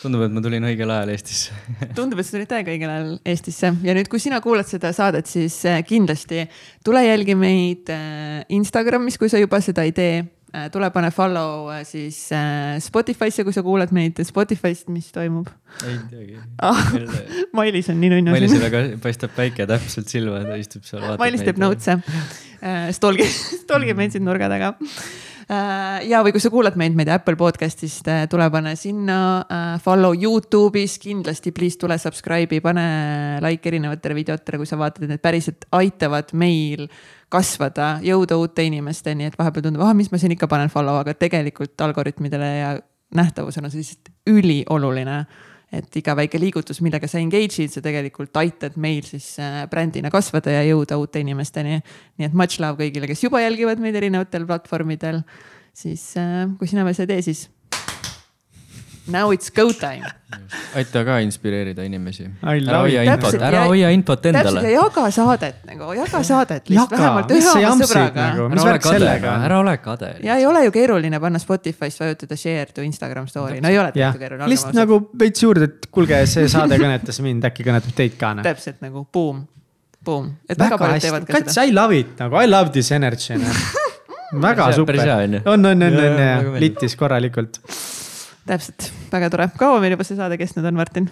tundub, et ma tulin õigel ajal Eestisse tundub, et sa tulid täiega õigel ajal Eestisse ja nüüd, kui sina kuulad seda saadet, siis äh, kindlasti tule jälgi meid äh, Instagramis, kui sa juba seda ei tee äh, tule pane follow siis Spotify'sse, kui sa kuulad meid Spotify'st, mis toimub. ei teagi ah,. Mailis on nii nunnu. Mailisele ka paistab päike täpselt silma, ta istub seal. Mailis teeb notes'e. Stolgi, stolgi meid siin nurga taga ja, või kui sa kuulad meid, ma ei tea, Apple podcast'ist, äh, tule pane sinna äh, follow Youtube'is, kindlasti please tule subscribe'i, pane like erinevatele videotele, kui sa vaatad, et need päriselt aitavad meil kasvada, jõuda uute inimesteni, et vahepeal tundub, ah, mis ma siin ikka panen follow, aga tegelikult algoritmidele ja nähtavusena on see lihtsalt ülioluline et iga väike liigutus, millega sa engage'id, sa tegelikult aitad meil siis äh, brändina kasvada ja jõuda uute inimesteni. nii et much love kõigile, kes juba jälgivad meid erinevatel platvormidel. siis äh, kui sina veel seda ei tee, siis Now it's go time. aita ka inspireerida inimesi. ära hoia infot, ära hoia infot endale. ja jaga saadet nagu, jaga saadet lihtsalt vähemalt ühe oma sõbraga. Nagu, ära ole kade, ära ole kade. ja ei ole ju keeruline panna Spotify's vajutada share to Instagram story, no ei ole tegelikult keeruline. lihtsalt nagu veits juurde, et kuulge, see saade kõnetas mind, äkki kõnetab teid ka. Noh. täpselt nagu boom, boom, et väga, väga paljud teevad ka Kats, seda. I love it nagu, I love this energy noh. väga super. on, on, on, on, on, littis korralikult täpselt, väga tore. kaua meil juba see saade kestnud on, Martin?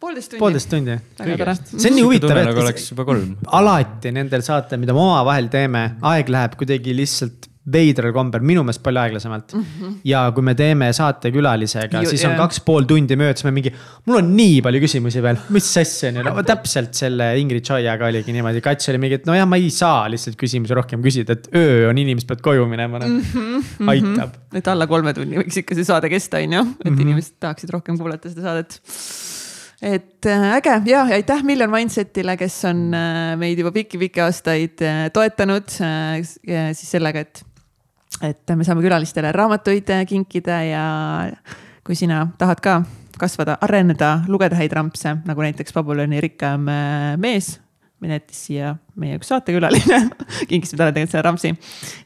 poolteist tundi. poolteist tundi. see on nii huvitav, et nagu alati nendel saatel, mida me omavahel teeme, aeg läheb kuidagi lihtsalt veidral kombel, minu meelest palju aeglasemalt mm. -hmm. ja kui me teeme saatekülalisega, siis on kaks pool tundi möödas, me mingi, mul on nii palju küsimusi veel, mis asja on ju, no täpselt selle Ingrid Choiaga oligi niimoodi, Kats oli mingi, et nojah, ma ei saa lihtsalt küsimusi rohkem küsida, et öö on, inimesed peavad koju minema, noh mm -hmm. aitab. et alla kolme tunni võiks ikka see saade kesta, on ju, et mm -hmm. inimesed tahaksid rohkem kuulata seda saadet et äh, äge ja aitäh Million Mindsetile, kes on äh, meid juba pikki-pikki aastaid äh, toetanud siis sellega, et et me saame külalistele raamatuid kinkida ja kui sina tahad ka kasvada, areneda, lugeda häid rampse, nagu näiteks Babyloni rikkam äh, mees jättis siia meie üks saatekülaline kingisime talle tegelikult selle rampsi.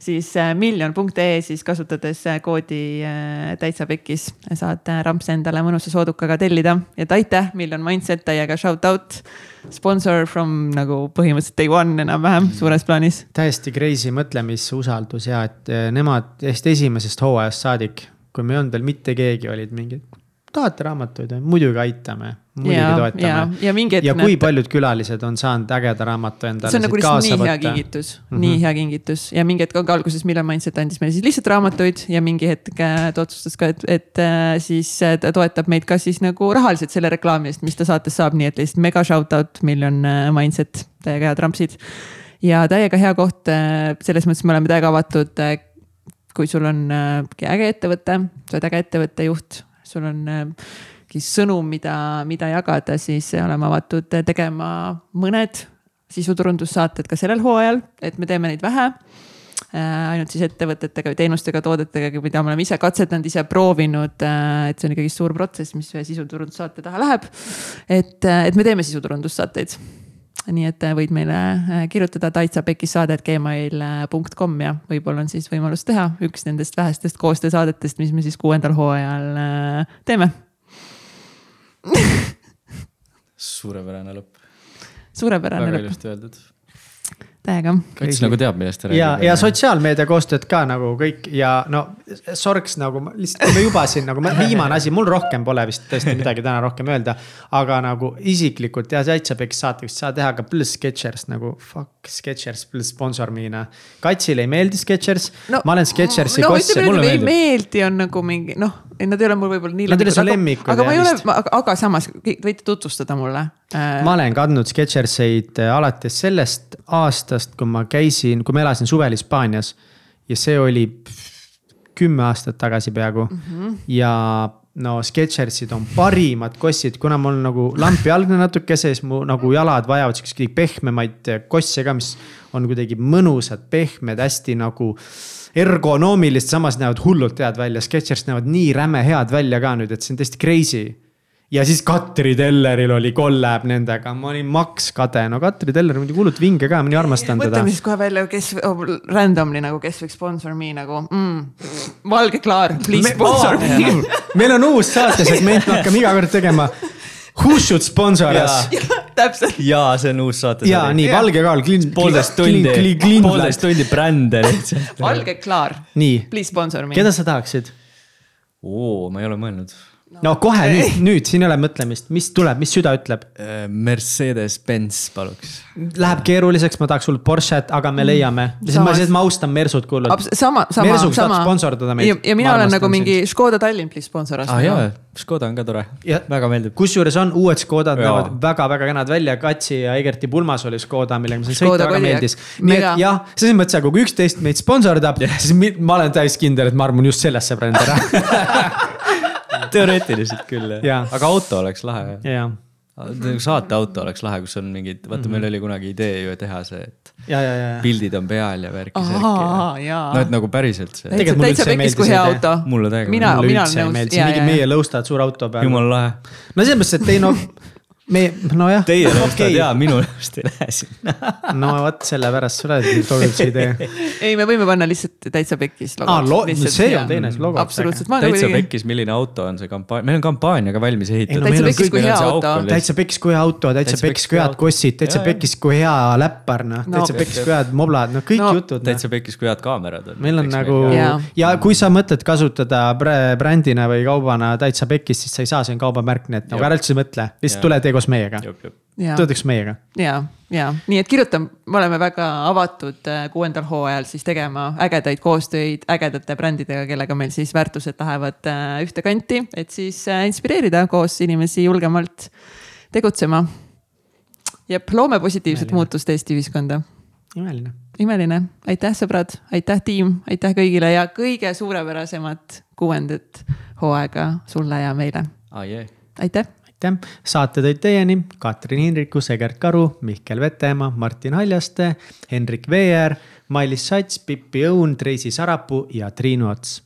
siis äh, miljon.ee siis kasutades äh, koodi äh, täitsa pekkis saad rampse endale mõnusa soodukaga tellida. et aitäh, Miljon Mindset täiega shout out. Sponsor from nagu põhimõtteliselt day one enam-vähem suures plaanis. täiesti crazy mõtlemisusaldus ja et nemad täiesti esimesest hooajast saadik, kui me ei olnud veel mitte keegi, olid mingid. Tahate raamatuid, muidugi aitame, muidugi ja, ja, toetame. ja hetk. ja kui paljud külalised on saanud ägeda raamatu endale. see on nagu lihtsalt nii hea kingitus mm, -hmm. nii hea kingitus ja mingi hetk ka alguses Million Mindset andis meile siis lihtsalt raamatuid ja mingi hetk äh, ta otsustas ka, et, et äh, siis äh, ta toetab meid ka siis nagu rahaliselt selle reklaami eest, mis ta saates saab, nii et lihtsalt mega shout out Million Mindset, täiega head rampsid. ja täiega hea koht, selles mõttes me oleme täiega avatud. kui sul on äge ettevõte, sa oled äge ettevõtte juht, sul on mingi sõnum, mida, mida jagada, siis oleme avatud tegema mõned sisuturundussaated ka sellel hooajal, et me teeme neid vähe ainult siis ettevõtetega või teenustega, toodetega, mida me oleme ise katsetanud, ise proovinud. et see on ikkagi suur protsess, mis ühe sisuturundussaate taha läheb. et, et me teeme sisuturundussaateid. Nii et võid meile kirjutada taitsapekissaade.gmail.com ja võib-olla on siis võimalus teha üks nendest vähestest koostöösaadetest, mis me siis kuuendal hooajal teeme suurepärane lõpp. suurepärane väga lõpp, ilusti öeldud. Täiega. kats nagu teab, millest ta ja, räägib. ja sotsiaalmeedia koostööd ka nagu kõik ja no sorks nagu ma lihtsalt, kui me juba siin nagu ma- viimane asi, mul rohkem pole vist tõesti midagi täna rohkem öelda. aga nagu isiklikult ja täitsa peks saateks saa teha ka pluss Skechers nagu fuck Skechers pluss sponsor me'ina. Katsile ei meeldi Skechers no, ma olen Skechersi no kossi. ütleme, mulle et ei meeldib. meeldi on nagu mingi noh, ei nad ei ole mul võib-olla nii. Nad ei ole su aga- lemmikud aga ma ei ja ole aga, samas võite tutvustada mulle ma olen kandnud Skecherseid äh, alates sellest aastast, kui ma käisin, kui ma elasin suvel Hispaanias. ja see oli kümme aastat tagasi peaaegu mm. -hmm. ja no Skechersid on parimad kossid, kuna mul nagu lampijalgne natuke, siis mu nagu jalad vajavad siukseid pehmemaid äh, kosse ka, mis on kuidagi mõnusad, pehmed, hästi nagu ergonoomilist, samas näevad hullult head välja, Skechers näevad nii räme head välja ka nüüd, et see on täiesti crazy ja siis Katri Telleril oli collab nendega, ma olin maks kade, no Katri Teller on muidugi hullult vinge ka, ma nii armastan teda. mõtleme siis kohe välja, kes oh, randomly nagu, kes võiks sponsor me nagu mm,. Valge Klaar, please sponsor me. meil on uus saatesegment, me hakkame iga kord tegema. Who should sponsor us? täpselt, jaa, see on uus saate. ja nii Valge Kaal, Klin-. poolteist tundi, poolteist tundi brände lihtsalt. Valge Klaar, nii, please sponsor me. keda sa tahaksid? oo, ma ei ole mõelnud. No kohe nüüd, nüüd siin ei ole mõtlemist, mis tuleb, mis süda ütleb? Mercedes-Benz paluks. Läheb keeruliseks, ma tahaks hullult Porsche't, aga me leiame. ma Samas- lihtsalt, ma austan Mersut hullult. sama, sama, sama. sponsordada meid. ja, mina Ma olen nagu mingi Škoda Tallinn, please sponsor us aa ah, jaa, Škoda on ka tore, väga meeldib. kusjuures on uued Škodad näevad väga-väga kenad välja, Katsi ja Egerti pulmas oli Škoda, millega ma sain Škoda sõita, väga meeldis. nii et jah, selles mõttes, aga kui üksteist meid sponsordab siis ma olen täis kindel, et ma armun just sellesse brändi ära teoreetiliselt küll jah Jaa., aga auto oleks lahe. ja, saateauto oleks lahe, kus on mingid, vaata meil oli kunagi idee ju teha see, et ja, ja, ja, ja. pildid on peal ja värki Aa, särki. jaa. no et nagu päriselt see, Tegelikult mulle üldse ei meeldi see hea idee. auto. Mulle täiega mina, mulle mina üldse ei meeldi, mingi meie lõustad suur auto peal. jumala lahe. no selles mõttes, et ei no, me, nojah. Teie nõustad jaa, minu nõust ei lähe sinna. no vot sellepärast sa oled see idee. ei, me võime panna lihtsalt täitsa pekkis. Aa, lo- see on teine, see logo. absoluutselt, ma täitsa kuidagi, pekkis, milline auto on see kampaania, meil on kampaania ka valmis ehitatud no meil on Täitsa pekkis kui hea auto. täitsa pekkis kui hea auto, täitsa Täitsa pekkis kui head kossid, täitsa pekkis kui hea läppar, noh, No. täitsa pekkis kui head moblad, no kõik jutud. täitsa pekkis, kui head kaamerad on. meil on nagu ja kui sa mõtled kasutada brä- brändina või kaubana täitsa pekkis, siis sa ei saa, see on kaubamärk, nii et nagu ära üldse mõtle, lihtsalt tule tee koos meiega. teeks meiega. ja, ja nii et kirjuta, me oleme väga avatud äh, kuuendal hooajal siis tegema ägedaid koostöid ägedate brändidega, kellega meil siis väärtused lähevad äh, ühte kanti, et siis äh, inspireerida koos inimesi julgemalt tegutsema. jep, loome positiivset Imeline. muutust Eesti ühiskonda imeline. imeline, aitäh, sõbrad, aitäh, tiim, aitäh kõigile ja kõige suurepärasemat kuuendat hooaega sulle ja meile. aitäh, aitäh, saate tõid teieni Katrin Hindrikus, Egert Karu, Mihkel Vetemaa, Martin Haljaste, Hendrik Veer, Mailis Sats, Pippi Õun, Treisi Sarapuu ja Triinu Ots